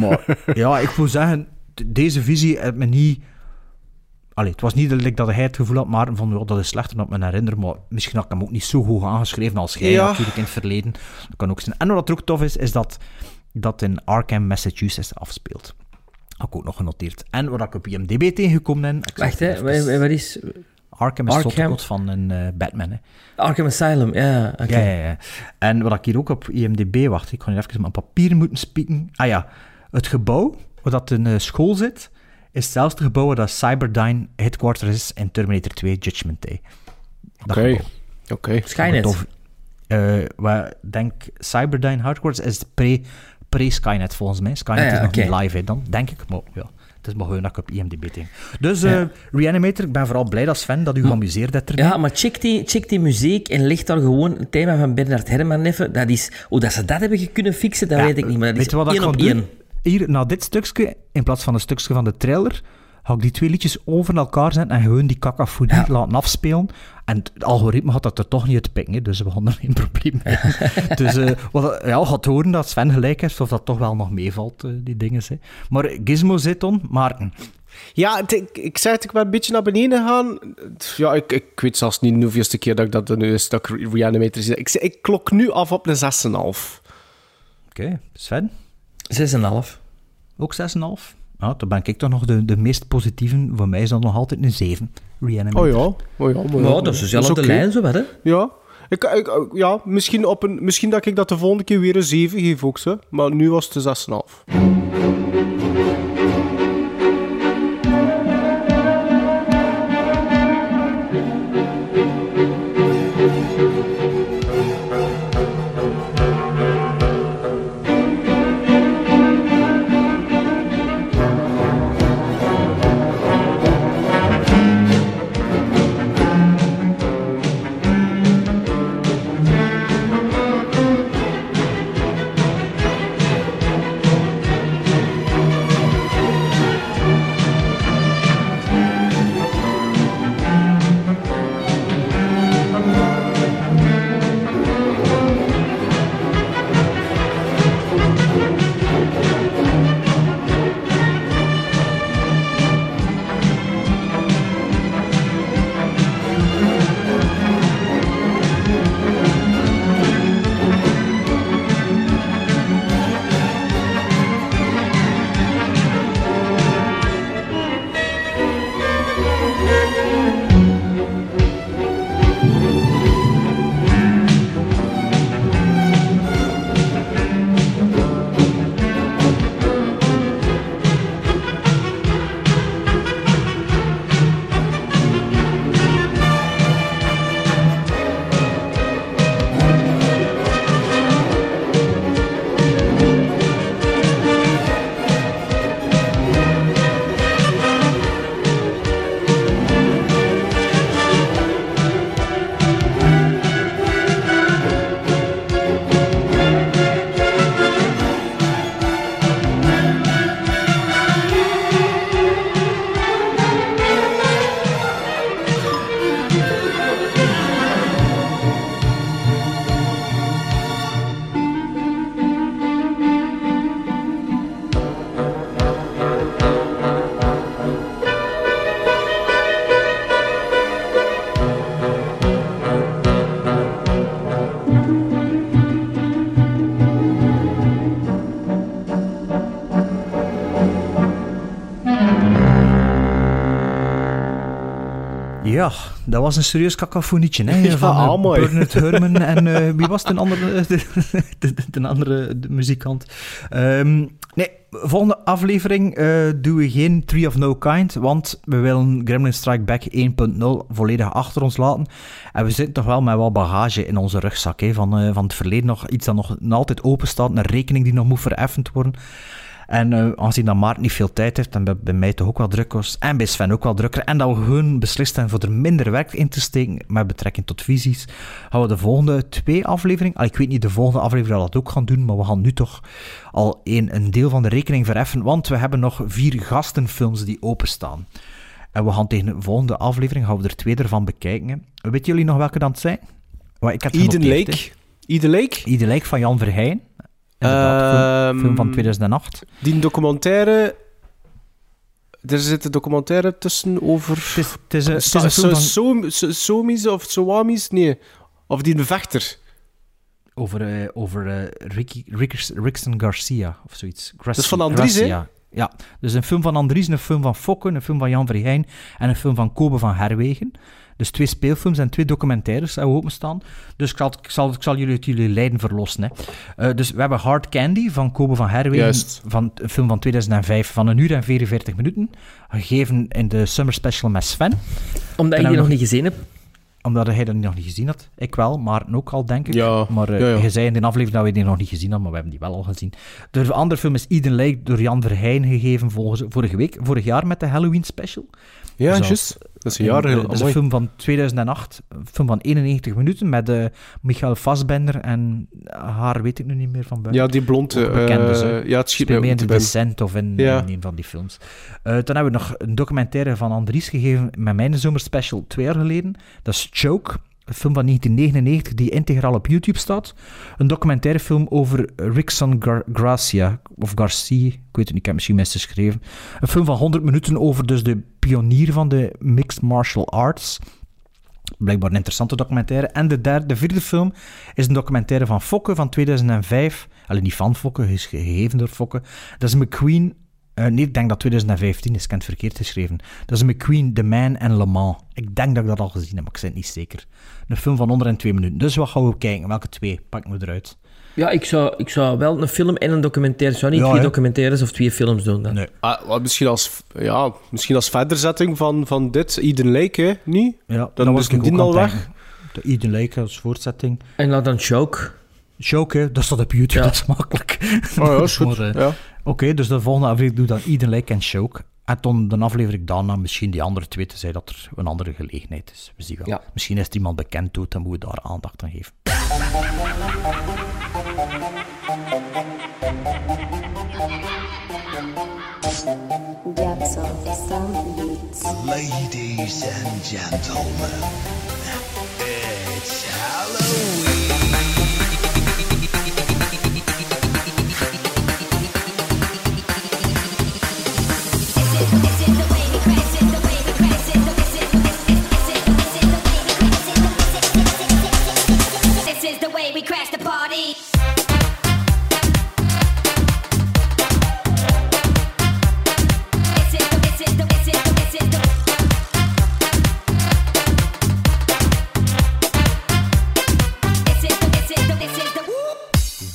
maar (laughs) ja, ik moet zeggen, deze visie heeft me niet... Allee, het was niet dat ik dat hij het gevoel had, maar van, ja, dat is slechter dan ik me herinner. Maar misschien had ik hem ook niet zo goed aangeschreven als jij Ja. natuurlijk in het verleden. Dat kan ook zijn. En wat er ook tof is, is dat dat in Arkham, Massachusetts afspeelt. Had ik ook nog genoteerd. En wat ik op IMDb tegengekomen ben... Wacht, hè. Wat, is... Arkham is Arkham? slotplot van een eh, Batman, hè. Arkham Asylum, ja. Ja, ja, ja. En wat ik hier ook op IMDb wacht, ik ga hier even op mijn papier moeten spieken. Ah ja, het gebouw waar dat een eh, school zit, is hetzelfde gebouw waar dat Cyberdyne headquarters is in Terminator 2 Judgment Day. Oké. Oké. Skynet. Eh, waar, denk Cyberdyne headquarters is pre- pre-Skynet volgens mij. Skynet Ah ja, is nog niet live, hè, dan denk ik. Maar ja, het is maar gewoon dat ik op IMDb denk. Dus eh, Reanimator, ik ben vooral blij dat Sven dat u geamuseerd hebt ermee. Ja, maar check die, check die muziek en leg daar gewoon het thema van Bernard Herrmann even. Dat is, hoe dat ze dat hebben kunnen fixen, dat Ja, weet ik niet. Maar dat weet is je wat één op doen? één. Hier, na dit stukje, in plaats van een stukje van de trailer, ga ik die twee liedjes over elkaar zetten en gewoon die cacophonie laten afspelen. En het algoritme gaat dat er toch niet uit pikken, hè, dus we gaan er geen (laughs) probleem mee. (laughs) dus eh, wat, ja, gaat horen dat Sven gelijk heeft, of dat toch wel nog meevalt, eh, die dingen. Hè. Maar Gizmo zit on, Maarten. Ja, ik, ik zei het, ik ben een beetje naar beneden gegaan. Ja, ik, ik weet zelfs niet de hoeveelste keer dat ik dat nu is, dat ik Reanimator zie. Ik, ik klok nu af op een 6,5. Oké, Sven? 6,5. Ook 6,5? Ja, dan ben ik toch nog de, de meest positieve. Voor mij is dat nog altijd een 7. Reanimator. Oh ja, oh ja. Maar, Maar dat is dezelfde oké. lijn, zo wat, hè? Ja. Ik, ik, ja, misschien, op een, misschien dat ik dat de volgende keer weer een 7 geef ook, maar nu was het een 6,5. Dat was een serieus kakafonietje. Hè, (laughs) Ja, van eh, ah, mooi. Bernard (laughs) Herrmann en eh, wie was (laughs) de andere, de, de, de andere de muzikant? Ehm, nee, volgende aflevering eh, doen we geen Tree of No Kind, want we willen Gremlin Strike Back 1.0 volledig achter ons laten. En we zitten toch wel met wat bagage in onze rugzak hè, van, van het verleden nog. Iets dat nog, nog altijd open staat, een rekening die nog moet vereffend worden. En eh aangezien dat Maarten niet veel tijd heeft, en bij, bij mij toch ook wel druk was, en bij Sven ook wel drukker, en dat we gewoon beslist hebben voor er minder werk in te steken met betrekking tot visies, gaan we de volgende twee afleveringen, ik weet niet de volgende aflevering dat we dat ook gaan doen, maar we gaan nu toch al een, een deel van de rekening verheffen, want we hebben nog vier gastenfilms die openstaan. En we gaan tegen de volgende aflevering, gaan we er twee ervan bekijken. Weten jullie nog welke dat zijn? Wel, ik heb het Eden Lake. Eden Lake? Eden Lake van Jan Verheyen. Inderdaad, film, film van Ehm, 2008. Die documentaire... Er zit een documentaire tussen over... Het is een, het is een film so- van- Somis of Soamis? Nee. Of die een vechter. Over, eh, over eh, Ricky, Rickson Garcia of zoiets. Gracia- Dat is van Andries, hè? Ja, dus een film van Andries, een film van Fokken, een film van Jan Verheyen en een film van Kobe van Herwegen. Dus twee speelfilms en twee documentaires hebben we openstaan. Dus ik zal, ik zal, ik zal jullie uit jullie lijden verlossen. Hè. Eh, dus we hebben Hard Candy van Kobe van Herwegen, Juist. van een film van 2005 van een uur en 44 minuten. Gegeven in de Summer Special met Sven. Omdat je die nog niet gezien hebt. Omdat hij dat nog niet gezien had. Ik wel, maar ook al, denk ik. Ja, maar uh, ja, ja. je zei in de aflevering dat we die nog niet gezien hadden, maar we hebben die wel al gezien. De andere film is Eden Lake door Jan Verheyen gegeven volgens, vorige week, vorig jaar met de Halloween special. Ja, Dus juist. Dat is een jaar heel eh, Dat is een film van 2008, een film van 91 minuten met uh, Michael Fassbender en haar weet ik nu niet meer van buiten. Ja, die blonde. Ook bekend dus, eh, hè. ja, het schiet mij in binnen. Descent of in, Ja. in een van die films. Uh, dan hebben we nog een documentaire van Andries gegeven met mijn zomerspecial twee jaar geleden. Dat is Choke, een film van 1999 die integraal op YouTube staat. Een documentaire film over Rickson Gar Gracia, of Garcia, ik weet het niet, ik heb misschien mis geschreven. Een film van 100 minuten over dus de pionier van de mixed martial arts. Blijkbaar een interessante documentaire. En de, derde, de vierde film is een documentaire van Fokke van 2005. Alleen niet van Fokke, is gegeven door Fokke. Dat is McQueen uh, nee, ik denk dat 2015 is, ik verkeerd geschreven. Dat is McQueen, The Man en Le Mans. Ik denk dat ik dat al gezien heb, maar ik ben niet zeker. Een film van onder en twee minuten. Dus wat gaan we kijken? Welke twee pakken we eruit? Ja, ik zou, ik zou wel een film en een documentaire... Ik zou niet Ja, twee documentaires of twee films doen. Dan. Nee. Ah, misschien, als, ja, misschien als verderzetting van, van dit, Eden Lake, hè? Niet? Ja, Dan was ik die al weg. De Eden Lake als voortzetting. En laat dan Choke. Choke, hè, dat staat op YouTube, Ja. dat is makkelijk. Oh ja, is (laughs) goed. Eh, Ja. Oké, dus de volgende aflevering doe dan Eden Lake en Choke. En dan de aflevering daarna misschien die andere twee, te dat er een andere gelegenheid is. We zien wel. Ja. Misschien is er iemand bekend doet, dan moeten we daar aandacht aan geven. Ladies and gentlemen,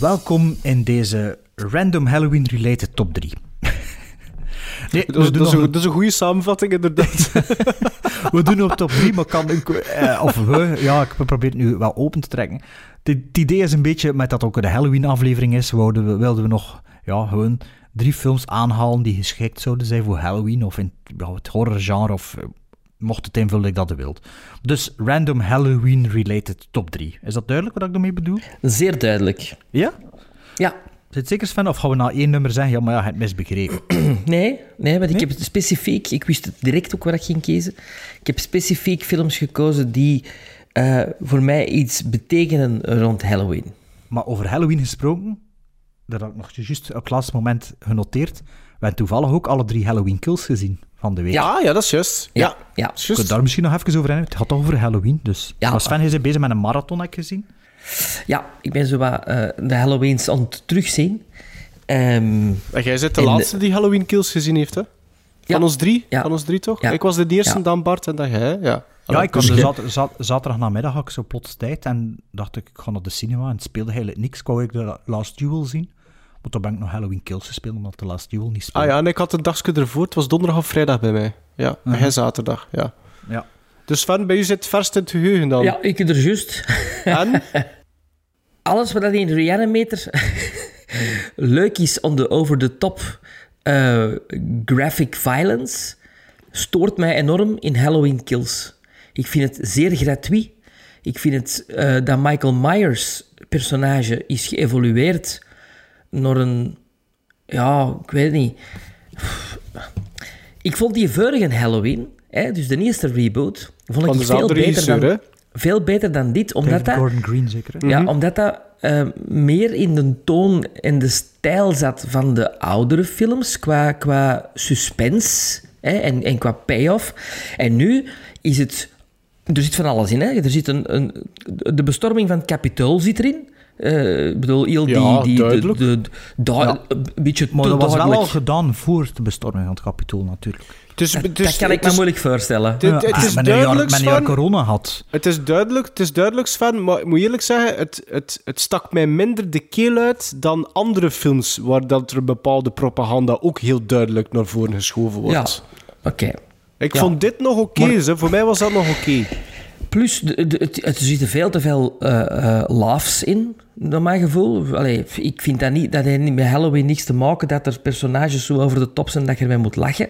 Welkom in deze random Halloween-related top 3. (laughs) Nee, Dat, is, dat, een, dat is een goede samenvatting, inderdaad. (laughs) we doen op top 3, maar kan ik, eh, of we, ja, ik probeer het nu wel open te trekken. Het idee is een beetje, met dat ook de Halloween-aflevering is, wilden we, wilden we nog ja, gewoon drie films aanhalen die geschikt zouden zijn voor Halloween, of in ja, het horrorgenre, of eh, mocht het invullen ik dat je wilt. Dus random Halloween-related top 3. Is dat duidelijk wat ik daarmee bedoel? Zeer duidelijk. Ja? Ja. Zit zeker Sven, of gaan we na één nummer zeggen, ja, maar ja, het misbegrepen. (clears throat) Nee, nee, want ik heb specifiek... Ik wist het direct ook wat ik ging kiezen. Ik heb specifiek films gekozen die eh, voor mij iets betekenen rond Halloween. Maar over Halloween gesproken, dat had ik nog juist op het laatste moment genoteerd. We hebben toevallig ook alle drie Halloween kills gezien van de week. Ja, ja, dat is juist. Ja, Ja, ja. Ik juist. kan daar misschien nog even over hebben. Het gaat toch over Halloween. Dus Ja. Sven is bezig met een marathon, heb ik gezien. Ja, ik ben zo wat eh, de Halloweens aan het terugzien. Ehm, En jij bent de laatste die Halloween Kills gezien heeft, hè? Van Ja. ons drie? Ja. Van ons drie, toch? Ja. Ik was de eerste, Ja. dan Bart en dan jij, ja. Ja, ik had dus de zat, zat, zaterdag namiddag had ik zo plots tijd en dacht ik, ik ga naar de cinema en het speelde eigenlijk niks. Ik wou ik de Last Duel zien. Maar toen ben ik nog Halloween Kills gespeeld, omdat de Last Duel niet Ah speelde. ja, en ik had een dagje ervoor. Het was donderdag of vrijdag bij mij. Ja, en Mhm. jij zaterdag, ja. Ja. Dus Sven, bij u zit verst in het geheugen dan. ja, ik er juist. En? (laughs) Alles wat in Reanimator (laughs) leuk is on the over-the-top eh, graphic violence, stoort mij enorm in Halloween Kills. Ik vind het zeer gratuit. Ik vind het eh, dat Michael Myers personage is geëvolueerd naar een... Ja, ik weet het niet. Ik vond die vorige Halloween, hè, dus de eerste reboot, vond Van ik veel beter, dan, hè? veel beter dan dit, omdat David dat... Gordon Green zeker, hè? Ja, omdat dat eh, meer in de toon en de stijl zat van de oudere films, qua, qua suspense hè, en, en qua payoff. En nu is het... Er zit van alles in. Hè. Er zit een, een, de bestorming van het Capitool zit erin. Eh, ik bedoel, heel die... Ja, die de- duidelijk. De, de- da- Ja. Een beetje Maar dat was wel al gedaan voor de bestorming van het kapitool, natuurlijk. Het is, Dat, het is- dat kan ik me is- moeilijk voorstellen. Het, het is duidelijk, corona had. Het is duidelijk, het is duidelijk, Sven, maar ik moet eerlijk zeggen, het, het, het stak mij minder de keel uit dan andere films waar dat er bepaalde propaganda ook heel duidelijk naar voren geschoven Ja, wordt. oké. Ik Ja. vond dit nog oké, hè. voor mij was dat nog oké. Plus, de, de, het, het- er zitten veel te veel eh, eh, laughs in, naar mijn gevoel. Allee, ik vind dat niet, dat heeft met Halloween niks te maken dat er personages zo over de top zijn dat je ermee moet lachen.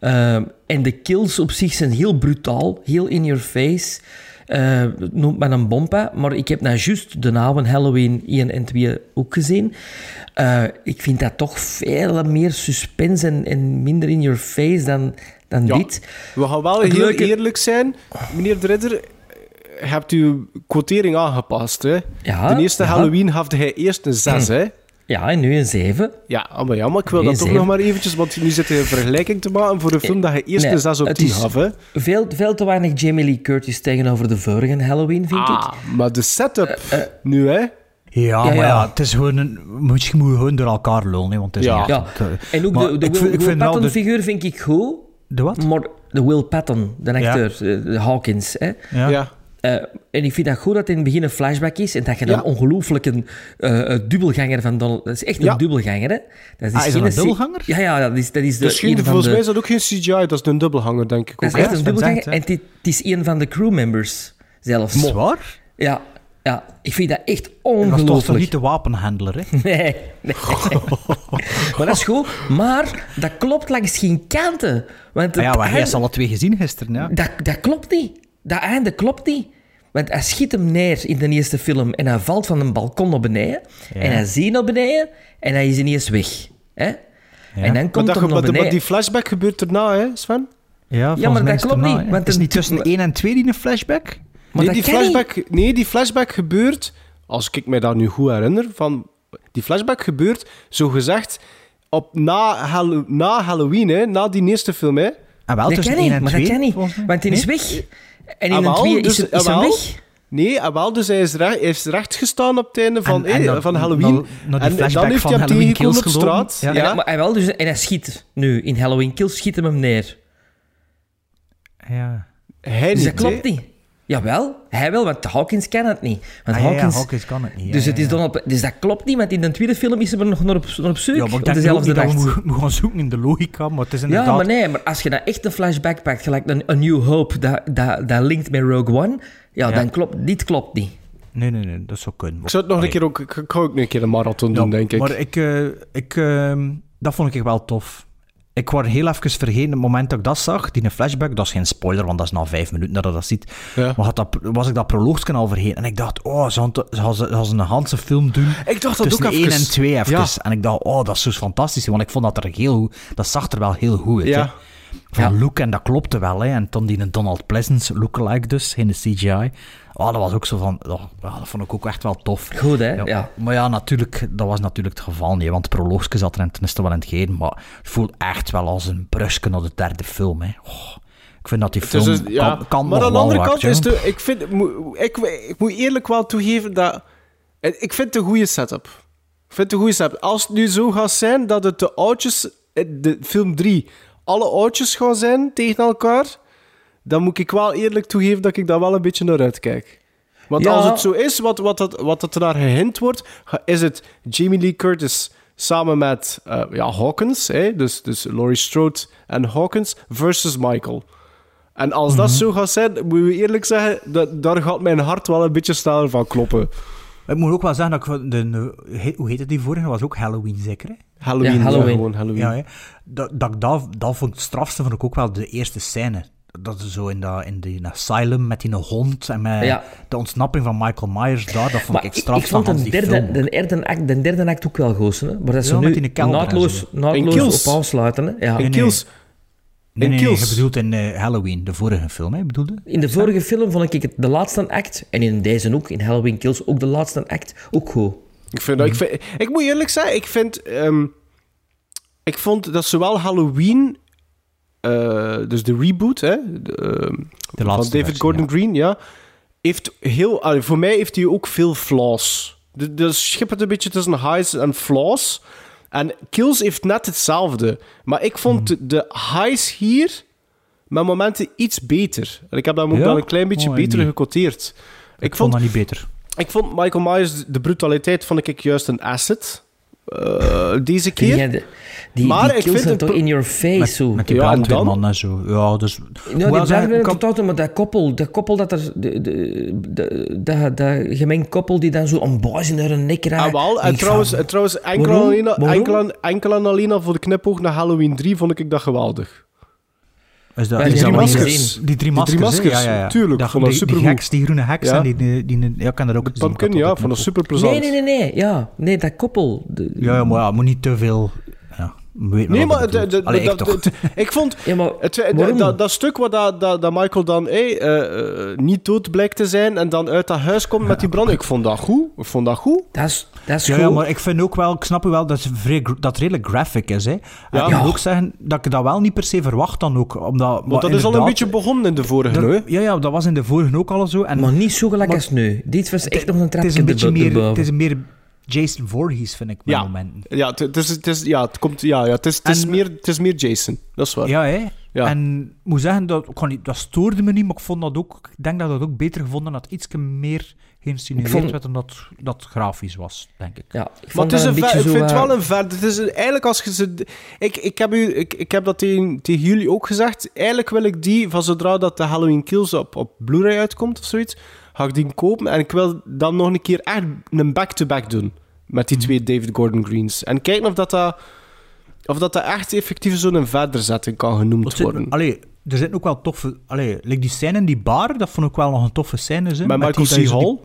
Ehm, en de kills op zich zijn heel brutaal, heel in your face. Eh, noemt men een bompa, maar ik heb nou juist de oude Halloween 1 en 2 ook gezien. Eh, ik vind dat toch veel meer suspense en, en minder in your face dan, dan Ja. dit. We gaan wel heel leuke- eerlijk zijn. Meneer de Ridder, je hebt uw quotering aangepast. Hè? Ja, de eerste ja. Halloween had hij eerst een 6, hè? Ja, en nu een 7. Ja, maar, ja, maar ik wil Nee, dat toch zeven. nog maar eventjes, want nu zit hij een vergelijking te maken voor een film dat hij eerst Nee, een 6 op het 10 is gaf, hè? Veel, veel te weinig Jamie Lee Curtis tegenover de vorige Halloween, vind ik. Ah, maar de setup Eh, nu, hè? Ja, Ja, maar ja. ja, het is gewoon een... Moet je moet gewoon door elkaar lullen, hè, want het is Ja. niet Ja, echt... eh, en ook maar de, de ik ik vind wel de- figuur vind ik goed. De wat? Maar de Will Patton, de acteur, eh, de Hawkins. Hè. Ja. Ja. Eh, en ik vind dat goed dat in het begin een flashback is en dat je dan Ja. ongelooflijk een eh, eh, dubbelganger van Donald... Dat is echt een Ja. dubbelganger, hè. Dat Ah, is dat geen een dubbelganger? Ja, ja, dat is, dat is de, Dus geen, een van volgens de... mij is dat ook geen CGI, dat is een dubbelhanger, denk ik dat ook. is echt hè? een dubbelganger. En het is een van de crewmembers zelfs. Is het waar? Ja, ja, ik vind dat echt Dat was toch, ongelooflijk. niet de wapenhandelaar, hè? (laughs) Nee, nee. (laughs) maar dat is goed. Maar dat klopt langs geen kanten. Want Ah ja, maar hij is alle twee gezien gisteren, ja. dat, dat klopt niet. Dat einde klopt niet. Want hij schiet hem neer in de eerste film en hij valt van een balkon naar beneden. Ja. En hij ziet naar beneden en hij is ineens weg. Hè? En dan Maar, komt dat, hij naar maar, maar beneden. die flashback gebeurt erna, hè, Sven? Ja, maar volgens mij dat klopt erna, niet, hè. want Het is niet tussen 1 en 2 die een flashback? Maar nee, dat die flashback, nee, die flashback gebeurt, als ik me dat nu goed herinner, van, die flashback gebeurt, zo gezegd, op, na, na Halloween, hè, na die eerste film. Hè. Ah, wel, Dat tussen kan 1 niet, en maar 2. dat volgens mij. Want hij is weg. En in Ah, een dus- is, is ah, weg. Nee, ah, wel, dus hij is, recht, hij is recht gestaan op het einde van, En- en eh, dan- van Halloween. dan- die en dan heeft hij hem Halloween tegengekomen op straat. Ja. Ja. En, maar hij wel, dus, en hij schiet nu. In Halloween Kills schiet hem hem neer. Ja. Hij Dus niet, dat klopt niet. Jawel, hij wel, want Hawkins kan het niet. Want Ah, ja, ja, Hawkins, Hawkins kan het niet. ja, dus, ja, het is ja. Donald, dus dat klopt niet, want in de tweede film is hij er nog naar op, naar op zoek. Ja, maar op dezelfde dat we gaan zoeken in de logica, maar het is inderdaad... Ja, maar nee, maar als je nou echt een flashback pakt, gelijk een A New Hope, dat, dat, dat linkt met Rogue One, ja, Ja. dan klopt, dit klopt niet. Nee, nee, nee, dat zou kunnen. Ik zou het nog een keer ook, ik ga ook een keer een marathon doen, Ja, denk ik. Maar ik, eh, ik, ehm, dat vond ik wel tof. Ik was heel even vergeten, het moment dat ik dat zag, die flashback, dat is geen spoiler, want dat is na vijf minuten dat je dat ziet. Ja. Maar had dat, was ik dat proloogje al vergeten. En ik dacht, oh, ze gaan, ze een Hanse film doen Ik dacht dat tussen ook één en twee even. Ja. En ik dacht, oh, dat is zo fantastisch. Want ik vond dat er heel goed, dat zag er wel heel goed uit. Ja. Van look, en dat klopte wel. Hè. En toen die een Donald Pleasance lookalike dus, in de CGI. Oh, dat was ook zo van, oh, ja, dat vond ik ook echt wel tof. Goed, hè? Ja. Maar ja, natuurlijk, dat was natuurlijk het geval niet. Want het proloogje zat er en ten wel in het gegeven. Maar het voelt echt wel als een brusje naar de derde film. Hè. Oh, ik vind dat die Het film dus- ja, kan, kan maar aan de andere kant is de, ik, vind, ik, ik moet eerlijk wel toegeven dat ik vind het een goede setup. Ik vind het een goede setup. Als het nu zo gaat zijn dat het de oudjes, in de film 3, alle oudjes gaan zijn tegen elkaar, dan moet ik wel eerlijk toegeven dat ik daar wel een beetje naar uitkijk. Want Ja. als het zo is, wat, wat, dat, wat dat er naar gehind wordt, is het Jamie Lee Curtis samen met eh, ja, Hawkins, hè? Dus, dus Laurie Strode en Hawkins versus Michael. En als dat zo gaat zijn, moeten we eerlijk zeggen, dat, daar gaat mijn hart wel een beetje sneller van kloppen. Ik moet ook wel zeggen dat ik... De, de- hoe heet het die vorige? Dat was ook Halloween zeker, hè? Halloween, Ja, ja, Halloween. gewoon Halloween. Ja, hè. Dat, dat, ik dat, dat vond ik het strafste, vond ik ook wel de eerste scène. Dat is zo in, dat, in die asylum met die hond en met Ja. de ontsnapping van Michael Myers daar, dat vond Maar ik het ik, ik strafste vond van de die derde, film. de, derde act, de derde act ook wel goed, hè? maar dat ze Ja, nu naadloos, naadloos op aansluiten. Hè? Ja. In nee. Kills. Nee, nee, je bedoelt in eh, Halloween, de vorige film, hè, bedoelde? In de vorige film vond ik het de laatste act, en in deze ook, in Halloween Kills, ook de laatste act, ook goed. Ik, vind, dat- ik, vind, ik moet eerlijk zeggen, ik vind... ehm, ik vond dat zowel Halloween... eh, dus de reboot, hè, de, ehm, van David versie, Gordon ja. Green, ja, heeft heel... voor mij heeft hij ook veel flaws. De schippert een beetje tussen highs en flaws. En Kills heeft net hetzelfde. Maar ik vond Hmm. de, de highs hier met momenten iets beter. En ik heb dat ook Ja? wel een klein beetje Oh, beter niet. gecoteerd. Ik, vond dat niet beter. Ik vond Michael Myers, de brutaliteit vond ik juist een asset. Eh, deze keer. Ja, de- die, Maar die ik vind zijn het toch in your face, Met, zo. met die Ja, en brandweerman en zo. Ja, dus... Ja, Hoewel die tot maar dat koppel, dat koppel dat er, de, de, de, dat, dat gemengd koppel die dan zo een boos in hun nek raakt. Ah, wel. En trouwens, van, trouwens enkel, en waarom? alleen, Waarom? enkel, en- enkel en alleen al voor de knipoog naar Halloween 3 vond ik dat geweldig. Is dat, die drie maskers. Die drie Die maskers, drie hè? maskers, ja, ja, ja. tuurlijk, Dat, vond dat die, die supergoed. heks, die groene heks, Ja. en die, die, die, ja, ik kan dat ook De gezien, pumpkin, ja, dat ook super plezant. Nee, nee, nee, nee. Ja, nee, dat koppel. De- Ja, ja, maar ja, moet niet te veel... Nee, maar ik de, bedoel. de, Allee, de- ik dat- toch. dat- (laughs) ik vond Ja, maar het, dat, waarom? dat, dat stuk waar dat, dat, dat Michael dan hey, eh, eh, niet dood blijkt te zijn en dan uit dat huis komt met die brand, ik vond dat goed. Ik vond dat goed. dat is, dat is Ja, goed. ja, maar ik vind ook wel, ik snap u wel dat het, dat het redelijk graphic is. Hè. En Ja. ik moet ook zeggen dat ik dat wel niet per se verwacht dan ook. Omdat, Want dat is al een beetje begonnen in de vorige, dat- hè? Ja, ja, dat was in de vorige ook al zo. En Maar niet zo gelijk Maar- als nu. Dit was echt nog een het trapje is een beetje meer, het is meer Jason Voorhees, vind ik, met Ja. momenten. Ja, het, is, het, is, ja, het, komt, ja, ja, het, is, het, is En- meer, het is meer Jason. Dat is waar. Ja, hè? Ja. En ik moet zeggen, dat, ik niet, dat stoorde me niet, maar ik vond dat ook... Ik denk dat ik dat ook beter gevonden had. Iets meer geïnsinueerd Ik vond- werd dan dat dat grafisch was, denk ik. Ja, ik Maar het is dat een een ver- ik vind het eh, wel een ver... Het is een- eigenlijk als je ze... Ik, ik, heb, u, ik, ik heb dat tegen, tegen jullie ook gezegd. Eigenlijk wil ik die, van zodra dat de Halloween Kills op, op Blu-ray uitkomt of zoiets, ga ik die kopen. En ik wil dan nog een keer echt een back-to-back doen. Met Mhm. die twee David Gordon Greens. En kijken of dat, dat, of dat, dat echt effectief zo'n verderzetting kan genoemd zit- worden. allee, er zitten ook wel toffe... Allee, like die scène in die bar, dat vond ik wel nog een toffe scène. Zo, Met Michael C. die- Hall.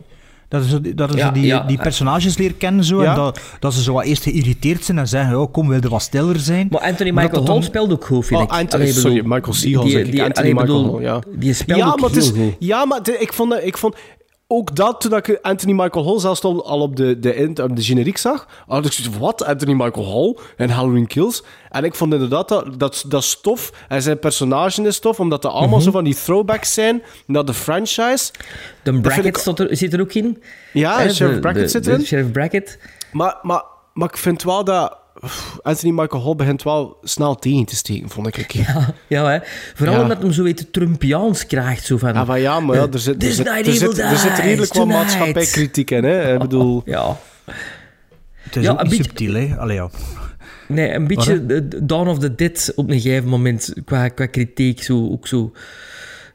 Dat die- dat is Ja, die, ja. die personages leren kennen zo, Ja. en dat, dat ze zo wat eerst geïrriteerd zijn en zeggen, oh, kom, wil je wat stiller zijn? Maar Anthony Michael Hall dan- speelt ook goed, vind Oh, ik. Anthony- Allee, bedoel, sorry, Michael C. Hall die- zeg ik. die- Anthony allee, Michael bedoel, Hall, ja. Die speelt ja, ook maar het is, heel goed. ja, maar het- ik vond, dat- ik vond ook dat toen ik Anthony Michael Hall zelfs al, al op de, de, op de generiek zag, had ik zoiets van, wat? Anthony Michael Hall en Halloween Kills? En ik vond inderdaad dat, dat, dat is tof. En zijn personage is tof, omdat er allemaal Mhm. zo van die throwbacks zijn naar de franchise. De Bracket ik- er, zit er ook in. Ja, Sheriff de- zit erin. Sheriff Brackett. Maar, maar, maar ik vind wel dat Anthony Michael Hall begint wel snel tegen te steken, vond ik. (laughs) Ja, ja hè. Vooral Ja. omdat hem zo weet Trumpiaans krijgt. Zo van, Ja, maar ja, maar ja, er zit, er zit, er zit, er zit redelijk wat maatschappijkritiek in. Hè? Ik (laughs) bedoel... Ja. Het is Ja, ook een niet beetje- subtiel, hè? Allee, ja. Nee, een beetje de Dawn of the Dead op een gegeven moment qua, qua kritiek. Zo, ook zo.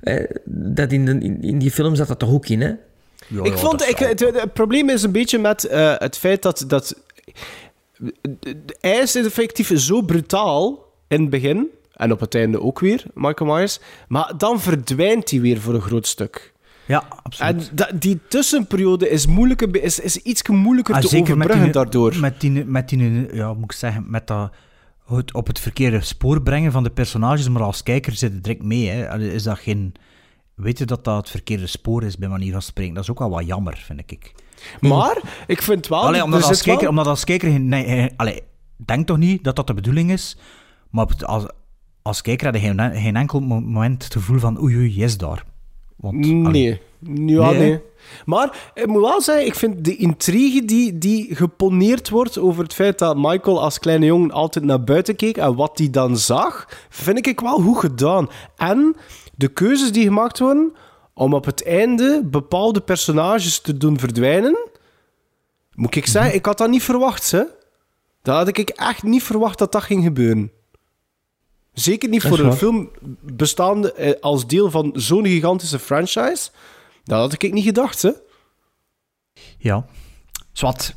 Eh, dat in, de, in, in die film zat dat toch ook in, hè? Ja, ik ja, vond, ik, het probleem is een beetje met eh, het feit dat, dat hij is effectief zo brutaal in het begin, en op het einde ook weer, Michael Myers, maar dan verdwijnt hij weer voor een groot stuk. Ja, absoluut. En da- die tussenperiode is, moeilijker, is, is iets moeilijker Ah, te zeker met overbruggen die, daardoor. Met die, met die, ja, moet ik zeggen, met dat het op het verkeerde spoor brengen van de personages, maar als kijker zit het direct mee. Hè. Is dat geen... Weet je dat dat het verkeerde spoor is, bij manier van spreken? Dat is ook wel wat jammer, vind ik. Maar ik vind wel... Allee, omdat, als wel- kijker, omdat als kijker... Nee, allee, denk toch niet dat dat de bedoeling is, maar als, als kijker had je geen, geen enkel mo- moment het gevoel van oei, oei, yes daar. Want, Nee. Ja, Nee, nee. Maar ik moet wel zeggen, ik vind de intrigue die, die geponeerd wordt over het feit dat Michael als kleine jongen altijd naar buiten keek en wat hij dan zag, vind ik wel goed gedaan. En de keuzes die gemaakt worden om op het einde bepaalde personages te doen verdwijnen, moet ik zeggen, ik had dat niet verwacht, hè. Dat had ik echt niet verwacht dat dat ging gebeuren. Zeker niet voor een film bestaande eh, als deel van zo'n gigantische franchise. Dat had ik niet gedacht, hè? Ja. Zwat.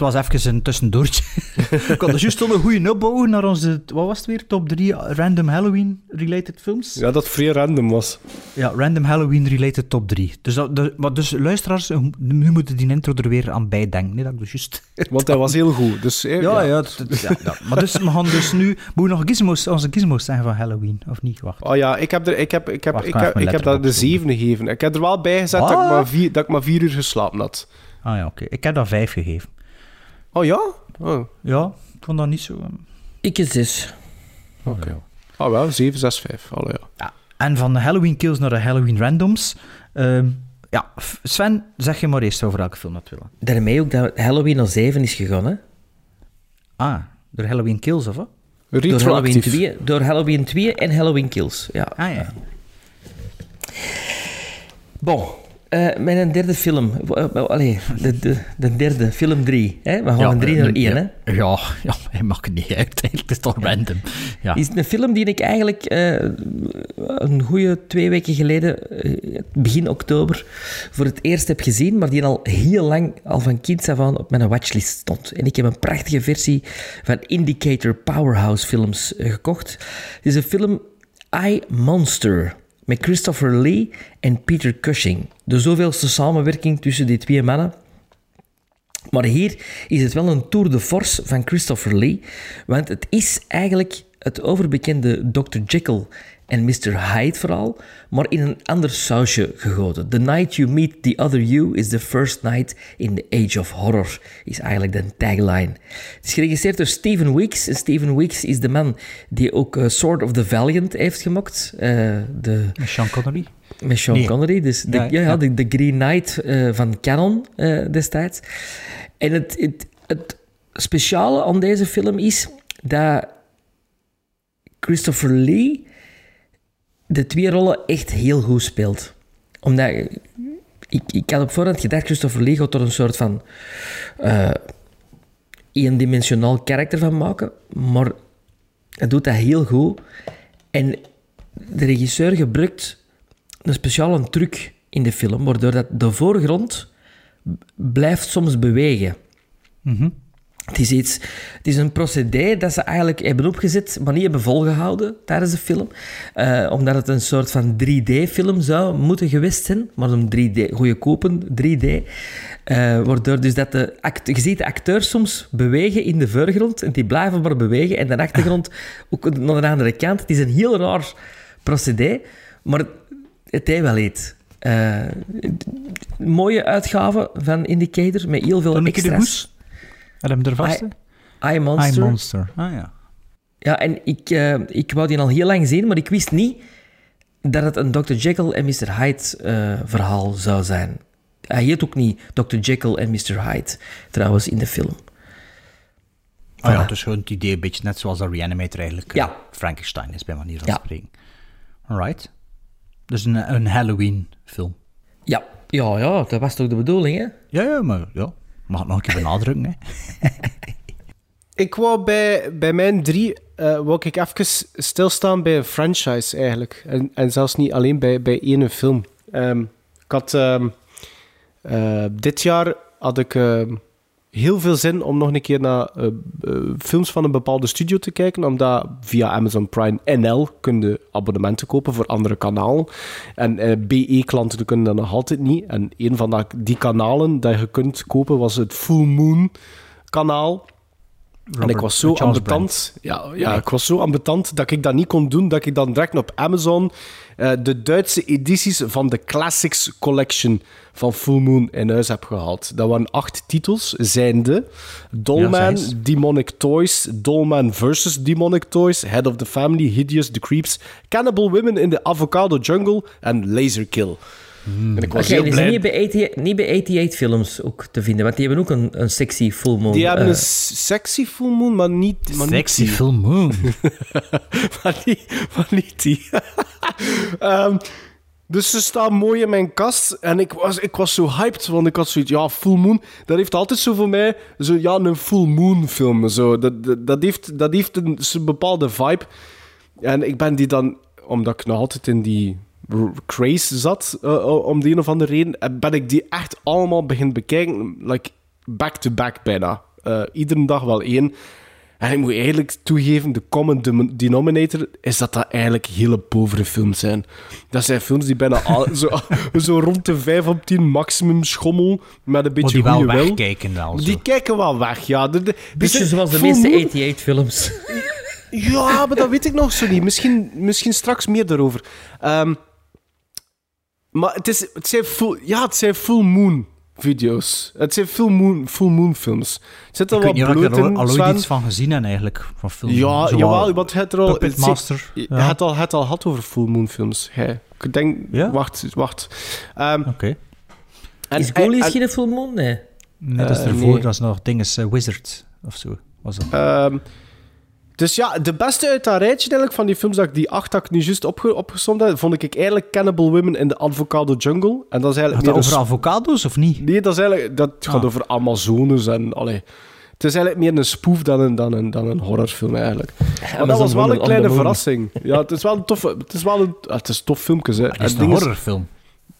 Het was even een tussendoortje. (laughs) ik had dus juist al een goede opbouwen naar onze, wat was het weer, top 3 random Halloween-related films. Ja, dat vrij random was. Ja, random Halloween-related top 3. Dus, dat, dat- maar dus luisteraars, nu moeten die intro er weer aan bijdenken. Nee, dat ik dus juist... (laughs) Want hij was heel goed. Dus, eh, Ja, ja. ja. Maar dus, we gaan dus nu... Moet nog gizmos, onze gizmos zeggen van Halloween, of niet? Wacht. Oh ja, ik heb, er, ik heb, ik heb, Wacht, ik heb, ik heb daar de zeven gegeven. Ik heb er wel bij gezet dat ik, maar vier, dat ik maar vier uur geslapen had. Ah ja, oké. Ik heb dat 5 gegeven. Oh ja? Oh, Ja, ik vond dat niet zo... ehm, Ik is dus. oké. Oh wel, 7, 6, 5. Allee, ja. En van de Halloween kills naar de Halloween randoms. ehm, Ja, Sven, zeg je maar eerst over welke film dat willen. Daarmee ook dat Halloween al 7 is gegaan, hè? Ah, door Halloween Kills, of wat? Door Halloween, 2, door Halloween 2 en Halloween Kills. Ja. Ah ja. Bon, eh, mijn derde film. Eh, eh, Allee, de, de, de derde, film 3. Hè? We gaan van 3 eh, naar 1, ja, hè? Ja, ja, hij mag het niet uit. (laughs) Het is toch random. Ja. is een film die ik eigenlijk eh, een goede twee weken geleden, eh, begin oktober, voor het eerst heb gezien, maar die al heel lang, al van kinds af aan, op mijn watchlist stond. En ik heb een prachtige versie van Indicator Powerhouse films eh, gekocht. Het is een film I, Monster, met Christopher Lee en Peter Cushing. De zoveelste samenwerking tussen die twee mannen. Maar hier is het wel een tour de force van Christopher Lee, want het is eigenlijk het overbekende Dr. Jekyll en Mr. Hyde verhaal, maar in een ander sausje gegoten. The night you meet the other you is the first night in the age of horror, is eigenlijk de tagline. Het is geregisseerd door Steven Weeks. En Steven Weeks is de man die ook eh, Sword of the Valiant heeft gemaakt. eh, de, Met Sean Connery. met Sean Nee. Connery, dus de, Ja, ja, de, de Green Knight eh, van Canon destijds. En het, het, het speciale aan deze film is dat Christopher Lee de twee rollen echt heel goed speelt. Omdat ik, ik had op voorhand gedacht, Christopher Lee gaat er een soort van eh eendimensionaal karakter van maken, maar hij doet dat heel goed. En de regisseur gebruikt een speciale truc in de film, waardoor dat de voorgrond blijft soms bewegen. Het is, iets, het is een procedé dat ze eigenlijk hebben opgezet, maar niet hebben volgehouden tijdens de film. Eh, omdat het een soort van 3D-film zou moeten geweest zijn, maar een 3D, goede kopen 3D. Eh, waardoor dus dat de act, je ziet de acteurs soms bewegen in de voorgrond en die blijven maar bewegen en de achtergrond (laughs) ook naar de andere kant. Het is een heel raar procedé, maar het heeft wel iets. Eh, mooie uitgave van Indicator met heel veel extra's. Er vast? I, I Monster. I Monster. Ah ja. Ja, en ik, eh, ik wou die al heel lang zien, maar ik wist niet dat het een Dr. Jekyll en Mr. Hyde eh, verhaal zou zijn. Hij heet ook niet Dr. Jekyll en Mr. Hyde, trouwens, in de film. Ah ja, Voilà. dus gewoon het idee een beetje net zoals de Reanimator eigenlijk Ja. eh, Frankenstein is, bij manier van Ja. spreken. Alright. Dus een, een Halloween film. Ja, ja, ja, dat was toch de bedoeling, hè? Ja, ja, maar ja. Mag het nog een keer benadrukken, hè. (laughs) Ik wou bij, bij mijn drie, eh wou ik even stilstaan bij een franchise eigenlijk. En, en zelfs niet alleen bij, bij één film. Ehm, ik had ehm, eh, dit jaar had ik ehm, heel veel zin om nog een keer naar eh, eh, films van een bepaalde studio te kijken, omdat via Amazon Prime NL kun je abonnementen kopen voor andere kanalen. En eh, BE-klanten kunnen dat nog altijd niet. En een van die kanalen dat je kunt kopen was het Full Moon kanaal. En ik was zo ambetant. Ja, ja, ik was zo ambetant dat ik dat niet kon doen. Dat ik dan direct op Amazon eh, de Duitse edities van de Classics Collection van Full Moon in huis heb gehaald. Dat waren acht titels, zijnde Ja, is. Demonic Toys, Dollman vs. Demonic Toys, Head of the Family, Hideous, The Creeps, Cannibal Women in the Avocado Jungle en Laserkill. En ik was heel die blij. zijn niet bij, 88, niet bij 88 films ook te vinden, want die hebben ook een, een sexy full moon. Die hebben eh, een sexy full moon, maar niet... Maar Sexy niet full moon. (laughs) maar, niet, maar niet die. (laughs) Ehm, dus ze staan mooi in mijn kast. En ik was, ik was zo hyped, want ik had zoiets... Ja, Full Moon, dat heeft altijd zo voor mij... Zo, ja, een Full Moon film. Zo. Dat, dat, dat heeft, dat heeft een, zo'n bepaalde vibe. En ik ben die dan... Omdat ik nog altijd in die craze zat, eh, om de een of andere reden, eh, ben ik die echt allemaal begin bekijken. Like, back-to-back bijna. Eh, iedere dag wel één. En ik moet eigenlijk toegeven, de common denominator is dat dat eigenlijk hele povere films zijn. Dat zijn films die bijna al, (laughs) zo, zo rond de 5 op 10 maximum schommel, met een beetje die wel goede wil. wegkijken wel. Die kijken wel weg, ja. De, de, Beetje de- zoals de meeste Moon- 88 films. ja, maar dat weet ik nog zo niet. Misschien, misschien straks meer daarover. Ehm, maar het, is, het, zijn full, ja, het zijn full moon video's. Het zijn full moon, full moon films. Er zit er Ik wat weet niet ik er al, ooit iets van gezien heb, eigenlijk. Van film. Ja, jawel, wat want het er al... Puppet het- Master. Je Ja. hebt al, het al gehad over full moon films. Gij. Ik denk... Ja? Wacht, wacht. Ehm, Oké. is Goalies geen full moon? Nee. Nee, dat is Eh, ervoor. nee. Dat is nog dinges uh, Wizards of zo. Was dat. Ehm, dus ja, de beste uit dat rijtje eigenlijk van die films dat ik die acht dat ik nu juist opge opgesomd heb, vond ik eigenlijk Cannibal Women in the Avocado Jungle. En dat is eigenlijk meer over een avocado's of niet? Nee, dat, is eigenlijk, dat gaat Ah. over Amazones en... Allee, het is eigenlijk meer een spoof dan een, dan een, dan een horrorfilm, eigenlijk. Maar dat was wel een kleine verrassing. Ja, het is wel een toffe... Het is wel een... ah, Het is tof filmpje, hè. Het is En een horrorfilm.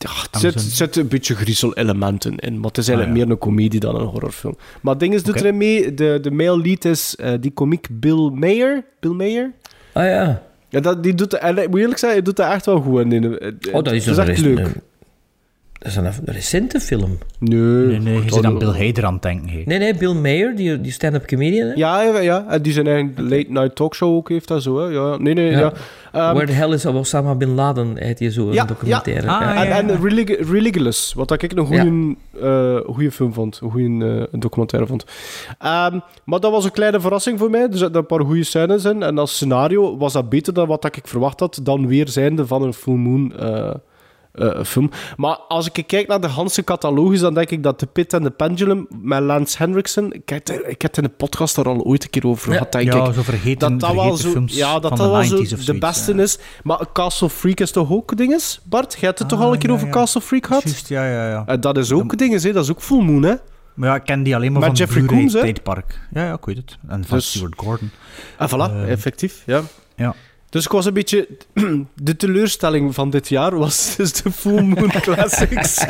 Ja, het zit, een beetje griezel-elementen in, maar het is eigenlijk Ah, ja. meer een komedie dan een horrorfilm. Maar het ding is, doet erin mee, de, de male lead is eh, die komiek Bill Mayer. Bill Mayer? Ah ja. Ja, dat, die doet, en ik moet eerlijk zeggen, hij doet dat echt wel goed. in. in- Oh, dat is, echt leuk. een- dat is een, recente film. Nee, Nee, nee, je dat- zit aan Bill Hader aan het denken. Nee, nee, Bill Mayer, die, die stand-up comedian. hè? Ja, ja, ja, en die zijn eigen late night talkshow ook heeft dat zo. Hè. Ja, nee, nee, ja. Ja. Ehm, Where the hell is Osama Bin Laden? Heet hij zo, ja, een documentaire. ja. Ah, Ja. En, en Relig- Religulous, wat ik een goede eh, goede film vond. Een goede eh, documentaire vond. Ehm, maar dat was een kleine verrassing voor mij. Er zitten een paar goede scènes in. En als scenario was dat beter dan wat ik verwacht had. Dan weer zijnde van een Full Moon eh, eh, film. Maar als ik kijk naar de Hanse catalogus, dan denk ik dat The Pit and the Pendulum met Lance Henriksen... Ik ik heb het in de podcast er al ooit een keer over gehad, denk Ja, ik. zo vergeten, dat dat wel zo, ja, dat dat de wel zo 90s of de zoiets, beste ja. is. Maar Castle Freak is toch ook dinges? Bart, jij hebt het toch Ah, al een keer ja, over. Castle Freak gehad? Juist, ja, ja, ja. En dat is ook dinges, hè? dat is ook Full Moon, hè? Maar ja, ik ken die alleen maar Met van Jeffrey Combs, tijdpark. Ja, ja, ik weet het. En van Dus- Stuart Gordon. En voilà, Eh, effectief, ja. Ja. Dus ik was een beetje... (clears throat) De teleurstelling van dit jaar was (laughs) dus de Full Moon (laughs) Classics.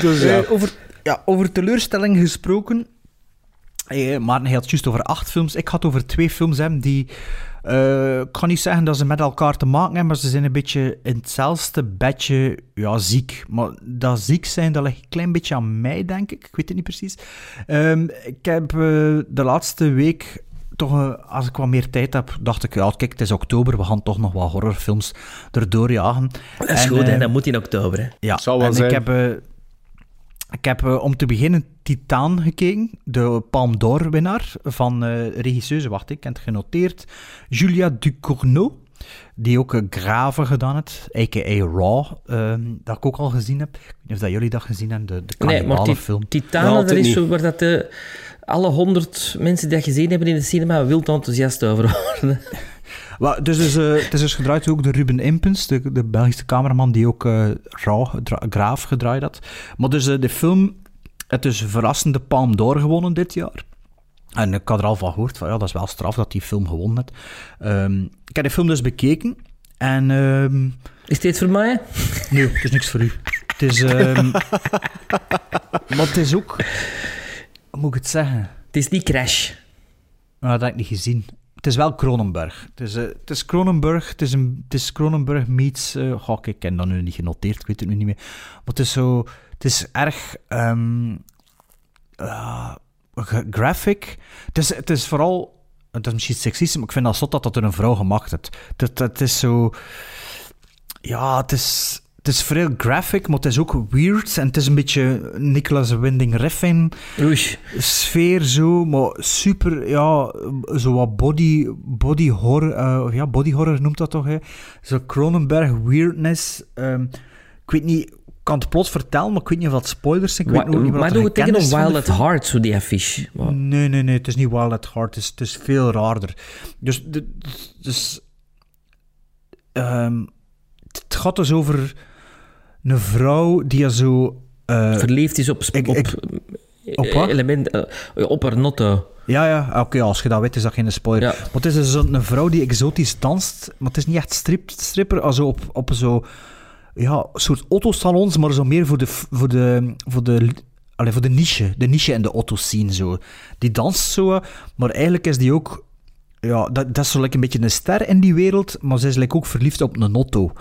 dus ja. Eh, over, ja, over teleurstelling gesproken. Eh, Maarten, hij had het juist over acht films. Ik had over twee films hebben die... eh, ik ga niet zeggen dat ze met elkaar te maken hebben, maar ze zijn een beetje in hetzelfde bedje ja, ziek. Maar dat ziek zijn, dat ligt een klein beetje aan mij, denk ik. Ik weet het niet precies. Ehm, ik heb de laatste week toch, eh, als ik wat meer tijd heb, dacht ik, ja, kijk, het is oktober, we gaan toch nog wat horrorfilms erdoor jagen. Dat is En, goed, hè? eh, dat moet in oktober. Hè? ja, Zal wel en zijn. ik heb, eh, ik heb om te beginnen Titaan gekeken, de Palme d'Or winnaar van eh regisseuse, wacht, ik heb het genoteerd, Julia Ducournau, die ook Graven gedaan heeft, a.k.a. Raw, ehm, dat ik ook al gezien heb. Ik weet niet of dat jullie dat gezien hebben, de, de Nee, maar ti- film. Titanen, altijd dat is niet. zo waar dat de, alle honderd mensen die dat gezien hebben in de cinema wild enthousiast over worden. (laughs) Dus, dus, eh, het is dus gedraaid ook door Ruben Impens, de, de Belgische cameraman die ook eh Raw, Graaf gedraaid had. Maar dus eh, de film, het is verrassend de Palm d'Or gewonnen dit jaar. En ik had er al van gehoord, van, ja, dat is wel straf dat die film gewonnen heeft. Ehm, ik heb de film dus bekeken en... ehm, Is dit voor mij? nee, het is niks voor u. Het is... ehm, (laughs) maar het is ook... Moet ik het zeggen? Het is niet Crash. Nou, dat heb ik niet gezien. Het is wel. Het is, eh, het is Cronenberg. Het is, een, het is Cronenberg meets... goh, kijk, ik ken dat nu niet genoteerd. Ik weet het nu niet meer. Maar het is zo... Het is erg... ehm, eh, gra- graphic. Het is, het is vooral... Het is misschien seksistisch, maar ik vind dat zot dat dat door een vrouw gemaakt heeft. Het, het is zo... Ja, het is... Het is vrij graphic, maar het is ook weird. En het is een beetje Nicolas Winding Refn sfeer zo, maar super, ja, zo wat body, body horror, eh, ja, body horror noemt dat toch, hè? Zo Cronenberg weirdness. ehm, ik weet niet, ik kan het plot vertellen, maar ik weet niet of dat spoilers zijn. Ik weet ook niet wat maar er doe het tegen een Wild at. Heart, zo die affiche. Nee, nee, nee, het is niet Wild at Heart, het is, het is veel raarder. Dus, dus ehm, het gaat dus over een vrouw die zo... eh, Verliefd is op, ik- op, ik- op wat? element, eh, op haar notto. Ja, ja, oké, als je dat weet, is dat geen spoiler. Ja. Maar het is dus een vrouw die exotisch danst, maar het is niet echt strip, stripper, also op, op zo, ja, soort autosalons, maar zo meer voor de, voor de, voor de, allee, voor de niche, de niche en de autoscene, zo. Die danst zo, maar eigenlijk is die ook, ja, dat, dat is zo like een beetje een ster in die wereld, maar ze is like ook verliefd op een auto.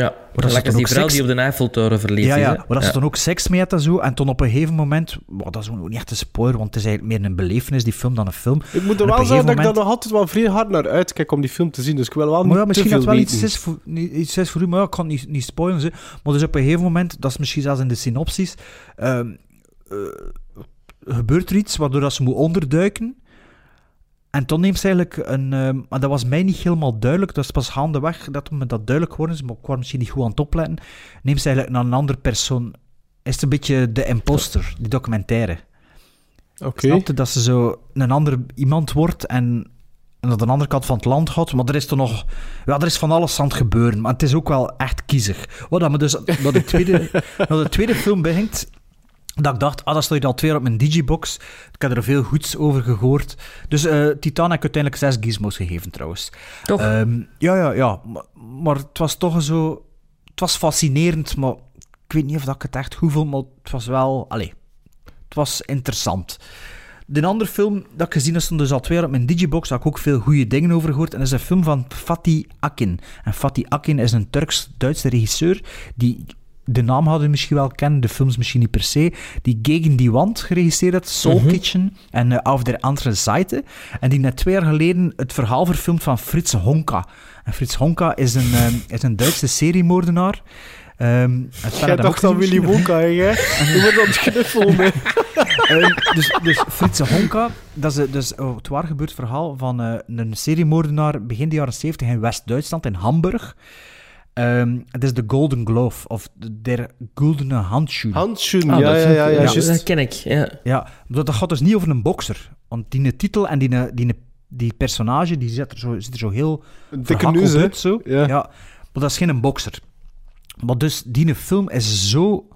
Ja, dat maar is als dan die vrouw seks- die op de Eiffeltoren verliefd ja, ja, maar dat ze dan ook seks mee had en zo. En toen op een gegeven moment... wow, dat is ook niet echt een spoiler, want het is eigenlijk meer een belevenis, die film, dan een film. Ik moet er op wel een zeggen dat ik daar nog altijd wel vrij hard naar uitkijk om die film te zien. Dus ik wil wel Maar ja, misschien dat wel weten. iets is, voor, niet- iets is voor u, maar ja, ik kan het niet, niet spoilen. Ze. Maar dus op een gegeven moment, dat is misschien zelfs in de synopsis, ehm, eh, gebeurt er iets waardoor dat ze moet onderduiken. En toen neemt ze eigenlijk een... ehm, maar dat was mij niet helemaal duidelijk, dat is pas gaandeweg dat me dat duidelijk geworden is, maar ik was misschien niet goed aan het opletten. Neemt ze eigenlijk naar een andere persoon is het een beetje de imposter, die documentaire. Oké. Snap je? Dat ze zo een ander iemand wordt en naar de andere kant van het land gaat. Maar er is toch nog... Ja, er is van alles aan het gebeuren. Maar het is ook wel echt kiezig. Wat dat me dus... Dat de tweede, (laughs) dat de tweede film begint... Dat ik dacht, ah, dat je al twee op mijn digibox. Ik heb er veel goeds over gehoord. Dus eh Titan heb ik uiteindelijk zes gizmos gegeven, trouwens. Toch? Ehm, ja, ja, ja. Maar, maar het was toch zo... Het was fascinerend, maar ik weet niet of dat ik het echt goed vond, maar het was wel... Allee, het was interessant. De andere film dat ik gezien heb, stond dus al twee jaar op mijn digibox, daar heb ik ook veel goede dingen over gehoord. En dat is een film van Fatih Akin. En Fatih Akin is een Turks-Duitse regisseur die... De naam hadden we misschien wel kennen, de films misschien niet per se. Die Gegen die Wand geregisseerd heeft, Soul Mhm. Kitchen en eh, Auf der andere Seite. En die net twee jaar geleden het verhaal verfilmd van Frits Honka. En Frits Honka is een, eh, is een Duitse seriemoordenaar. Spel Jij dacht aan Willy. Wonka, hè? Je wordt aan het knuffelen. (laughs) Ehm, dus, dus Fritse Honka, dat is dus, oh, het waar gebeurd verhaal van eh, een seriemoordenaar begin de jaren 70 in West-Duitsland, in Hamburg. Ehm, het is de Golden Glove, of de der Goldene Handschoen. Handschoen, Ah, ja, dat ja, ja, ja, ja, juist. dat ken ik. Ja. Ja, dat gaat dus niet over een bokser. Want die titel en die, die, die personage, die zit er zo, zit er zo heel Een dikke neus, hè? zo. Ja. Ja. maar dat is geen bokser. Maar dus, die film is zo...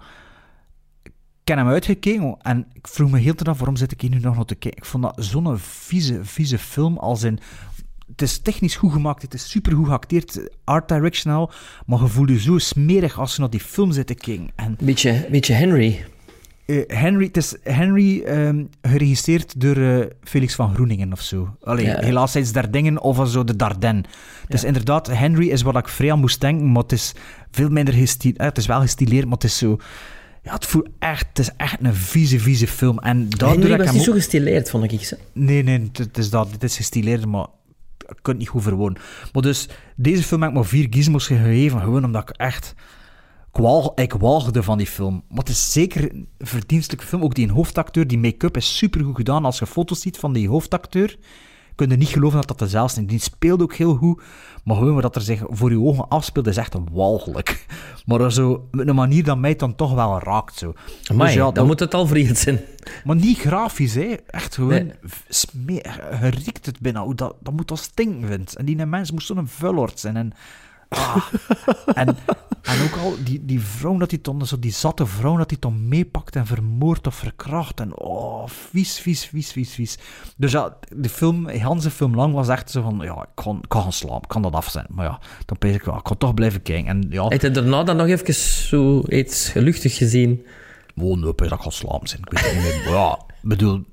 Ik heb hem uitgekeken en ik vroeg me heel te af, waarom zit ik hier nu nog naar te kijken? Ik vond dat zo'n vieze, vieze film als in... Het is technisch goed gemaakt, het is super goed geacteerd, art directional, maar je voelt je zo smerig als je naar die film zit te kijken. En Beetje, beetje Henry. eh, Henry, het is Henry ehm, geregisseerd door eh, Felix van Groeningen of zo. Allee, Ja. helaas zijn het Dardingen of zo de Dardenne. Dus inderdaad, Henry is wat ik vrij aan moest denken, maar het is veel minder gestileerd. het is wel gestileerd, maar het is zo... Ja, het voelt echt... Het is echt een vieze, vieze film. En daardoor Henry was niet zo gestileerd, vond ik. Ze. Nee, nee, het, het is dat. Het is gestileerd, maar ik kan het niet goed verwoorden. Maar dus, deze film heb ik maar vier gizmos gegeven, gewoon omdat ik echt... Ik, wal, ik walgde van die film. Maar het is zeker een verdienstelijke film. Ook die hoofdacteur, die make-up is supergoed gedaan. Als je foto's ziet van die hoofdacteur, kun je niet geloven dat dat dezelfde is. Die speelt ook heel goed. Maar gewoon wat er zich voor je ogen afspeelt, is echt walgelijk. (laughs) Maar zo, met een manier dat mij dan toch wel raakt. Zo. Dus ja, dan moet het al vreemd zijn. maar niet grafisch, hè. Echt gewoon... Nee. het hoe dat, dat moet dat stinken, vindt. En die mens moest zo'n vullord zijn. En, ah. en, en ook al die, die vrouw dat hij zo die zatte vrouw dat hij dan meepakt en vermoordt of verkracht. En oh, vies, vies, vies, vies, vies. Dus ja, de film, de hele film lang was echt zo van, ja, ik kan, ik kan gaan slapen, ik kan dat afzetten. Maar ja, dan pees ik ik kan toch blijven kijken. En ja, Heb je daarna dan nog even zo iets luchtig gezien? Oh, nee, dat ik ga slapen zijn. Ik weet het niet meer. Maar ja, bedoel...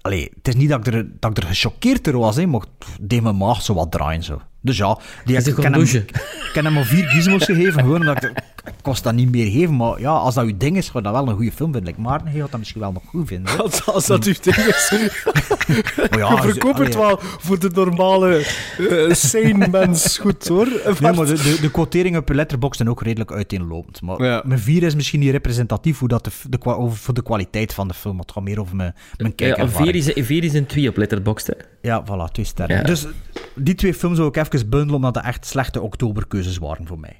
Allee, het is niet dat ik er, dat ik er gechoqueerd door was, hè, maar deed mijn maag zo wat draaien. Zo. Dus ja, die, ik, heb hem, ik heb hem maar vier gizmos gegeven, gewoon omdat ik... Ik kost dat niet meer geven, maar ja, als dat uw ding is, ga je dat wel een goede film vinden. Like Maarten, hij gaat dat misschien wel nog goed vinden. Als, als dat uw ding is. (laughs) Maar ja, je verkoopt het wel voor de normale eh, sane mens goed, hoor. Nee, maar de, de, de quoteringen per letterbox zijn ook redelijk uiteenlopend. Maar Ja. mijn vier is misschien niet representatief hoe dat de, de, over, voor de kwaliteit van de film. maar Het gaat meer over mijn, mijn Ja, kijkervaring. vier, is, vier is een twee op Letterboxd. hè. Ja, voilà, twee sterren. Ja. Dus die twee films wil ik even bundelen, omdat dat echt slechte oktoberkeuzes waren voor mij.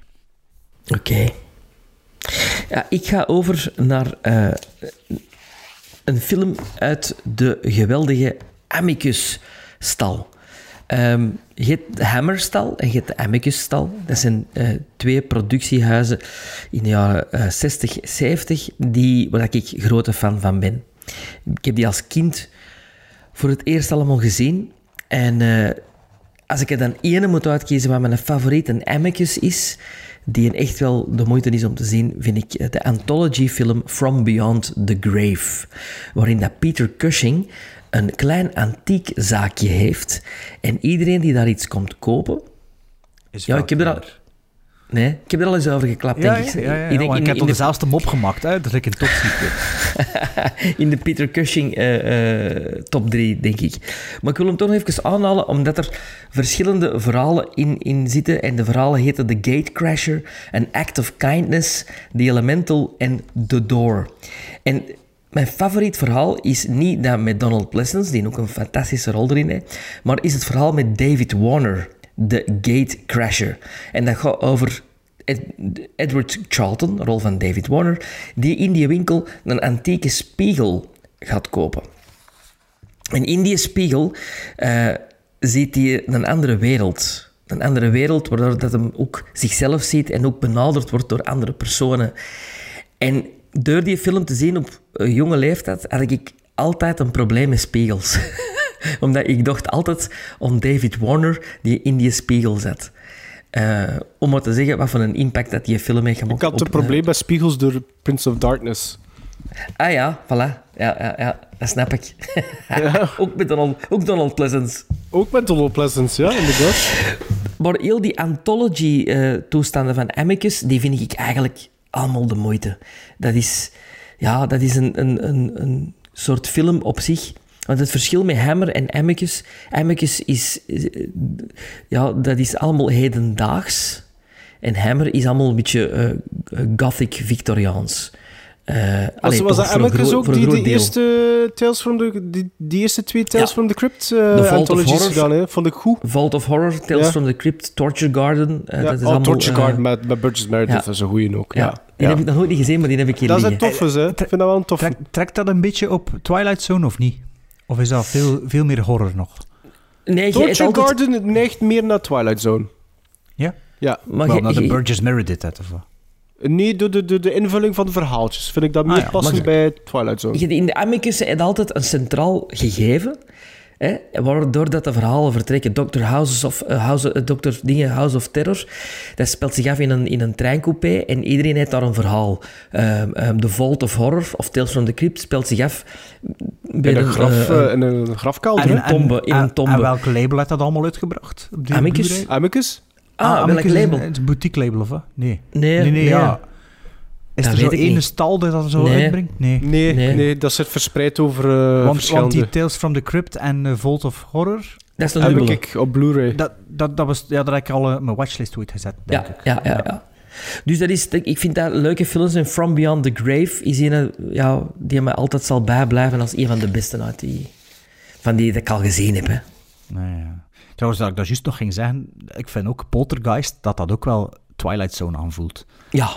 Oké. Ik ga over naar eh, een film uit de geweldige Amicus-stal. Ehm, je hebt de Hammer-stal en je hebt de Amicus-stal. Dat zijn eh, twee productiehuizen in de jaren eh, 60, 70, die, waar ik grote fan van ben. Ik heb die als kind voor het eerst allemaal gezien. En eh, als ik er dan ene moet uitkiezen wat mijn favoriet een Amicus is, die een echt wel de moeite is om te zien, vind ik de anthology-film From Beyond the Grave, waarin dat Peter Cushing een klein antiek zaakje heeft en iedereen die daar iets komt kopen... Is ja, ik heb er al... Nee, ik heb er al eens over geklapt, Ja, denk ik. ja, ja, ik denk ik heb in de, dezelfde mop gemaakt, hè? dat ik in top (laughs) in de Peter Cushing eh, eh, top 3, denk ik. Maar ik wil hem toch nog even aanhalen, omdat er verschillende verhalen in, in zitten. En de verhalen heten The Gatecrasher, An Act of Kindness, The Elemental en The Door. En mijn favoriet verhaal is niet dat met Donald Pleasence, die ook een fantastische rol erin heeft, maar is het verhaal met David Warner, de Gatecrasher. En dat gaat over Ed- Edward Charlton, rol van David Warner, die in die winkel een antieke spiegel gaat kopen. En in die spiegel eh, ziet hij een andere wereld. Een andere wereld, waardoor dat hem ook zichzelf ziet en ook benaderd wordt door andere personen. En door die film te zien op een jonge leeftijd, had ik altijd een probleem met spiegels. (laughs) (laughs) Omdat ik dacht altijd om David Warner die in die spiegel zat. Eh, om maar te zeggen wat voor een impact dat die film heeft gemaakt. Ik had een eh, probleem met spiegels door Prince of Darkness. Ah ja, voilà. Ja, ja, ja dat snap ik. (laughs) (laughs) ook met Donald, ook Donald Pleasance. Ook met Donald Pleasance, ja, inderdaad. Maar heel die anthology-toestanden van Amicus, die vind ik eigenlijk allemaal de moeite. Dat is, ja, dat is een, een, een, een soort film op zich. Want het verschil met Hammer en Amicus... Amicus is... eh, Ja, dat is allemaal hedendaags. En Hammer is allemaal een beetje eh, gothic Victoriaans. Eh, Was, allee, was dat gro- ook die eerste Tales from the... Die, die eerste twee Tales Ja. from the Crypt The uh, Vault of anthologies Horror. gedaan, hè? Vond ik goed. Vault of Horror, Tales Ja. from the Crypt, Torture Garden. Ja, dat is oh, allemaal, Torture Garden met, met Burgess Meredith, ja. dat is een goeie ook. Ja, Ja. die Ja. heb ik nog nooit niet gezien, maar die heb ik hier Dat is een liggen. toffe, hè. Ik vind dat wel een toffe. Trek- trekt dat een beetje op Twilight Zone of niet? Of is dat veel, veel meer horror nog? Nee, Torture altijd- Garden neigt meer naar Twilight Zone. Ja? Ja. Maar Wel, je- naar de je- Burgess Meredith, hè, of wat? Nee, door de, de, de invulling van de verhaaltjes vind ik dat meer Ah ja, passen maar- bij Twilight Zone. In de Amicus je altijd een centraal gegeven, hè, waardoor dat de verhalen vertrekken. Dr. House of, eh, House, Dr. Dingen, House of Terror, dat speelt zich af in een, in een treincoupé en iedereen heeft daar een verhaal. Ehm, ehm, The Vault of Horror, of Tales from the Crypt, speelt zich af bij In een, graf, eh, in een grafkelder, in een tombe. In en, een tombe. en welk label heeft dat allemaal uitgebracht? Op die Amicus? Blu-ray? Amicus? Ah, welk Amicus is label? een- Het een boutique label, of wat? Nee. Nee, nee, nee. ja. Is Dat er zo ik ene niet. stal dat dat zo Nee. uitbrengt? Nee. Nee, nee. Nee. dat zit verspreid over eh Want, verschillende... want die Tales from the Crypt en eh, Vault of Horror, Dat is een heb dubbele. ik op Blu-ray. dat, dat, dat, was, ja, dat heb ik al eh, op mijn watchlist ooit gezet, denk Ja, ik. ja, ja, ja. Dus dat is, ik vind dat leuke films. En From Beyond the Grave is een ja, die me altijd zal bijblijven als een van de beste uit die, van die dat ik al gezien heb. Hè. Nee, ja. Trouwens, dat ik dat juist nog ging zeggen, ik vind ook Poltergeist, dat dat ook wel Twilight Zone aanvoelt. Ja,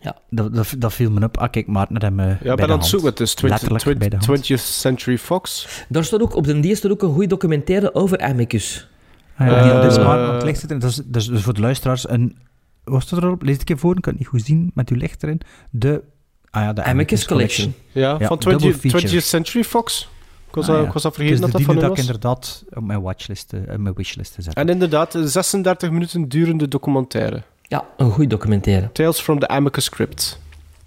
ja. Dat, dat, dat viel me op. Ah, kijk, Maarten had hem Ja, bij ben de aan het zoeken. Het is 20, Letterlijk bij de hand. 20th Century Fox. Daar staat ook, op de die staat ook een goede documentaire over Amicus. Ah, ja, die Eh, dus Maarten aan het licht zitten. Dat is, dat is dus voor de luisteraars een... Wat staat erop? Lees het een keer voor, ik kan het niet goed zien met uw licht erin. De... Ah ja, de Amicus Collection. Ja, Ja, van double 20, feature. 20th Century Fox. Ik was, Ah, dat- ja. ik was dat is vergeten dat de dat van dat ik was. inderdaad op mijn watchlist, eh, op mijn wishlist te zetten. En inderdaad, een 36 minuten durende documentaire. Ja, een goede documentaire. Tales from the Amicus.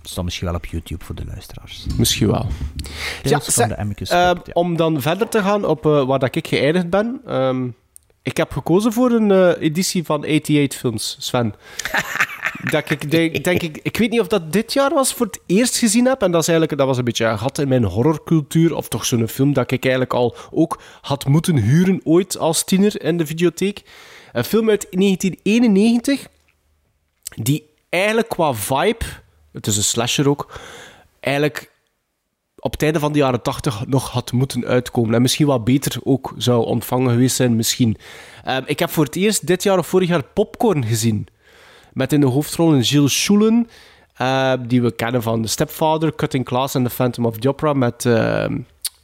Dat staat misschien wel op YouTube voor de luisteraars. Misschien wel. Tales Ja, from the Amicus eh, Crypt, ja. Om dan verder te gaan op eh, waar dat ik geëindigd ben. ehm, ik heb gekozen voor een eh, editie van 88 Films, Sven. (laughs) dat ik denk, denk ik, ik weet niet of dat dit jaar was voor het eerst gezien heb. En dat, is eigenlijk, dat was een beetje een gat in mijn horrorcultuur. Of toch zo'n film dat ik eigenlijk al ook had moeten huren ooit als tiener in de videotheek. Een film uit 1991 die eigenlijk qua vibe, het is een slasher ook, eigenlijk op het einde van de jaren 80 nog had moeten uitkomen. En misschien wat beter ook zou ontvangen geweest zijn, misschien. Ehm, ik heb voor het eerst dit jaar of vorig jaar Popcorn gezien. Met in de hoofdrol een Gilles Schulen, eh, die we kennen van The Stepfather, Cutting Class en The Phantom of the Opera, met ehm,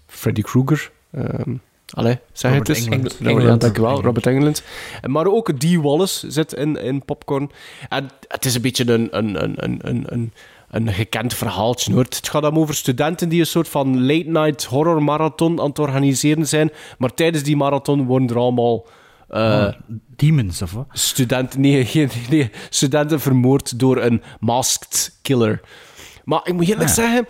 Freddy Krueger. Ehm allee, zeg Robert het eens. Ja, Englund. dankjewel, Robert Englund. Maar ook Dee Wallace zit in, in Popcorn. En het is een beetje een, een, een, een, een, een, een gekend verhaaltje. Hoor. Het gaat dan over studenten die een soort van late-night horror marathon aan het organiseren zijn. Maar tijdens die marathon worden er allemaal... eh, Ah, demons, of wat? studenten, nee, geen, nee, studenten vermoord door een masked killer. Maar ik moet eerlijk Ah. zeggen,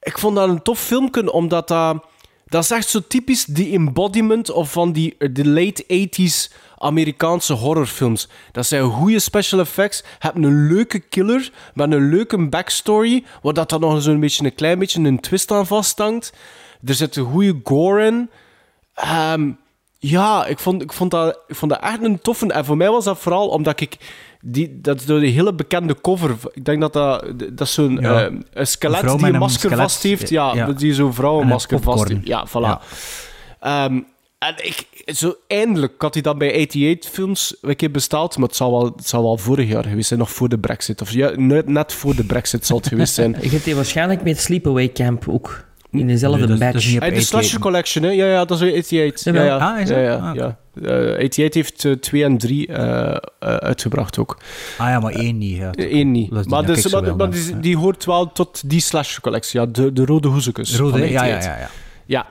ik vond dat een tof filmpje, omdat dat... Dat is echt zo typisch die embodiment of van die de late 80s Amerikaanse horrorfilms. Dat zijn goede special effects. Je hebt een leuke killer met een leuke backstory, waar dat dan nog zo'n beetje een klein beetje een twist aan vasthangt. Er zit een goede gore in. Ehm, ja, ik vond, ik, vond dat, ik vond dat echt een toffe. En voor mij was dat vooral omdat ik... Die, dat is door die hele bekende cover. Ik denk dat dat, dat zo'n Ja. eh, een skelet Een vrouw die een een masker skelet. vast heeft. Ja, Ja. die zo'n vrouw een En een masker vast heeft. Ja, voilà. Ja. Ehm, En ik, zo eindelijk had hij dat bij 88 films een keer bestaald, maar het zal, wel, het zal wel vorig jaar geweest zijn, nog voor de brexit. Of ja, net, net voor de brexit zal het geweest zijn. (laughs) Je hebt die waarschijnlijk met Sleepaway Camp ook. In dezelfde Nee, dat is- dat batch. de 88. Slasher Collection, hè? Ja, ja, dat is weer 88. Ja, ja. Ah, is ja, dat? ja, Ah, ja. Eh, 88 heeft 2 en 3 uitgebracht ook. Ah ja, maar één niet. Ja. Eén niet. Dat is die Maar, dat dus, maar, maar die, hoort wel tot die Slasher Collectie, ja. De, de rode hoezekes. Rode, ja, ja, 88. ja, ja. Ja.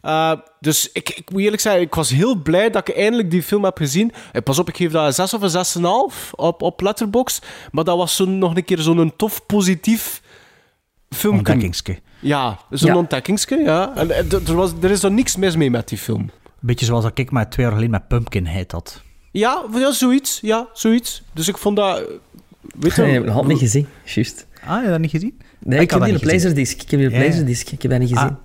Eh, dus ik, ik moet eerlijk zeggen, ik was heel blij dat ik eindelijk die film heb gezien. Eh, pas op, ik geef dat een 6 of een 6,5 op, op Letterboxd. Maar dat was zo, nog een keer zo'n tof, positief filmpje. Ontdekkingske. Ja, zo'n Ja. ontdekkingske, ja. En, eh, er, was, er is er niks mis mee met die film. Beetje zoals dat ik maar twee jaar geleden met Pumpkinhead had. Ja, ja zoiets. Ja, zoiets. Dus ik vond dat... eh, Weet je, (laughs) Nee, ik heb het nog niet gezien. Juist. Ah, heb je dat niet gezien? Nee, Ik ik, had heb die dat op niet gezien. Laserdisc. Ik heb die op Ja, ja. Laserdisc. Ik heb dat niet gezien.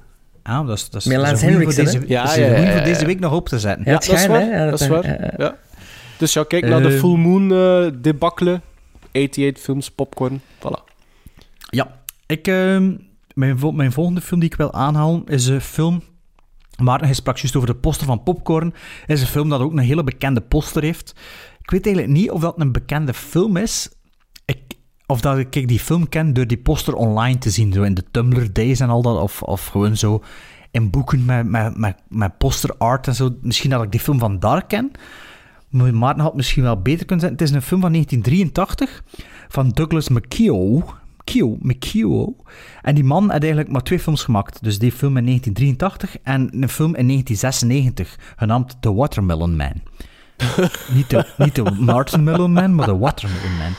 Ah, ah dat is, dat is, dat een voor Henriksen, deze, Ja, een ja, ja, voor week nog op te zetten. Ja, dat is schijnt, waar. dat is waar. ja. Dus ja, kijk naar de Ehm. Full Moon eh debakkelen. 88 films, popcorn. Voilà. Ja, ik, ehm, mijn, mijn volgende film die ik wil aanhalen is een film. Maarten, hij sprak juist over de poster van Popcorn. is een film dat ook een hele bekende poster heeft. Ik weet eigenlijk niet of dat een bekende film is. Of dat ik die film ken door die poster online te zien. Zo in de Tumblr Days en al dat. Of, of gewoon zo in boeken met, met, met, met poster art en zo. Misschien dat ik die film van daar ken. Maar Maarten had misschien wel beter kunnen zijn. Het is een film van 1983 van Douglas McKeough. Keough, McKeough. En die man had eigenlijk maar twee films gemaakt. Dus die film in 1983 en een film in 1996, genaamd The Watermelon Man. (laughs) niet, de, niet de Man, maar de Watermelon Man.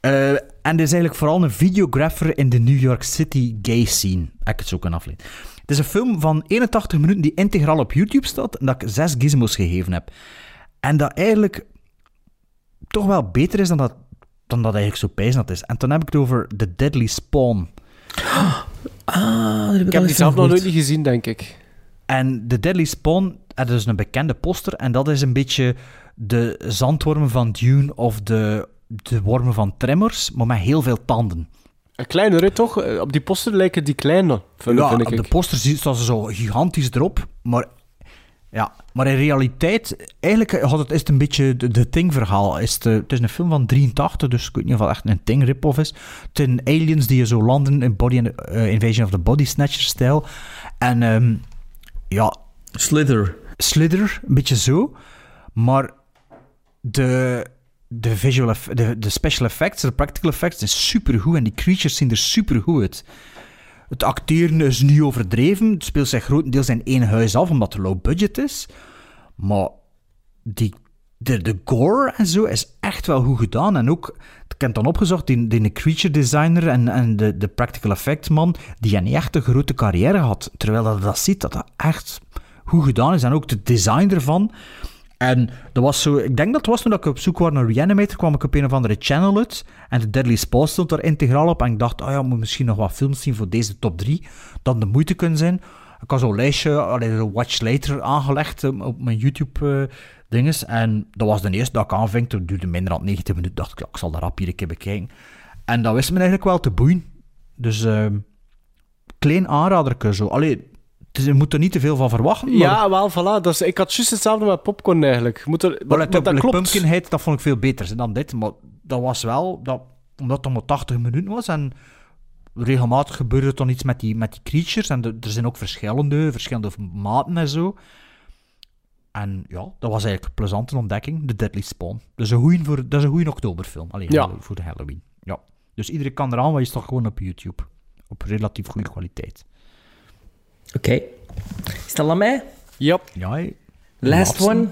Eh, en is eigenlijk vooral een videographer in de New York City gay scene. Ik het zo kunnen afleiden. Het is een film van 81 minuten die integraal op YouTube staat en dat ik zes gizmos gegeven heb. En dat eigenlijk toch wel beter is dan dat, dan dat eigenlijk zo dat is. En toen heb ik het over The Deadly Spawn. (gasps) Ah, heb ik, heb die zelf nog nooit niet gezien, denk ik. En The Deadly Spawn, dat is een bekende poster. En dat is een beetje de zandwormen van Dune of de, de wormen van Tremors, maar met heel veel tanden. Een kleiner, hè, toch? Eh, Op die poster lijken die kleiner, vind, ja, vind ik. op de poster staan ze zo gigantisch erop, maar... Ja, maar in realiteit, eigenlijk had het, is het een beetje de, de Thing-verhaal. Is het, eh, het is een film van 83, dus ik weet niet of het echt een Thing rip-off is. Het zijn aliens die zo landen in body, eh, Invasion of the Body Snatcher-stijl. En ehm, ja... Slither. Slither, een beetje zo. Maar de, de, visual de, de special effects, de practical effects zijn supergoed. En die creatures zien er supergoed uit. Het acteren is niet overdreven. Het speelt zich grotendeels in één huis af, omdat het low budget is. Maar die, de, de gore en zo is echt wel goed gedaan. En ook, ik heb dan opgezocht, die, die creature designer en, en de, de practical effects man, die niet echt een grote carrière had. Terwijl dat, dat ziet, dat dat echt goed gedaan is. En ook de design ervan. En dat was zo, ik denk dat het was toen ik op zoek was naar Reanimator, kwam ik op een of andere channel uit. En de Deadly Spawn stond daar integraal op. En ik dacht, oh ja, moet misschien nog wat films zien voor deze top 3. Dat de moeite kunnen zijn. Ik had zo'n lijstje, allee, zo'n Watch Later aangelegd eh, op mijn YouTube-dinges. en dat was de eerste dat ik aanving. Dat duurde minder dan 90 minuten. dacht ik, ik zal dat rap hier een keer bekijken. En dat wist me eigenlijk wel te boeien. Dus, ehm klein aanrader zo. Allee, is- je moet er niet te veel van verwachten. Maar... Ja, wel, voilà. Is, ik had juist hetzelfde met popcorn eigenlijk. Moet er, Maar dat, dat, dat klopt. Pumpkinhead, dat vond ik veel beter dan dit. Maar dat was wel, dat, omdat het maar 80 minuten was en regelmatig gebeurde er dan iets met die, met die creatures. En de- er zijn ook verschillende, verschillende maten en zo. En ja, dat was eigenlijk een plezante ontdekking, The Deadly Spawn. Dat is een goeie, voor, dat is een goeie oktoberfilm, alleen Ja. voor de Halloween. Ja. Dus iedereen kan eraan, maar je toch gewoon op YouTube. Op relatief goede kwaliteit. Oké. Is dat aan mij? Yep. Ja. Last Laatste. one.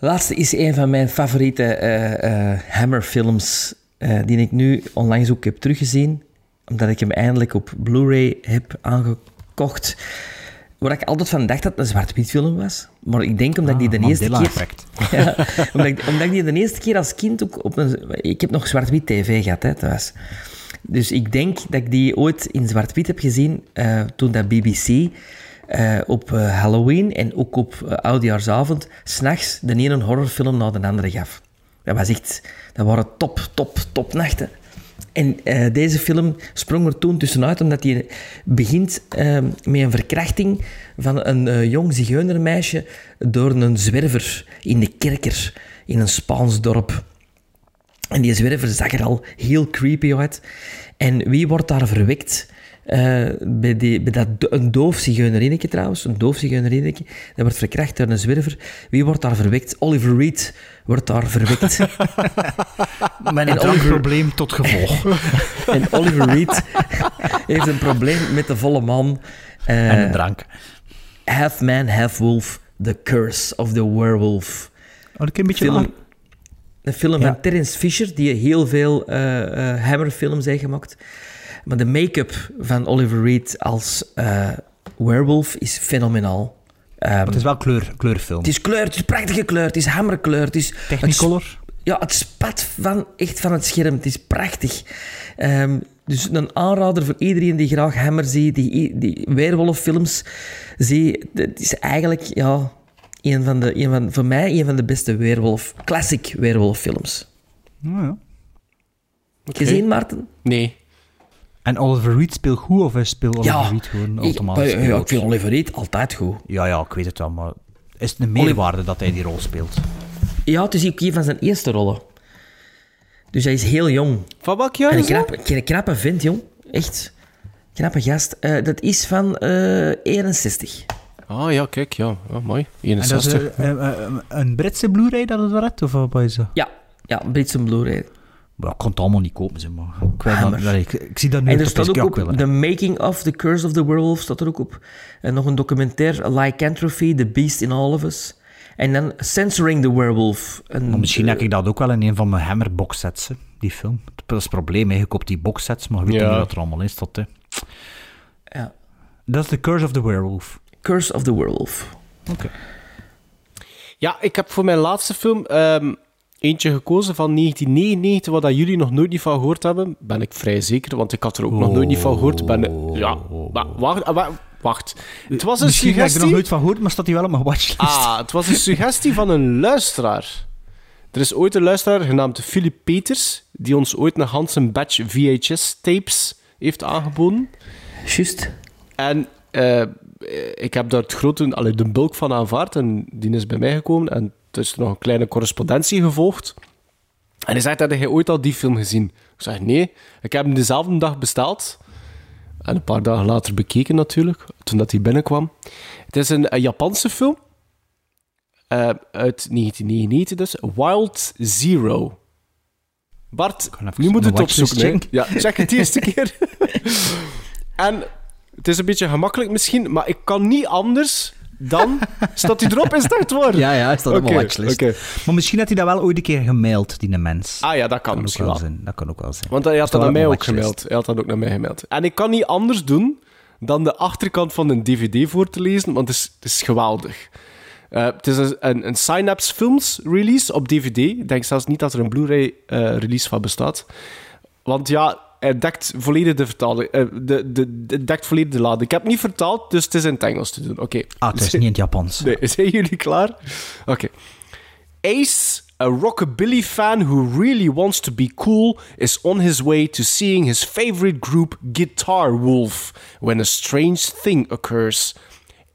Laatste is een van mijn favoriete eh, eh, Hammer-films, eh, die ik nu onlangs ook heb teruggezien, omdat ik hem eindelijk op Blu-ray heb aangekocht. Waar ik altijd van dacht dat het een zwart-wit film was. Maar ik denk omdat ik die de Ah, eerste keer... (laughs) Ja, omdat, ik, omdat ik die de eerste keer als kind ook op een... Ik heb nog zwart-wit tv gehad, hè, thuis. Dus ik denk dat ik die ooit in zwart-wit heb gezien eh, toen dat BBC eh, op eh, Halloween en ook op eh, Oudjaarsavond s'nachts de ene horrorfilm na de andere gaf. Dat was echt... Dat waren top, top, top nachten. En deze film sprong er toen tussenuit omdat hij begint met een verkrachting van een jong zigeunermeisje door een zwerver in de kerker in een Spaans dorp. En die zwerver zag er al heel creepy uit. En wie wordt daar verwekt? Eh, bij, die, bij dat, een doof trouwens, een doof zigeunerinnetje, dat wordt verkracht door een zwerver. Wie wordt daar verwekt? Oliver Reed wordt daar verwekt. (laughs) Met een drankprobleem tot gevolg. (laughs) en Oliver Reed heeft een probleem met de volle man. Eh, En een drank. Half man, half wolf, The Curse of the Werewolf. Oh, dat een beetje film. Een film Ja. van Terence Fisher, die heel veel eh eh Hammer-films heeft gemaakt. Maar de make-up van Oliver Reed als eh, werewolf is fenomenaal. Ehm, het is wel kleur, kleurfilm. het is kleur, het is prachtige kleur, het is hammerkleur. Het is, Technicolor? het ja, het spat van, echt van het scherm. Het is prachtig. Ehm, dus een aanrader voor iedereen die graag Hammer ziet, die, die weerwolffilms ziet. Het is eigenlijk, ja, een van de, een van, voor mij een van de beste weerwolf, classic weerwolffilms. Nou ja. Gezien, Maarten? Nee. En Oliver Reed speelt goed of hij speelt Oliver Ja, Reed gewoon automatisch? ja, ik vind Oliver Reed altijd goed. Ja, ja, ik weet het wel, maar is het een meerwaarde dat hij die rol speelt? Ja, het is ook een van zijn eerste rollen. Dus hij is heel jong. Van welk jaar is dat? knappe, een knappe vent, jong. Echt. Knappe gast. Eh, dat is van eh 61. Ah ja, kijk, ja. ja mooi. En dat is 61. eh, eh, eh, een Britse Blu-ray dat het of wat is dat? Ja, ja Britse Blu-ray. Maar ik kon het allemaal niet kopen, zeg maar. Ik, dat, ik, ik zie dat nu En er de staat ook op het. Making of The Curse of the Werewolf staat er ook op. En nog een documentaire, Lycanthropy, The Beast in All of Us. En dan Censoring the Werewolf. Een, Maar misschien heb ik dat ook wel in een van mijn Hammer boxsets, hè, die film. Dat is het probleem, hè. je koopt die boxsets, maar je weet Ja. niet wat er allemaal in staat. Hè. Ja. Dat is The Curse of the Werewolf. Curse of the Werewolf. Oké. Ja, ik heb voor mijn laatste film ehm, eentje gekozen van 1999, wat dat jullie nog nooit niet van gehoord hebben. Ben ik vrij zeker, want ik had er ook nog nooit niet van gehoord. Ben, ja, maar wacht, ah, wa- wacht. Het was een Misschien heb ik er nog suggestie... nooit van gehoord, maar staat hij wel op mijn watchlist. Ah, het was een suggestie van een luisteraar. Er is ooit een luisteraar genaamd Philip Peters, die ons ooit een Hansen batch VHS-tapes heeft aangeboden. Juist. En eh, ik heb daar het grote, allee, de bulk van aanvaard en die is bij mij gekomen. En er is nog een kleine correspondentie gevolgd. En hij zegt, heb jij ooit al die film gezien? Ik zeg, nee. Ik heb hem dezelfde dag besteld. En een paar dagen later bekeken natuurlijk, toen dat hij binnenkwam. Het is een, een Japanse film. eh, uit 1999 dus. Wild Zero. Bart, nu moet het opzoeken. Ja, check het eerste (laughs) keer. en het is een beetje gemakkelijk misschien, maar ik kan niet anders dan... (laughs) Staat hij erop? Het waar? Ja, ja, hij staat op mijn Oké, watchlist. oké. Maar misschien had hij dat wel ooit een keer gemaild, die mens. Ah ja, dat kan, misschien wel zijn. Dat kan ook wel zijn. Want hij had dat naar mij ook mijn gemaild. Hij had dat ook naar mij gemaild. En ik kan niet anders doen dan de achterkant van een dvd voor te lezen, want het is, het is geweldig. Eh, het is een, een, een Synapse Films release op dvd. Ik denk zelfs niet dat er een Blu-ray eh, release van bestaat. Want ja, hij dekt volledig de vertaling. eh, de, de, de, dekt volledig de lading. Ik heb het niet vertaald, dus het is in het Engels te doen. Oké. Ah, het is niet in het Japans. (laughs) Nee, zijn jullie klaar? Oké. Ace, a rockabilly fan who really wants to be cool, is on his way to seeing his favorite group Guitar Wolf when a strange thing occurs.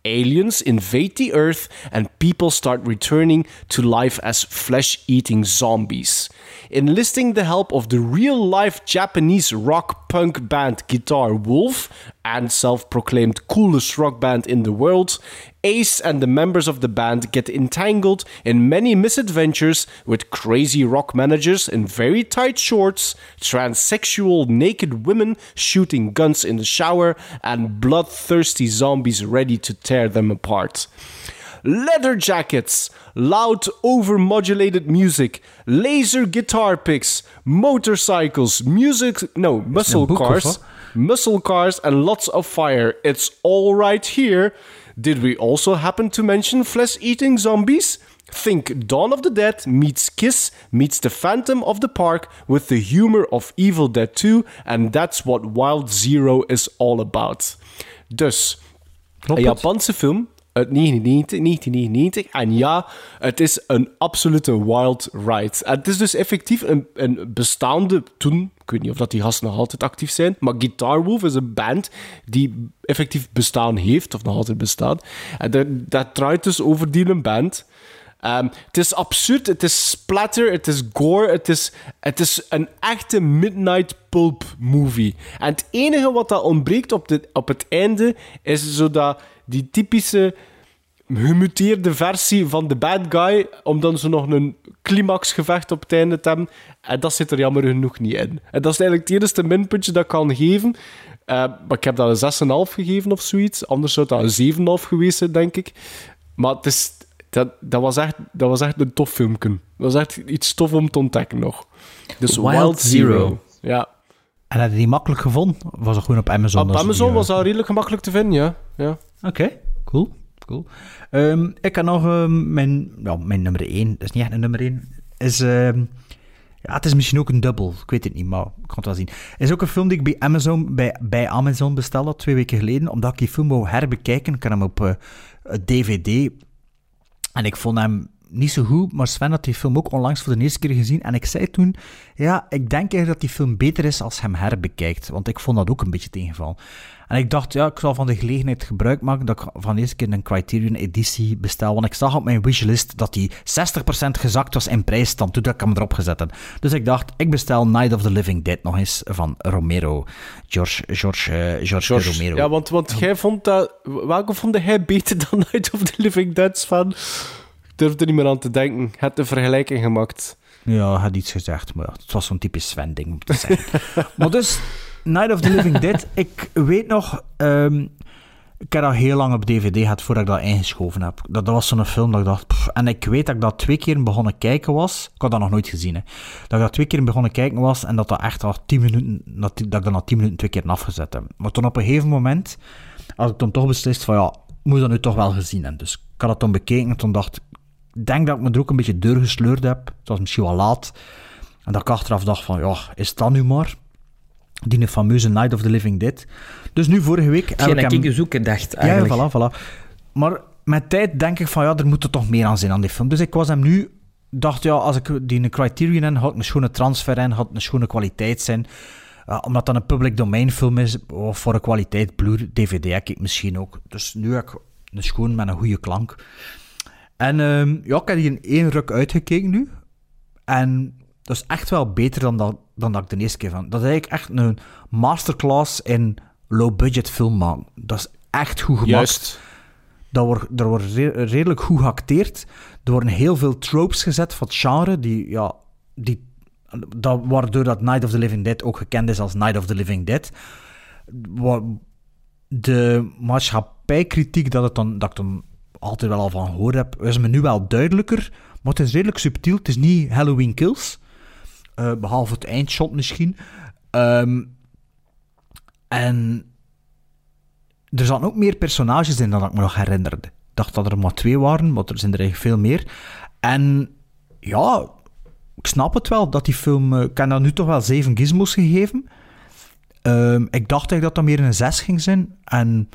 Aliens invade the Earth and people start returning to life as flesh eating zombies. Enlisting the help of the real life Japanese rock punk band Guitar Wolf and self proclaimed coolest rock band in the world, Ace and the members of the band get entangled in many misadventures with crazy rock managers in very tight shorts, transsexual naked women shooting guns in the shower, and bloodthirsty zombies ready to tear them apart. Leather jackets, loud overmodulated music, laser guitar picks, motorcycles, music, no, muscle een boek, of cars, muscle cars, and lots of fire. It's all right here. Did we also happen to mention flesh eating zombies? Think Dawn of the Dead meets Kiss meets The Phantom of the Park with the humor of Evil Dead 2, and that's what Wild Zero is all about. Dus, een Japanse film uit 1990, 1999. En ja, het is een absolute wild ride. Het is dus effectief een, een bestaande, toen Ik weet niet of dat die gasten nog altijd actief zijn. Maar Guitar Wolf is een band die effectief bestaan heeft, of nog altijd bestaat. En dat, dat draait dus over die band. Ehm, het is absurd, het is splatter, het is gore, het is, het is een echte midnight pulp movie. En het enige wat dat ontbreekt op, de, op het einde is zo dat die typische gemuteerde versie van de bad guy, om dan zo nog een climaxgevecht op het einde te hebben. En dat zit er jammer genoeg niet in. En dat is eigenlijk het enige minpuntje dat ik kan geven. Eh, maar ik heb dat een 6,5 gegeven of zoiets. Anders zou dat een 7,5 geweest zijn, denk ik. Maar het is, dat, dat, was echt, dat was echt een tof filmpje. Dat was echt iets tof om te ontdekken nog. Dus Wild, Wild Zero. Zero. Ja. En had je die makkelijk gevonden? Was het gewoon op Amazon? Op Amazon die, was dat redelijk gemakkelijk te vinden, ja. ja. Oké, cool. cool. Ehm, ik had nog ehm, mijn, ja, mijn nummer 1. Dat is niet echt een nummer 1. Is, ehm, ja, het is misschien ook een dubbel. Ik weet het niet, maar ik kan het wel zien. is ook een film die ik bij Amazon, bij, bij Amazon bestelde twee weken geleden. Omdat ik die film wou herbekijken. Ik had hem op eh, DVD. En ik vond hem niet zo goed, maar Sven had die film ook onlangs voor de eerste keer gezien. En ik zei toen, ja, ik denk eigenlijk dat die film beter is als hem herbekijkt. Want ik vond dat ook een beetje tegenval. En ik dacht, ja, ik zal van de gelegenheid gebruik maken dat ik van de eerste keer een Criterion editie bestel. Want ik zag op mijn wishlist dat die 60% gezakt was in prijs dan toen ik hem erop gezet had. Dus ik dacht, ik bestel Night of the Living Dead nog eens van Romero. George, George, eh, George, George, Romero. Ja, want, want jij vond dat... Welke vond hij beter dan Night of the Living Dead van? Ik durf er niet meer aan te denken. Je hebt de vergelijking gemaakt. Ja, had iets gezegd, maar het was zo'n typisch Sven-ding om te zeggen. (laughs) maar dus, Night of the Living Dead, ik weet nog... ehm, ik heb dat heel lang op DVD gehad voordat ik dat ingeschoven heb. Dat, dat was zo'n film dat ik dacht... en ik weet dat ik dat twee keer begonnen kijken was. Ik had dat nog nooit gezien, hè. Dat ik dat twee keer begonnen kijken was en dat dat echt al tien minuten... Dat, ik dat na tien minuten twee keer afgezet heb. Maar toen op een gegeven moment had ik dan toch beslist van ja, moet dat nu toch wel gezien hebben. Dus ik had dat toen bekeken en toen dacht denk dat ik me er ook een beetje doorgesleurd heb. Het was misschien wel laat. En dat ik achteraf dacht van, ja, is dat nu maar? Die fameuze Night of the Living Dead. Dus nu vorige week... heb Hetgeen ik hem- ik dus ook dacht, eigenlijk. ja, voilà, voilà. Maar met tijd denk ik van, ja, er moet er toch meer aan zijn aan die film. Dus ik was hem nu... dacht, ja, als ik die een Criterion in had, een schone transfer in, had een schone kwaliteit zijn. Ja, omdat dat een public domain film is, of voor een kwaliteit Blu DVD heb ik misschien ook. Dus nu heb ik een schoon met een goede klank. En ehm, ja, ik heb die in één ruk uitgekeken nu. En dat is echt wel beter dan dat, dan dat ik de eerste keer van. Dat is eigenlijk echt een masterclass in low-budget film maken. Dat is echt goed gemaakt. Juist. Dat wordt, er wordt re- redelijk goed geacteerd. Er worden heel veel tropes gezet van het genre, die, ja, die, dat, waardoor dat Night of the Living Dead ook gekend is als Night of the Living Dead. De maatschappijkritiek dat, het dan, dat ik dan altijd wel al van gehoord heb, is me nu wel duidelijker. Maar het is redelijk subtiel. Het is niet Halloween Kills. eh, behalve het eindshot misschien. Ehm, en er zaten ook meer personages in dan ik me nog herinnerde. Ik dacht dat er maar twee waren, maar er zijn er eigenlijk veel meer. En ja, ik snap het wel dat die film... eh, Ik heb nu toch wel zeven gizmos gegeven. Ehm, ik dacht eigenlijk dat dat meer een 6 ging zijn. En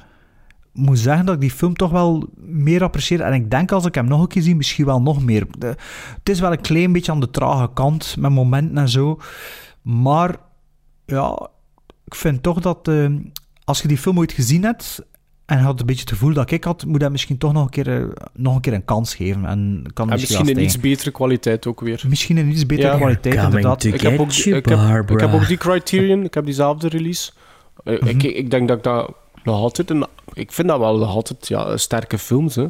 moet zeggen dat ik die film toch wel meer apprecieer. En ik denk als ik hem nog een keer zie, misschien wel nog meer. De- het is wel een klein beetje aan de trage kant, met momenten en zo. Maar ja, ik vind toch dat eh, als je die film ooit gezien hebt en je had een beetje het gevoel dat ik had, moet je misschien toch nog een keer, eh, nog een, keer een kans geven. En kan En misschien, misschien iets betere kwaliteit ook weer. Misschien een iets betere Ja. kwaliteit, inderdaad. Ik heb, ook, you, ik, heb, Barbara. ik heb ook die Criterion, ik heb diezelfde release. Eh, Mhm. ik, ik denk dat ik dat nog altijd... Een, ik vind dat wel altijd ja, sterke films, hè.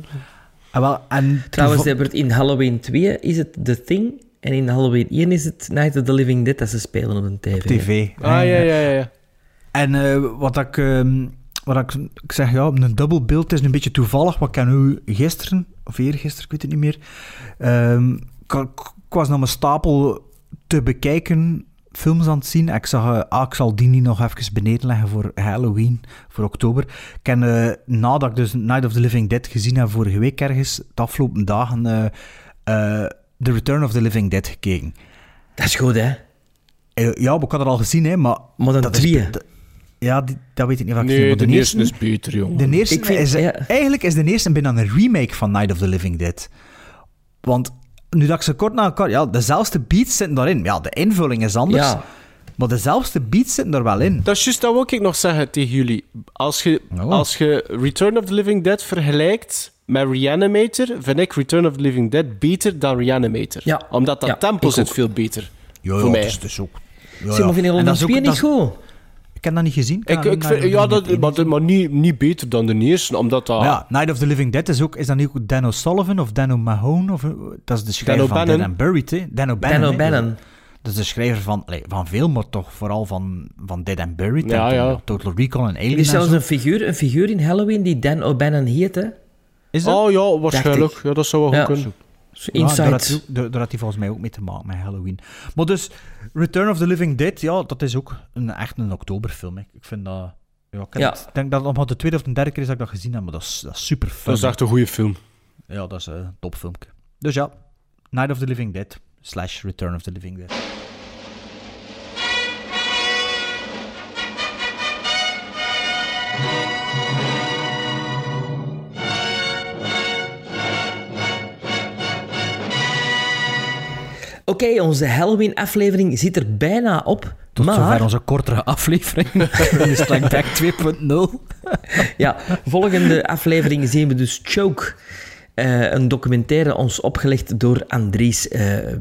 Ah, wel, en Trouwens, Ebert, in Halloween 2 is het The Thing. En in Halloween 1 is het Night of the Living Dead dat ze spelen op een tv. tv. Ah, ja, ja, ja. ja. En eh, wat ik, ehm, wat ik, ik zeg, ja, een dubbelbeeld is een beetje toevallig. Wat ik nu gisteren, of eergisteren, ik weet het niet meer. ehm, ik, ik was naar mijn stapel te bekijken, films aan het zien. Ik zag, eh, ah, ik zal die niet nog even beneden leggen voor Halloween, voor oktober. Ik heb, eh, nadat ik dus Night of the Living Dead gezien heb vorige week ergens, de afgelopen dagen, eh, eh, The Return of the Living Dead gekeken. Dat is goed, hè? Ja, maar ik had het al gezien, hè, maar... Maar dan dat is- dat- ja, die- dat weet ik niet wat ik Nee, heb, de, maar eerste is beter, jongen. de eerste Ik vind- is, ja. Eigenlijk is de eerste bijna een remake van Night of the Living Dead. Want nu dat ik ze kort na elkaar... Ja, dezelfde beats zitten daarin. Ja, de invulling is anders. Ja. Maar dezelfde beats zitten er wel in. Dat is juist, dat wil ik nog zeggen tegen jullie. Als je, Oh. als je Return of the Living Dead vergelijkt met Reanimator, vind ik Return of the Living Dead beter dan Reanimator. Ja. Omdat dat Ja, tempo zit ook. veel beter. Ja, voor ja, mij. het is dus ook... Ja, maar vind je En dat een is ook- spier dat niet is- goed? Ik heb dat niet gezien. Ik, ik vind, ja, dat, maar, maar niet, niet beter dan de eerste, omdat dat... Maar ja, Night of the Living Dead is ook... Is dat niet ook Dan O'Sullivan of Dan O'Mahone? Of, dat is de schrijver van. Dead and Buried, hè? Dan O'Bannon. Dan hè. O'Bannon. Dat is de schrijver van, van veel, maar toch vooral van, van Dead and Buried. Ja, en ja. Total Recall en Er Alien is en zelfs een figuur, een figuur in Halloween die Dan O'Bannon heet, hè? Is dat? Oh ja, waarschijnlijk. Ja, dat zou wel Ja. goed kunnen. Ja, daar, had hij ook- daar, daar had hij volgens mij ook mee te maken met Halloween. Maar dus, Return of the Living Dead, ja, dat is ook een, echt een oktoberfilm. hè. Ik vind dat... Ja, ik Ja. het- denk dat het nog de tweede of de derde keer is dat ik dat gezien heb, maar dat is, dat is super fun. Dat is echt een goede film. Ja, dat is een topfilmpje. Dus ja, Night of the Living Dead slash Return of the Living Dead. Oké, onze Halloween-aflevering zit er bijna op. Tot maar... zover onze kortere aflevering. Strike Back 2.0. Ja, volgende aflevering zien we dus Choke. eh, een documentaire ons opgelegd door Andries eh, eh,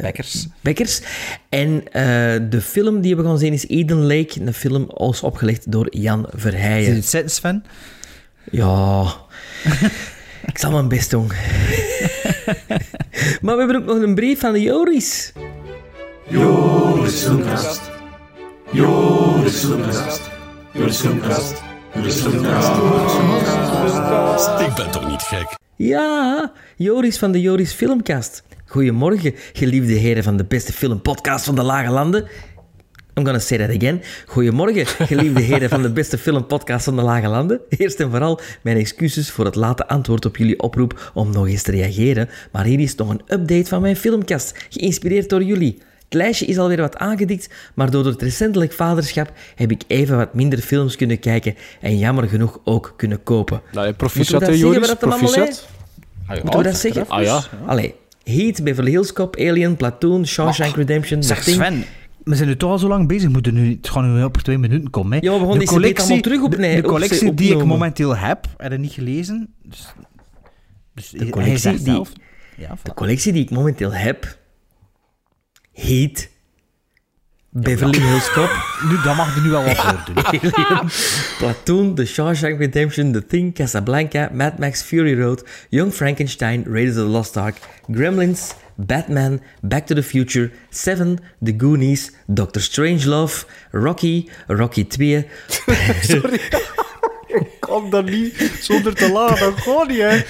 Bekkers. Bekkers. En de film die we gaan zien is Eden Lake. Een film ons opgelegd door Jan Is je Verheijen. het zitten, Sven? Ja, (laughs) ik zal mijn best doen. (laughs) maar we hebben ook nog een brief van de Joris. Joris Filmkast. Joris Filmkast. Joris Filmkast. Joris Filmkast. Ik ben toch niet gek? Ja, Joris van de Joris Filmcast. Goedemorgen, geliefde heren van de beste filmpodcast van de Lage Landen. I'm gonna say that again. Goedemorgen, geliefde (laughs) heren van de beste filmpodcast van de Lage Landen. Eerst en vooral mijn excuses voor het late antwoord op jullie oproep om nog eens te reageren. Maar hier is nog een update van mijn filmcast, geïnspireerd door jullie. Het lijstje is alweer wat aangedikt, maar door het recentelijk vaderschap heb ik even wat minder films kunnen kijken en jammer genoeg ook kunnen kopen. Nou, Moeten proficiat, we dat zeggen, Joris? allemaal Proficiat. Moeten we dat zeggen? Ah ja. Allee, Heat, Beverly Hills Cop, Alien, Platoon, Shawshank Redemption, The Zeg. Sven, we zijn nu toch al zo lang bezig. We moeten nu, het gaat nu op twee minuten komen. Hè. Ja, we gaan de allemaal terug op- de, nee, de collectie die ik momenteel heb, heb je niet gelezen. Dus, dus De collectie, die, zelf- Ja, de collectie die ik momenteel heb, Heat, Beverly Hills Cop, (laughs) nu, dat mag je nu wel wat voor doen. (laughs) Platoon, The Shawshank Redemption, The Thing, Casablanca, Mad Max Fury Road, Young Frankenstein, Raiders of the Lost Ark, Gremlins, Batman, Back to the Future, Seven, The Goonies, Doctor Strangelove, Rocky, Rocky 2, (laughs) Sorry. Ik kan dat niet zonder te lachen. Dat gewoon niet, hè.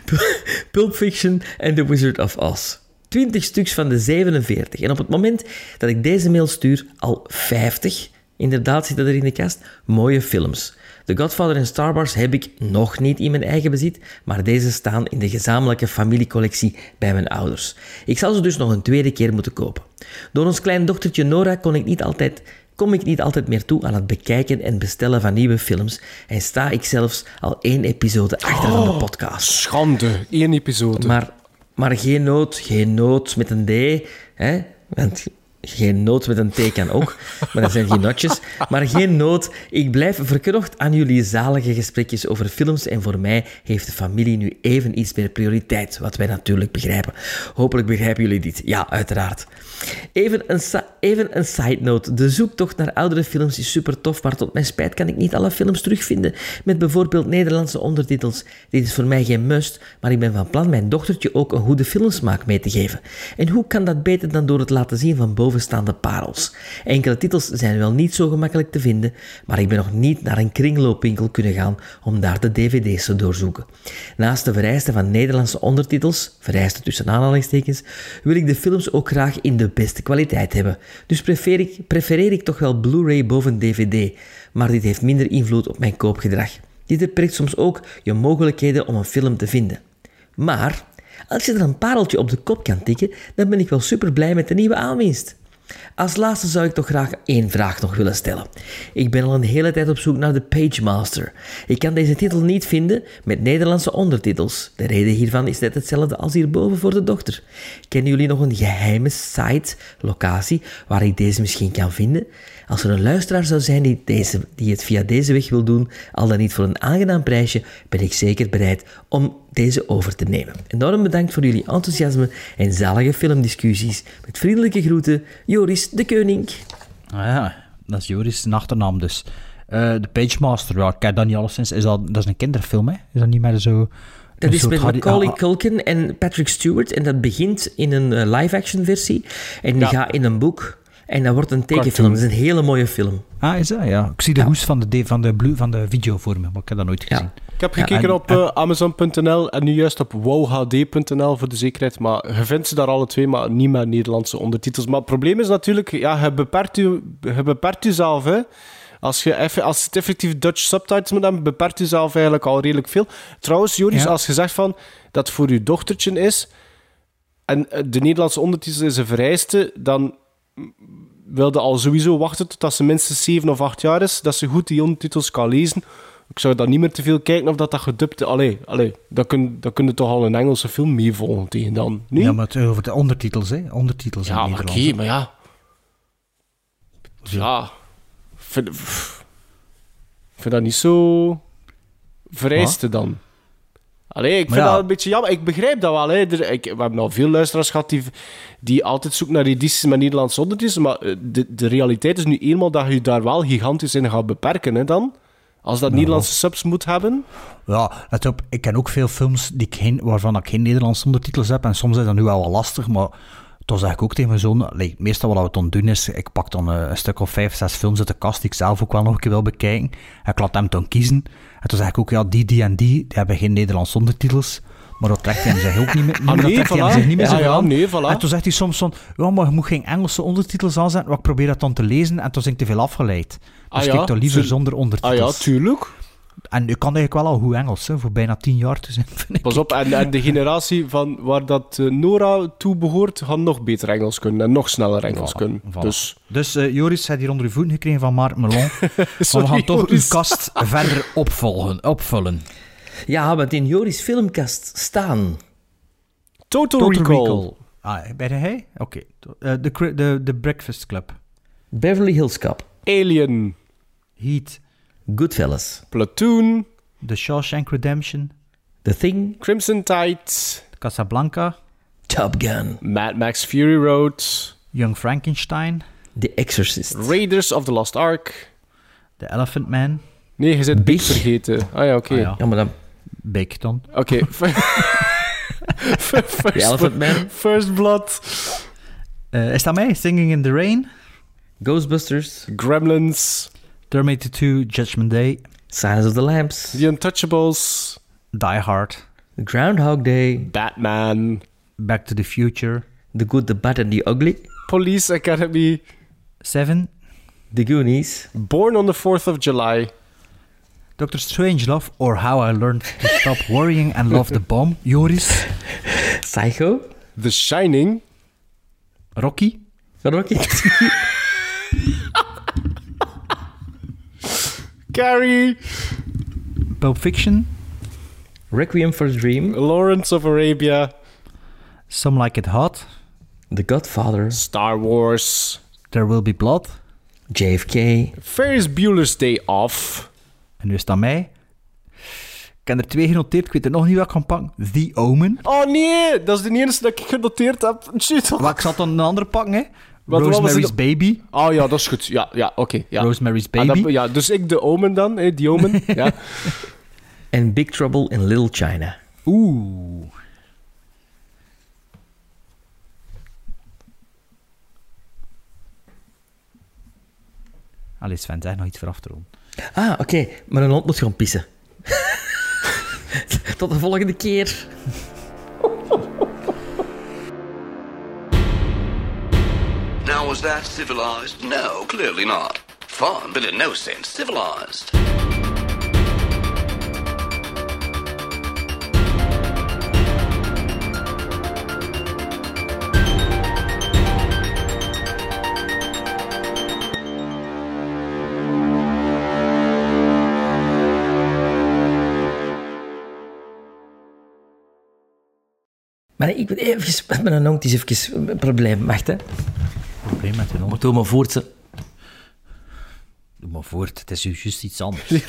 (laughs) Pulp Fiction en The Wizard of Oz. 20 stuks van de 47. En op het moment dat ik deze mail stuur, al 50. Inderdaad zitten er in de kast mooie films. The Godfather en Star Wars heb ik nog niet in mijn eigen bezit, maar deze staan in de gezamenlijke familiecollectie bij mijn ouders. Ik zal ze dus nog een tweede keer moeten kopen. Door ons klein dochtertje Nora kon ik niet altijd kom ik niet altijd meer toe aan het bekijken en bestellen van nieuwe films en sta ik zelfs al één episode achter van de podcast. Schande. Eén episode. Maar, maar geen nood, geen nood met een D. Hè? Want geen nood met een T kan ook, maar dat zijn geen notjes. Maar geen nood. Ik blijf verknocht aan jullie zalige gesprekjes over films en voor mij heeft de familie nu even iets meer prioriteit, wat wij natuurlijk begrijpen. Hopelijk begrijpen jullie dit. Ja, uiteraard. Even een, even een side note. De zoektocht naar oudere films is super tof, maar tot mijn spijt kan ik niet alle films terugvinden. Met bijvoorbeeld Nederlandse ondertitels. Dit is voor mij geen must, maar ik ben van plan mijn dochtertje ook een goede filmsmaak mee te geven. En hoe kan dat beter dan door het laten zien van bovenstaande parels? Enkele titels zijn wel niet zo gemakkelijk te vinden, maar ik ben nog niet naar een kringloopwinkel kunnen gaan om daar de dvd's te doorzoeken. Naast de vereisten van Nederlandse ondertitels, vereisten tussen aanhalingstekens, wil ik de films ook graag in de beste kwaliteit hebben. Dus prefereer ik, prefereer ik toch wel Blu-ray boven DVD, maar dit heeft minder invloed op mijn koopgedrag. Dit beperkt soms ook je mogelijkheden om een film te vinden. Maar als je er een pareltje op de kop kan tikken, dan ben ik wel super blij met de nieuwe aanwinst. Als laatste zou ik toch graag één vraag nog willen stellen. Ik ben al een hele tijd op zoek naar de Page Master. Ik kan deze titel niet vinden met Nederlandse ondertitels. De reden hiervan is net hetzelfde als hierboven voor de dochter. Kennen jullie nog een geheime site, locatie, waar ik deze misschien kan vinden? Als er een luisteraar zou zijn die, deze, die het via deze weg wil doen, al dan niet voor een aangenaam prijsje, ben ik zeker bereid om deze over te nemen. Enorm bedankt voor jullie enthousiasme en zalige filmdiscussies. Met vriendelijke groeten, Joris de Koning. Ah ja, dat is Joris' een achternaam dus. Eh, de Page Master, ja, ik ken dat niet alleszins. Is dat, dat is een kinderfilm, hè? Is dat niet meer zo... Dat is met Macaulay ah, ah, Culkin en Patrick Stewart. En dat begint in een eh, live-action versie. En die Ja. gaat in een boek. En dat wordt een tekenfilm. Cartoon. Dat is een hele mooie film. Ah, is dat? Ja. Ik zie de hoes van de, van, de blue, van de video voor me, maar ik heb dat nooit gezien. Ik heb Ja, gekeken en- op eh, Amazon.nl en nu juist op wowhd.nl voor de zekerheid. Maar je vindt ze daar alle twee, maar niet met Nederlandse ondertitels. Maar het probleem is natuurlijk, ja, je beperkt, je, je beperkt jezelf. Hè. Als, je eff- als het effectief Dutch subtitles moet hebben, beperkt jezelf eigenlijk al redelijk veel. Trouwens, Joris, Ja. als je zegt van, dat het voor je dochtertje is en eh, de Nederlandse ondertitels is een vereiste, dan wilde al sowieso wachten totdat ze minstens 7 of 8 jaar is, dat ze goed die ondertitels kan lezen. Ik zou dan niet meer te veel kijken of dat dat gedubt... Allee, allee dan, kun, dan kun je toch al een Engelse film meevolgen tegen dan. Nee? Ja, maar het, over de ondertitels, hè? Ondertitels in Ja, maar Nederland. oké, maar ja. Ja. Vind, pff. vind dat niet zo vereiste dan. Allee, ik vind ja. dat een beetje jammer. Ik begrijp dat wel. Hè. Er, ik, we hebben al veel luisteraars gehad die, die altijd zoeken naar edities met Nederlandse ondertitels. Maar eh, de, de realiteit is nu eenmaal dat je daar wel gigantisch in gaat beperken. Hè, dan. Als dat Nederlandse subs moet hebben. Ja, let op, ik ken ook veel films die ik geen, waarvan ik geen Nederlandse ondertitels heb. En soms is dat nu wel wat lastig, maar toen zeg ik ook tegen mijn zoon... meestal wat we dan doen is, ik pak dan eh, een stuk of vijf, zes films uit de kast die ik zelf ook wel nog een keer wil bekijken. En ik laat hem dan kiezen. En toen zeg ik ook, ja, die, die en die, die hebben geen Nederlandse ondertitels. Maar dat trekt hij zich ook niet meer, (laughs) Ah, dat nee, hij hem voilà. zich niet meer Ja, zo ja, aan. nee, voilà. En toen zegt hij soms van, ja, maar je moet geen Engelse ondertitels aanzetten. Maar ik probeer dat dan te lezen en toen ben ik te veel afgeleid. Dus Ah, ik ja, kijk toch liever zonder ondertitels. Ah ja, tuurlijk. En ik kan eigenlijk wel al goed Engels, hè, voor bijna tien jaar te zijn. (laughs) vind ik. Pas op, en, en de (laughs) generatie van waar dat eh, Nora toe behoort, gaat nog beter Engels kunnen en nog sneller Engels Voilà, kunnen. voilà. Dus Dus eh, Joris heeft hier onder uw voeten gekregen van Mark Melon. (laughs) maar we Sorry, gaan toch Joris. uw kast verder opvolgen, opvullen. Ja, want in Joris' filmkast staan... Total, Total Recall. Recall. Ah, bij de hij? Oké. Eh, De cri- de de Breakfast Club. Beverly Hills Cop. Alien. Heat. Goodfellas. Platoon. The Shawshank Redemption. The Thing. Crimson Tide. Casablanca. Top Gun. Mad Max Fury Road. Young Frankenstein. The Exorcist. Raiders of the Lost Ark. The Elephant Man. Nee, je zit Big vergeten. Ah ja, oké. Ah, ja. Ja, maar dan... Big dan. Oké. (laughs) (laughs) First, The Elephant Man. First Blood. Eh, is dat mij? Singing in the Rain. Ghostbusters. Gremlins. Terminator 2, Judgment Day. Silence of the Lambs. The Untouchables. Die Hard. Groundhog Day. Batman. Back to the Future. The Good, the Bad and the Ugly. Police Academy. Seven. The Goonies. Born on the 4th of July. Doctor Strangelove or How I Learned to Stop (laughs) Worrying and Love the Bomb. Joris. Psycho. The Shining. Rocky. Rocky. (laughs) Carrie. Pulp Fiction. Requiem for a Dream. Lawrence of Arabia. Some Like It Hot. The Godfather. Star Wars. There Will Be Blood. JFK. Ferris Bueller's Day Off. En nu is dat mij. Ik heb er twee genoteerd, ik weet er nog niet wat ik kan pakken. The Omen. Oh nee, dat is de enige dat ik genoteerd heb. Shit. Maar ik zal dan een andere pakken, hè. Wat- Rosemary's? Baby. Oh ja, dat is goed. Ja, ja oké. ja. Rosemary's Ah, Baby. dat- ja, dus ik de Omen dan, hè, die Omen. (laughs) ja. En Big Trouble in Little China. Oeh. Allee Sven, zeg nog iets voor af te ronden. Ah, oké. Maar een hond moet gewoon pissen. (laughs) Tot de volgende keer. was that civilized? No, clearly not. Fun, but in no sense civilized. Maar ik ben even met (laughs) mijn hond is even een probleem. Wacht, hè. Probleem met hond. Doe maar voort, ze. Doe maar voort, het is juist iets anders. (laughs)